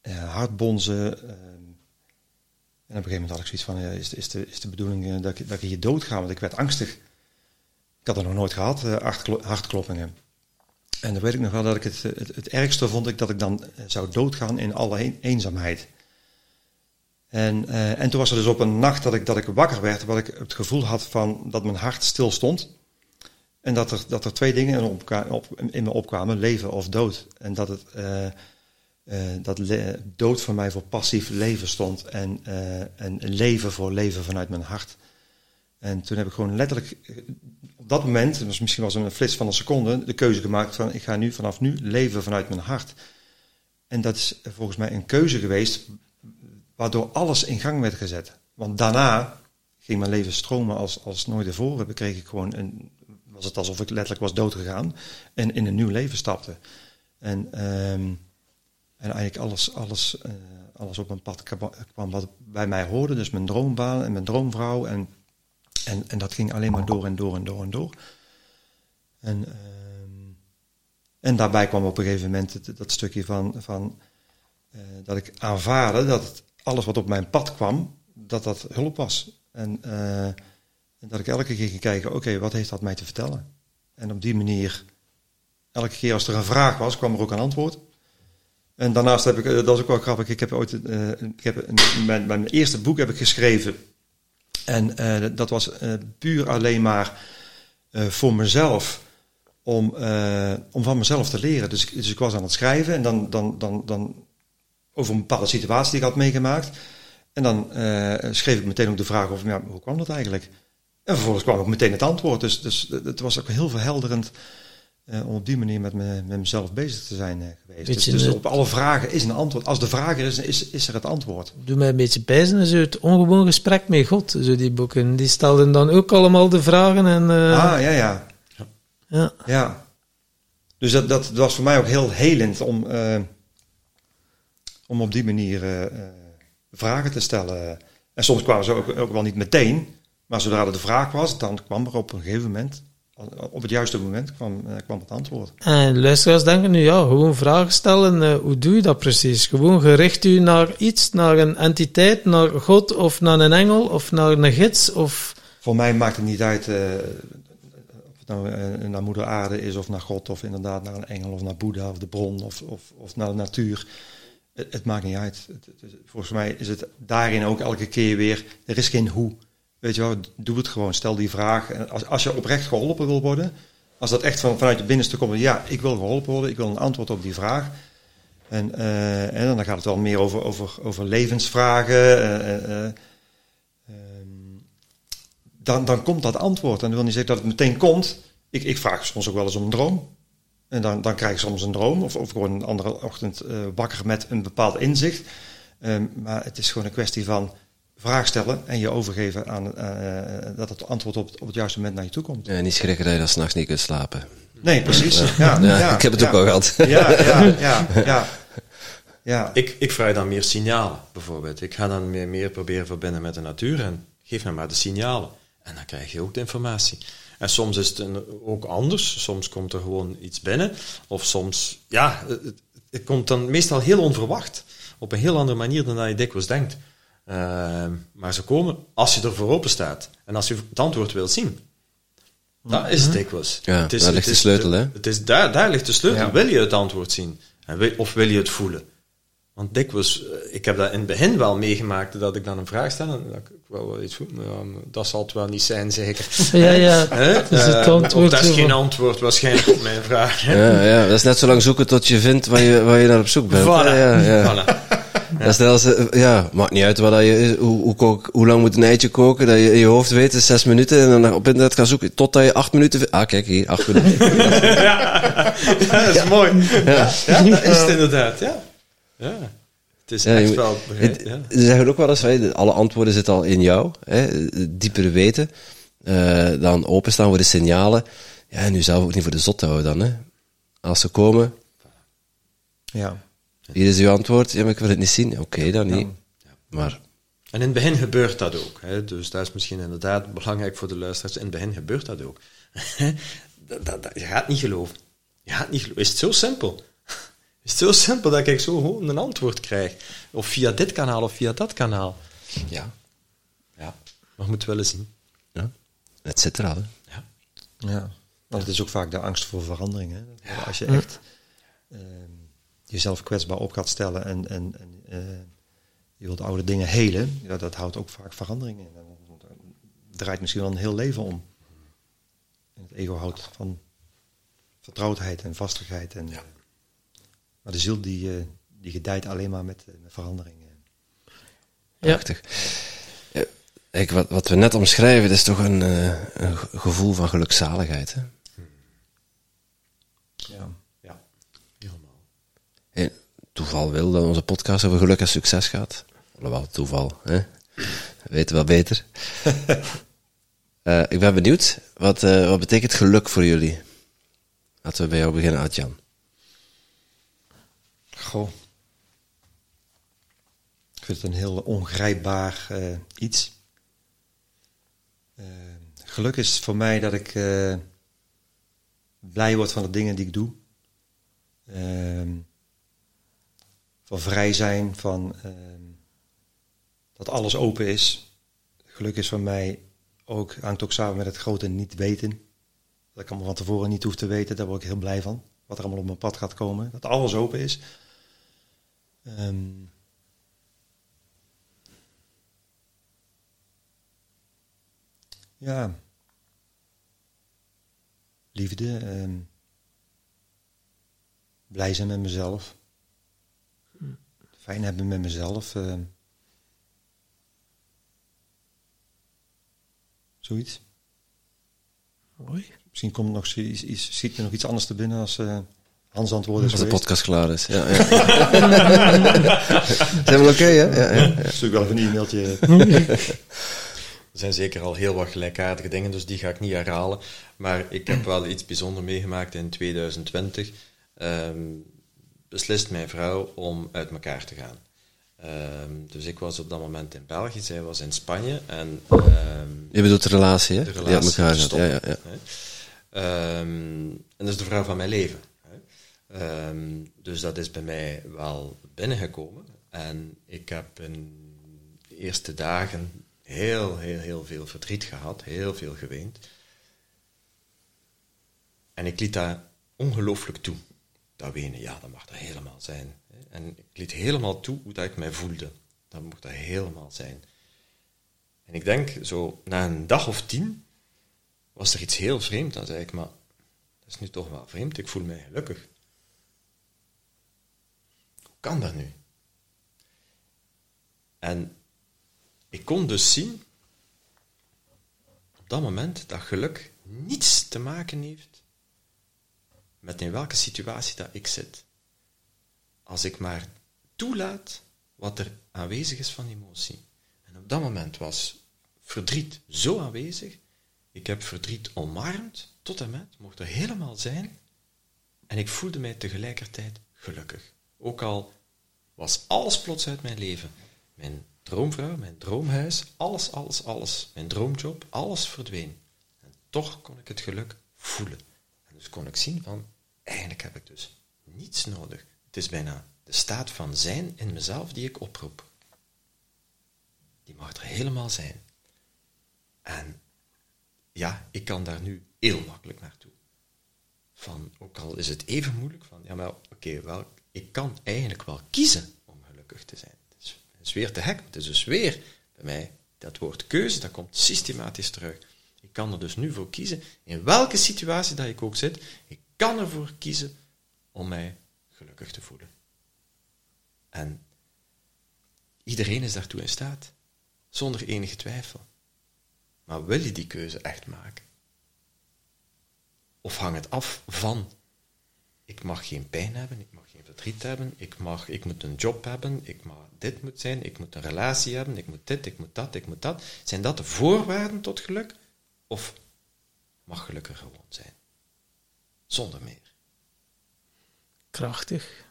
ja, hartbonzen. En op een gegeven moment had ik zoiets van, is, is, de, is de bedoeling eh, dat, ik, dat ik hier dood ga? Want ik werd angstig. Ik had er nog nooit gehad, eh, hartklo- hartkloppingen. En dan weet ik nog wel dat ik het, het, het ergste vond ik dat ik dan eh, zou doodgaan in alle een- eenzaamheid. En, eh, en toen was er dus op een nacht dat ik, dat ik wakker werd, waar ik het gevoel had van dat mijn hart stil stond. En dat er, dat er twee dingen in, op, in me opkwamen, leven of dood. En dat het eh, eh, dat le- dood voor mij voor passief leven stond en, eh, en leven voor leven vanuit mijn hart. En toen heb ik gewoon letterlijk eh, op dat moment, was misschien was een flits van een seconde, de keuze gemaakt van ik ga nu vanaf nu leven vanuit mijn hart. En dat is volgens mij een keuze geweest waardoor alles in gang werd gezet. Want daarna ging mijn leven stromen als, als nooit tevoren. Bekreeg ik gewoon een, was het alsof ik letterlijk was doodgegaan en in een nieuw leven stapte. En, ehm, en eigenlijk alles, alles, eh, alles op mijn pad kwam- wat bij mij hoorde. Dus mijn droombaan en mijn droomvrouw. En, en, en dat ging alleen maar door en door en door en door. En, ehm, en daarbij kwam op een gegeven moment dat stukje van, van eh, dat ik aanvaarde dat alles wat op mijn pad kwam, dat dat hulp was. Eh, en dat ik elke keer ging kijken, oké, wat heeft dat mij te vertellen? En op die manier, elke keer als er een vraag was, kwam er ook een antwoord. En daarnaast heb ik, eh, dat is ook wel grappig, ik heb ooit, eh, ik heb een- mijn, mijn eerste boek heb ik geschreven. En eh, dat was puur alleen maar voor mezelf, om, om van mezelf te leren. Dus, dus ik was aan het schrijven en dan, dan, dan, dan over een bepaalde situatie die ik had meegemaakt. En dan schreef ik meteen ook de vraag over, ja, hoe kwam dat eigenlijk? En vervolgens kwam ook meteen het antwoord. Dus, dus het was ook heel verhelderend eh, om op die manier met, me, met mezelf bezig te zijn eh, geweest. Dus, dus op alle vragen is een antwoord. Als de vraag er is, is, is er het antwoord. Doe mij een beetje pijzen, zo het ongewoon gesprek met God, zo die boeken. Die stelden dan ook allemaal de vragen en... eh, ah, ja, ja. ja. Ja. Dus dat, dat, was voor mij ook heel helend om, om op die manier vragen te stellen. En soms kwamen ze ook, ook wel niet meteen, maar zodra er de vraag was, dan kwam er op een gegeven moment, op het juiste moment, kwam, eh, kwam het antwoord. En luisteraars denken nu, ja, gewoon vragen stellen. eh, hoe doe je dat precies? Gewoon gericht u naar iets, naar een entiteit, naar God of naar een engel of naar een gids of... Voor mij maakt het niet uit eh, of het nou naar moeder aarde is of naar God of inderdaad naar een engel of naar Boeddha of de bron of, of, of naar de natuur. het, het maakt niet uit. Het- het- volgens mij is het daarin ook elke keer weer, er is geen hoe. Weet je wel, doe het gewoon, stel die vraag. Als, als je oprecht geholpen wil worden, als dat echt van, vanuit je binnenste komt, ja, ik wil geholpen worden, ik wil een antwoord op die vraag. En, eh, en dan gaat het wel meer over, over, over levensvragen. eh, eh, eh, ehm, dan, dan komt dat antwoord. En dat wil niet zeggen dat het meteen komt. Ik, ik vraag soms ook wel eens om een droom. En dan, dan krijg ik soms een droom. Of, of gewoon een andere ochtend wakker met een bepaald inzicht. Ehm, maar het is gewoon een kwestie van vraag stellen en je overgeven aan eh, dat het antwoord op, het- op het juiste moment naar je toe komt. Ja, niet schrikken dat je dan s'nachts niet kunt slapen. Nee, precies. Ja, Ja, ja, ik heb het ja. ook al gehad. Ja, ja, ja, ja. ja. Ik, ik vraag dan meer signalen, bijvoorbeeld. Ik ga dan meer, meer proberen verbinden met de natuur en geef me maar de signalen. En dan krijg je ook de informatie. En soms is het een- ook anders. Soms komt er gewoon iets binnen. Of soms, ja, het, het- het komt dan meestal heel onverwacht. Op een heel andere manier dan dat je dikwijls denkt. Ehm, maar ze komen als je ervoor open staat. En als je het antwoord wilt zien. Dat is het dikwijls. Ja, het is, daar ligt het de sleutel, hè? Het is daar, daar ligt de sleutel. Ja. Wil je het antwoord zien? En wil- Of wil je het voelen? Want dikwijls, eh, ik heb dat in het begin wel meegemaakt, dat ik dan een vraag stel en dat ik wel wel iets voel, dat zal het wel niet zijn, zeker. Ja, ja. Hè? Dus het Eh, antwoord of dat is zo geen antwoord waarschijnlijk op mijn vraag. hè. Ja, ja, dat is net zo lang zoeken tot je vindt waar je, waar je naar op zoek bent. Voilà. Ja, ja. Voilà. Dat is net als, eh, ja, maakt niet uit wat dat je, hoe, hoe, kook, hoe lang moet een eitje koken, dat je in je hoofd weet, is zes minuten, en dan op internet gaan zoeken, totdat je acht minuten. Ah, kijk hier, acht minuten. [LAUGHS] Ja, dat is mooi. Ja. ja, dat is het inderdaad. Ja. ja. Het is Ja, echt wel... Het- ja. Ze zeggen ook wel eens, hè, alle antwoorden zitten al in jou, hè, het diepere weten, eh, dan openstaan voor de signalen. Ja, en nu zelf ook niet voor de zot te houden dan, hè. Als ze komen, ja. Hier is uw antwoord, ja, maar ik wil het niet zien. Oké, dan niet. Maar, En in het begin gebeurt dat ook. Hè? Dus dat is misschien inderdaad belangrijk voor de luisteraars. In het begin gebeurt dat ook. [LAUGHS] dat, dat, dat- je gaat niet geloven. Je gaat niet geloven. Is het zo simpel? [LAUGHS] Is het zo simpel dat ik zo gewoon een antwoord krijg? Of via dit kanaal of via dat kanaal? Ja. Ja. Maar je moet wel eens zien. ja, het zit er al, hè. Ja. Ja, want het is ook vaak de angst voor verandering. Hè? Als je echt ehm, jezelf kwetsbaar op gaat stellen en, en, en eh, je wilt oude dingen helen, ja, dat houdt ook vaak verandering in. Dan draait misschien wel een heel leven om. En het ego houdt van vertrouwdheid en vastigheid. En, Ja. Maar de ziel die, eh, die gedijt alleen maar met, eh, met verandering. Ja. Prachtig. Ja, kijk, wat, wat we net omschrijven, dat is toch een, eh, een ge- gevoel van gelukzaligheid. Hè? Ja. Toeval wil dat onze podcast over geluk en succes gaat. Alhoewel, toeval, hè? weten wel beter. [LAUGHS] Eh, ik ben benieuwd, wat, eh, wat betekent geluk voor jullie? Laten we bij jou beginnen, Adjan. Goh. Ik vind het een heel ongrijpbaar eh, iets. Geluk is voor mij dat ik eh, blij word van de dingen die ik doe. Ehm, van vrij zijn, van ehm, dat alles open is. Geluk is voor mij ook, hangt ook samen met het grote niet weten. Dat ik allemaal van tevoren niet hoef te weten, daar word ik heel blij van. Wat er allemaal op mijn pad gaat komen. Dat alles open is. Ehm, ja. Liefde. ehm, blij zijn met mezelf. Fijn hebben met mezelf. ehm. zoiets. Mooi. Misschien komt nog iets, iets, schiet me nog iets anders te binnen als eh Hans antwoord is Als de geweest. podcast klaar is. Ja, ja. [LAUGHS] Zijn we oké, hè? Ja, ja, ja. Stuur wel even een e-mailtje. [LAUGHS] Er zijn zeker al heel wat gelijkaardige dingen, dus die ga ik niet herhalen. Maar ik heb wel iets bijzonders meegemaakt in 2020. Ehm, beslist mijn vrouw om uit elkaar te gaan. Ehm, dus ik was op dat moment in België, zij was in Spanje. En ehm, Je bedoelt de relatie, hè? de relatie uit elkaar stoppen, Ja, ja, ja. Ehm, en dat is de vrouw van mijn leven. Hè. Dus dat is bij mij wel binnengekomen. En ik heb in de eerste dagen heel, heel, heel veel verdriet gehad, heel veel geweend. En ik liet dat ongelooflijk toe. Dat wenen, ja, dat mag er helemaal zijn. En ik liet helemaal toe hoe dat ik mij voelde. Dat mocht dat helemaal zijn. En ik denk, zo na een dag of tien, was er iets heel vreemd. Dan zei ik, maar dat is nu toch wel vreemd, ik voel mij gelukkig. Hoe kan dat nu? En ik kon dus zien, op dat moment, dat geluk niets te maken heeft met in welke situatie dat ik zit. Als ik maar toelaat wat er aanwezig is van emotie. En op dat moment was verdriet zo aanwezig. Ik heb verdriet omarmd tot en met, mocht er helemaal zijn. En ik voelde mij tegelijkertijd gelukkig. Ook al was alles plots uit mijn leven. Mijn droomvrouw, mijn droomhuis, alles, alles, alles. Mijn droomjob, alles verdween. En toch kon ik het geluk voelen. Dus kon ik zien van, eigenlijk heb ik dus niets nodig. Het is bijna de staat van zijn in mezelf die ik oproep. Die mag er helemaal zijn. En ja, ik kan daar nu heel makkelijk naartoe. Van, ook al is het even moeilijk, van ja, maar oké, wel, ik kan eigenlijk wel kiezen om gelukkig te zijn. Het is, het is weer te hek, het is dus weer bij mij dat woord keuze, dat komt systematisch terug. Ik kan er dus nu voor kiezen, in welke situatie dat ik ook zit, ik kan ervoor kiezen om mij gelukkig te voelen. En iedereen is daartoe in staat, zonder enige twijfel. Maar wil je die keuze echt maken? Of hangt het af van, ik mag geen pijn hebben, ik mag geen verdriet hebben, ik, mag, ik moet een job hebben, ik mag dit moet zijn, ik moet een relatie hebben, ik moet dit, ik moet dat, ik moet dat. Zijn dat de voorwaarden tot geluk? Of mag geluk er gewoon zijn? Zonder meer. Krachtig.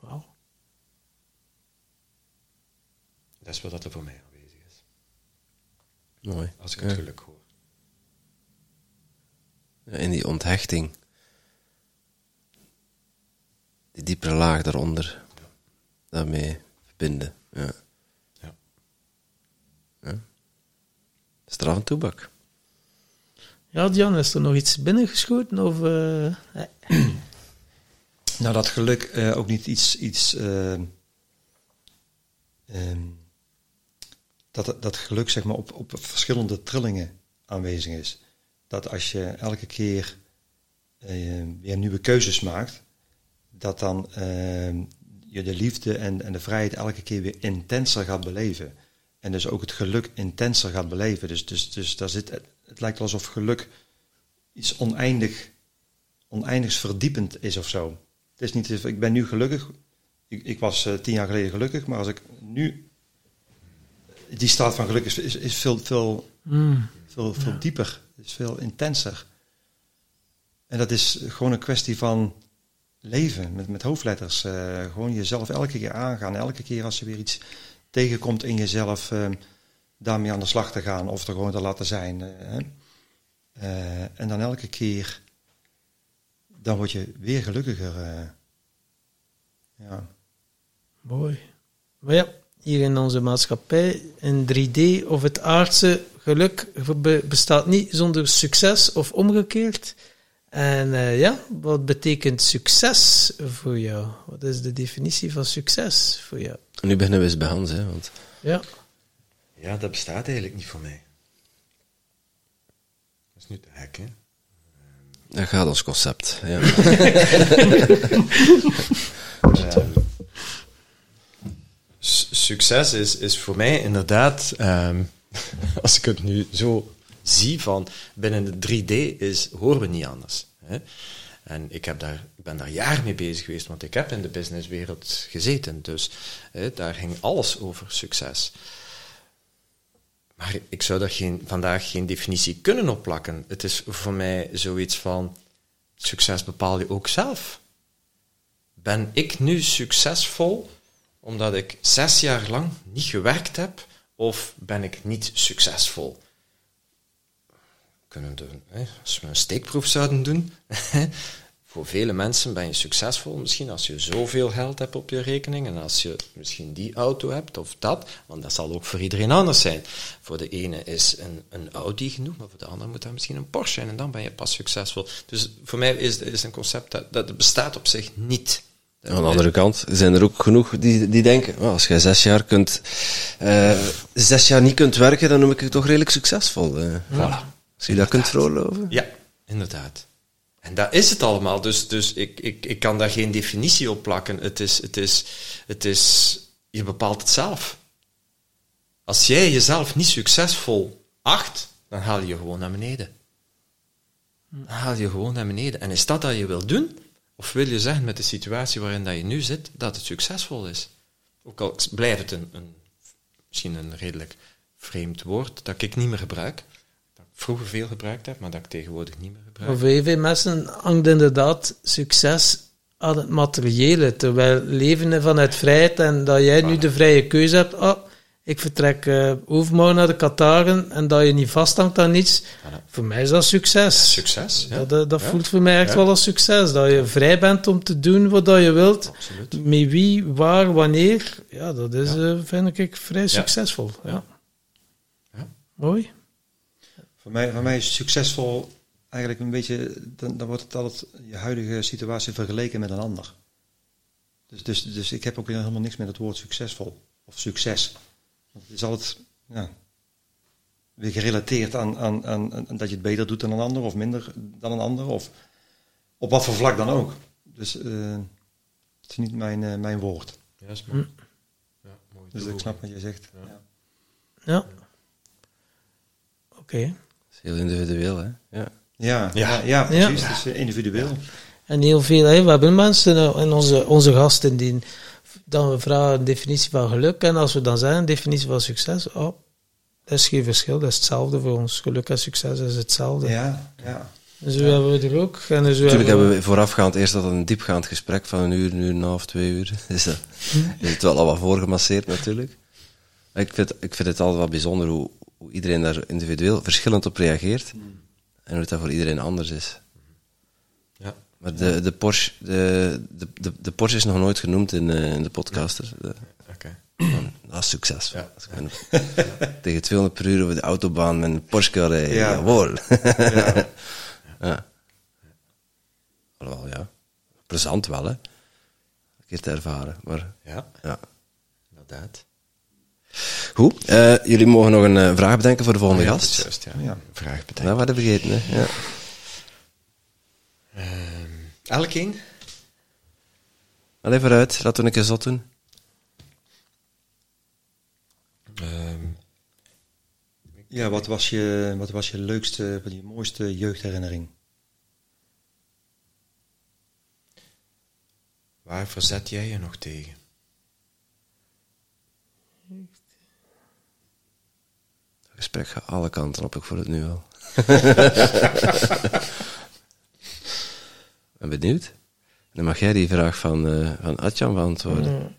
Wauw. Dat is wat er voor mij aanwezig is. Mooi. Als ik het Ja. geluk hoor. Ja, in die onthechting. Die diepere laag daaronder. Daarmee verbinden. Ja. Ja. ja. Straf en toebak. Ja, Jan, is er nog iets binnengeschoten? Of, eh, eh, [CLEARS THROAT] Nou, dat geluk eh, ook niet iets. iets eh, ehm, dat, dat geluk zeg maar op, op verschillende trillingen aanwezig is. Dat als je elke keer eh, weer nieuwe keuzes maakt, dat dan eh, je de liefde en, en de vrijheid elke keer weer intenser gaat beleven. En dus ook het geluk intenser gaat beleven. Dus, dus, dus daar zit, het lijkt wel alsof geluk iets oneindig, oneindigs verdiepend is of zo. Het is niet, ik ben nu gelukkig. Ik, ik was eh, tien jaar geleden gelukkig, maar als ik nu. Die staat van geluk is, is, is veel, veel, mm, veel, veel dieper, is veel intenser. En dat is gewoon een kwestie van leven met, met hoofdletters. eh, gewoon jezelf elke keer aangaan. Elke keer als je weer iets tegenkomt in jezelf, eh, daarmee aan de slag te gaan of er gewoon te laten zijn. eh, hè. Eh, en dan elke keer, dan word je weer gelukkiger. eh. ja. mooi. Maar ja, hier in onze maatschappij, in 3D of het aardse geluk be- bestaat niet zonder succes of omgekeerd. En eh, ja, wat betekent succes voor jou? Wat is de definitie van succes voor jou? En nu beginnen we eens bij Hans, hè, want Ja, Ja, dat bestaat eigenlijk niet voor mij. Dat is nu te hek, hè? dat gaat ons concept. Ja. [LAUGHS] Su- succes is, is voor mij inderdaad, ehm, [LAUGHS] als ik het nu zo zie van binnen de 3D, is, horen we niet anders. Hè? En ik, heb daar, ik ben daar jaren mee bezig geweest, want ik heb in de businesswereld gezeten. Dus hè, daar ging alles over succes. Maar ik zou daar geen, vandaag geen definitie kunnen opplakken. Het is voor mij zoiets van, succes bepaal je ook zelf. Ben ik nu succesvol omdat ik zes jaar lang niet gewerkt heb, of ben ik niet succesvol? Kunnen hè, als we een steekproef zouden doen, [LAUGHS] voor vele mensen ben je succesvol misschien als je zoveel geld hebt op je rekening en als je misschien die auto hebt of dat, want dat zal ook voor iedereen anders zijn. Voor de ene is een, een Audi genoeg, maar voor de andere moet dat misschien een Porsche zijn en dan ben je pas succesvol. Dus voor mij is is een concept dat, dat bestaat op zich niet. Aan de andere kant zijn er ook genoeg die, die denken, als jij zes jaar, kunt, eh, zes jaar niet kunt werken, dan noem ik het toch redelijk succesvol. eh. Voilà. Als je dat kunt veroorloven. Ja, inderdaad. En dat is het allemaal. Dus, dus ik, ik, ik kan daar geen definitie op plakken. Het is, het is, het is, je bepaalt het zelf. Als jij jezelf niet succesvol acht, dan haal je je gewoon naar beneden. Dan haal je gewoon naar beneden. En is dat dat je wilt doen? Of wil je zeggen met de situatie waarin dat je nu zit, dat het succesvol is? Ook al blijft het een, een, misschien een redelijk vreemd woord, dat ik niet meer gebruik. Dat ik vroeger veel gebruikt heb, maar dat ik tegenwoordig niet meer. Maar voor heel veel mensen hangt inderdaad succes aan het materiële. Terwijl leven vanuit vrijheid en dat jij nu de vrije keuze hebt. Oh, ik vertrek eh overmorgen naar de Kataren en dat je niet vasthangt aan iets. Voor mij is dat succes. Succes, ja. Dat, dat, Ja. voelt voor mij echt Ja. wel als succes. Dat je vrij bent om te doen wat je wilt. Absoluut. Met wie, waar, wanneer. Ja, dat is, eh, vind ik, vrij succesvol. Ja. Ja. Mooi. Voor mij, voor mij is succesvol eigenlijk een beetje, dan, dan wordt het altijd je huidige situatie vergeleken met een ander. Dus, dus, dus ik heb ook weer helemaal niks met het woord succesvol of succes. Want het is altijd ja, weer gerelateerd aan, aan, aan, aan dat je het beter doet dan een ander of minder dan een ander. Of op wat voor vlak dan ook. Dus eh, het is niet mijn, eh, mijn woord. Ja, is mooi. Ja, mooi. Dus ik snap wat je zegt. Ja. Ja. Oké. Dat is heel individueel, hè? Ja. Ja, Ja. ja. ja, precies. Het is eh, individueel. En heel veel, hè, we hebben mensen eh, en onze, onze gasten die dan we vragen een definitie van geluk. En als we dan zeggen een definitie van succes, oh, dat is geen verschil, dat is hetzelfde voor ons. Geluk en succes is hetzelfde. Ja, ja. En zo hebben we er ook. En zo Natuurlijk hebben we voorafgaand eerst dat een diepgaand gesprek van een uur, een uur en een half, twee uur. [LAUGHS] Dus dat is het wel al wat voorgemasseerd natuurlijk. Maar Ik vind, ik vind het altijd wel bijzonder hoe, hoe iedereen daar individueel verschillend op reageert. En hoe het dat voor iedereen anders is. Ja. Maar de, de, Porsche, de, de, de, Porsche is nog nooit genoemd in, eh, in de podcaster. De- Oké. van, [CLEARS THROAT] dat is succesvol. Ja. [LAUGHS] Tegen 200 per uur over de autobaan met een Porsche kan rijden. Ja. Jawohl. ja. Ja. [LAUGHS] Alhoewel, ja. Plezant wel, hè. Een keer te ervaren. Maar, Ja, ja. inderdaad. Goed, eh, jullie mogen nog een eh, vraag bedenken voor de volgende Ah, ja, gast. juist, ja. Ja. Vraag bedenken. Waren we vergeten, hè. Ja. Ehm, elk? Allee, vooruit. Laten we een keer zot doen. Ehm, Ja, wat was je, wat was je leukste, wat je mooiste jeugdherinnering? waar verzet jij je nog tegen? Gesprek gaat alle kanten op, ik voel het nu al. [LAUGHS] ben benieuwd. Dan mag jij die vraag van, eh van Atjan beantwoorden.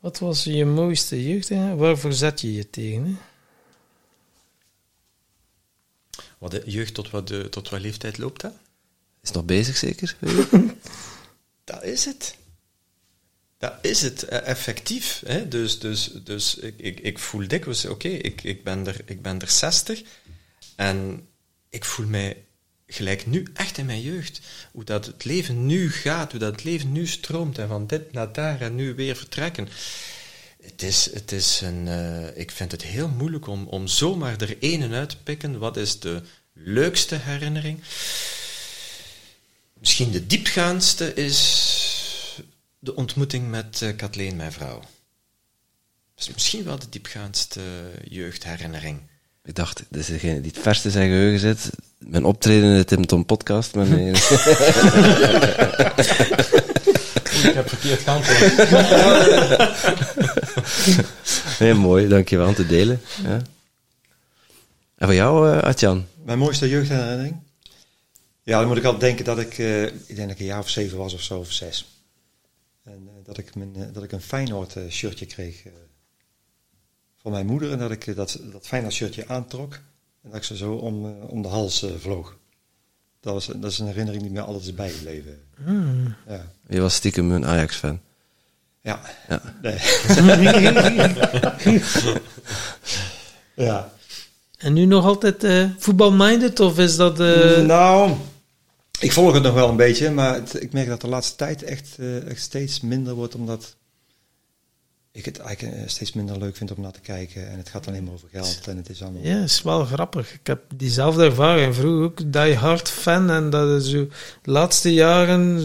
Wat was je mooiste jeugd? Hè? Waarvoor zet je je tegen? Hè? Wat de jeugd tot wat, de, tot wat leeftijd loopt dat? Is nog bezig zeker? [LAUGHS] Dat is het. Dat is het, eh, effectief. Hè? Dus, dus, dus ik, ik, ik voel dikwijls, oké, ik, ik, ben er, ik ben er 60 en ik voel mij gelijk nu echt in mijn jeugd. Hoe dat het leven nu gaat, hoe dat het leven nu stroomt en van dit naar daar en nu weer vertrekken. Het is, het is een, eh, ik vind het heel moeilijk om, om zomaar er ene uit te pikken. Wat is de leukste herinnering? Misschien de diepgaandste is de ontmoeting met eh, Kathleen, mijn vrouw. Dat is misschien wel de diepgaandste jeugdherinnering. Ik dacht, dit is degene die het verste in zijn geheugen zit. Mijn optreden in de Tim Tom podcast. Maar nee. [LAUGHS] Ik heb verkeerd geantwoord. [LAUGHS] nee, mooi, dankjewel om te delen. Ja. En voor jou, eh Atjan? Mijn mooiste jeugdherinnering? Ja, dan moet ik al denken dat ik, eh, ik denk dat ik een jaar of zeven was of zo, of zes. Dat, ik mijn, eh, dat ik een Feyenoord eh, shirtje kreeg eh, van mijn moeder. En dat ik dat, dat Feyenoord shirtje aantrok. En dat ik ze zo om, eh, om de hals eh, vloog. dat, was, dat is een herinnering die me altijd is bijgebleven. Ja. Je was stiekem een Ajax-fan. Ja. Ja. Nee. [LAUGHS] ja. En nu nog altijd eh voetbalminded of is dat... eh, Nou, ik volg het nog wel een beetje, maar het- ik merk dat de laatste tijd echt, eh, echt steeds minder wordt, omdat ik het eigenlijk eh, steeds minder leuk vind om naar te kijken. En het gaat alleen maar over geld en het is allemaal... Ja, is wel grappig. Ik heb diezelfde ervaring. Vroeger ook die hard fan. En dat is zo de laatste jaren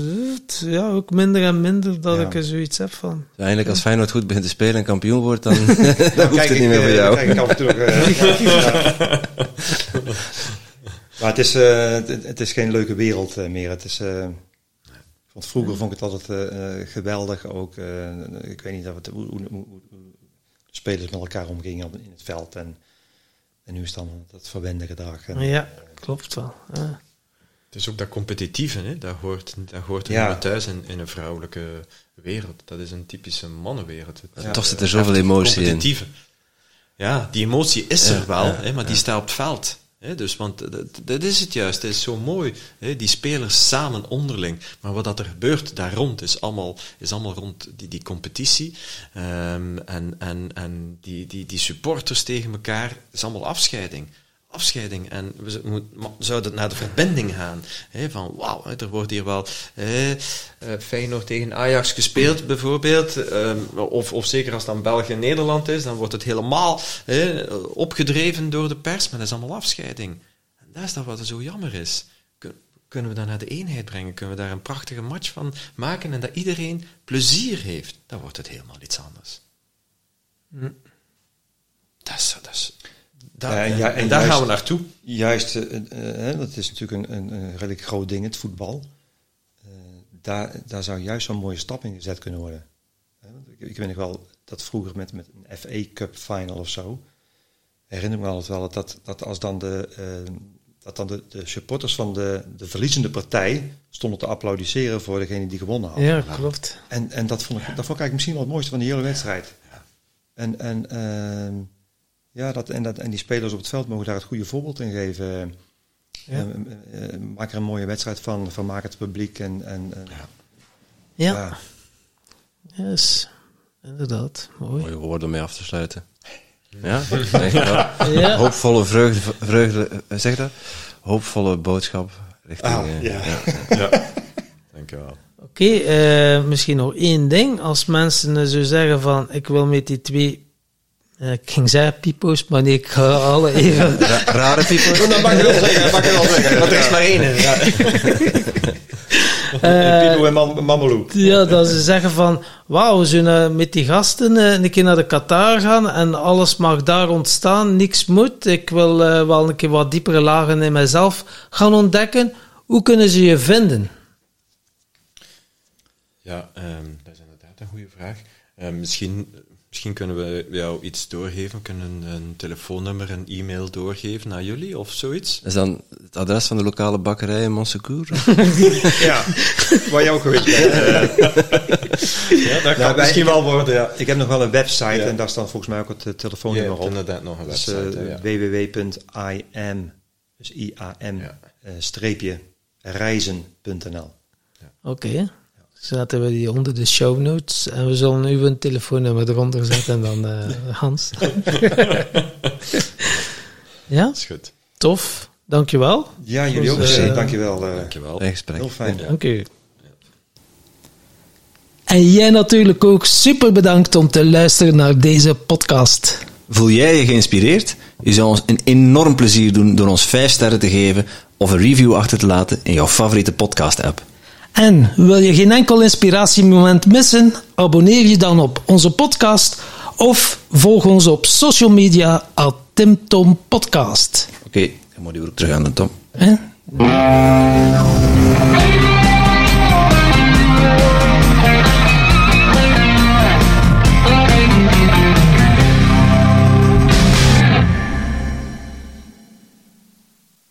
ja, ook minder en minder dat Ja. ik er zoiets heb van. Dus eigenlijk als Feyenoord goed begint te spelen en kampioen wordt, dan, [LAUGHS] dan [LAUGHS] hoeft Kijk het niet ik, meer voor eh, jou. Kijk ik af en toe nog, [LAUGHS] ja. Maar het is, eh, het, het is geen leuke wereld eh, meer. Het is, eh, want vroeger vond ik het altijd geweldig ook. eh, ik weet niet of het, hoe, hoe, hoe- hoe de spelers met elkaar omgingen in het veld. En, en nu is het dan dat verwende gedrag. En, Ja, klopt wel. Ja. Het is ook dat competitieve, hè? Dat, hoort, dat hoort er Ja. niet meer thuis in, in een vrouwelijke wereld. Dat is een typische mannenwereld. Het, Toch zit er zoveel emotie in. Ja, die emotie is Ja, er wel, ja, hè, maar die staat op het veld. Dus, want dat, dat is het juist, het is zo mooi. Die spelers samen onderling. Maar wat dat er gebeurt daar rond is allemaal, is allemaal rond die, die competitie. Ehm, en en, en die, die, die supporters tegen elkaar, is allemaal afscheiding. Afscheiding. En we moet- zouden naar de verbinding gaan. Hè, van wauw, er wordt hier wel hè, eh, Feyenoord tegen Ajax gespeeld, bijvoorbeeld. Ehm, of, of zeker als het dan België-Nederland is, dan wordt het helemaal hè, opgedreven door de pers. Maar dat is allemaal afscheiding. En dat is dan wat er zo jammer is. Kun- Kunnen we dat naar de eenheid brengen? Kunnen we daar een prachtige match van maken en dat iedereen plezier heeft? Dan wordt het helemaal iets anders. Dat is, dat is, daar, Ja, en en, ja, en en daar juist- gaan we naartoe. Juist, eh, eh, hè, dat is natuurlijk een, een, een redelijk groot ding, het voetbal. Eh, daar, daar zou juist zo'n mooie stap in gezet kunnen worden. Ik, ik weet nog wel dat vroeger met, met een FA Cup final of zo, herinner ik me altijd wel dat, dat, dat als dan de, eh, dat dan de, de supporters van de, de verliezende partij stonden te applaudisseren voor degene die gewonnen had. ja, klopt. En, en dat, vond ik, dat vond ik eigenlijk misschien wel het mooiste van die hele wedstrijd. En, en, ehm, ja, dat, en, dat, en die spelers op het veld mogen daar het goede voorbeeld in geven. Ja. Eh, eh, maak er een mooie wedstrijd van, vermaak het publiek. En, en, Ja, ja. yes. inderdaad. Mooi. Mooie woorden om mee af te sluiten. [LAUGHS] Ja. Hoopvolle vreugde, vreugde eh, zeg dat? Hoopvolle boodschap richting... Ah, eh, ja. [LAUGHS] Ja. Dankjewel. Oké, eh, misschien nog één ding. Als mensen eh, zo zeggen van, ik wil met die twee, eh, ik ging zeggen pipo's, maar nee, ik ga alle [LAUGHS] even... Ra- rare people. Dat mag je wel zeggen, dat mag je wel zeggen. Er is maar één. Ja. Eh, Pino en Mam- Mamelou. Ja, dat ze zeggen van, wauw, we zullen eh, met die gasten eh, een keer naar de Qatar gaan en alles mag daar ontstaan, niks moet. Ik wil eh, wel een keer wat diepere lagen in mezelf gaan ontdekken. Hoe kunnen ze je vinden? Ja, ehm, dat is inderdaad een goede vraag. Ehm, misschien, misschien kunnen we jou iets doorgeven, kunnen een telefoonnummer en e-mail doorgeven naar jullie of zoiets. Is dan het adres van de lokale bakkerij in Montsecours? [LAUGHS] Ja, waar je ook Ja, dat Nou, wij- wel worden, ja. ik heb nog wel een website Ja. en daar staat volgens mij ook het eh, Je telefoonnummer hebt op. inderdaad nog een Dat is website. eh, ja. www.im, dus I-A-M, Ja. eh, streepje, reizen.nl. Oké, zetten we die onder de show notes en we zullen nu een telefoonnummer eronder zetten en dan eh, [LAUGHS] Hans. ja, Dat is goed. tof. Dankjewel. Ja, jullie ook. Dus, eh, dankjewel. eh, Dankjewel. Gesprek. heel fijn. Dank u. En jij natuurlijk ook super bedankt om te luisteren naar deze podcast. Voel jij je geïnspireerd? Je zou ons een enorm plezier doen door ons 5 sterren te geven of een review achter te laten in jouw favoriete podcast-app. En wil je geen enkel inspiratiemoment missen? Abonneer je dan op onze podcast of volg ons op social media at Tim Tom Podcast. Oké, dan moet je ook terug aan de Tom.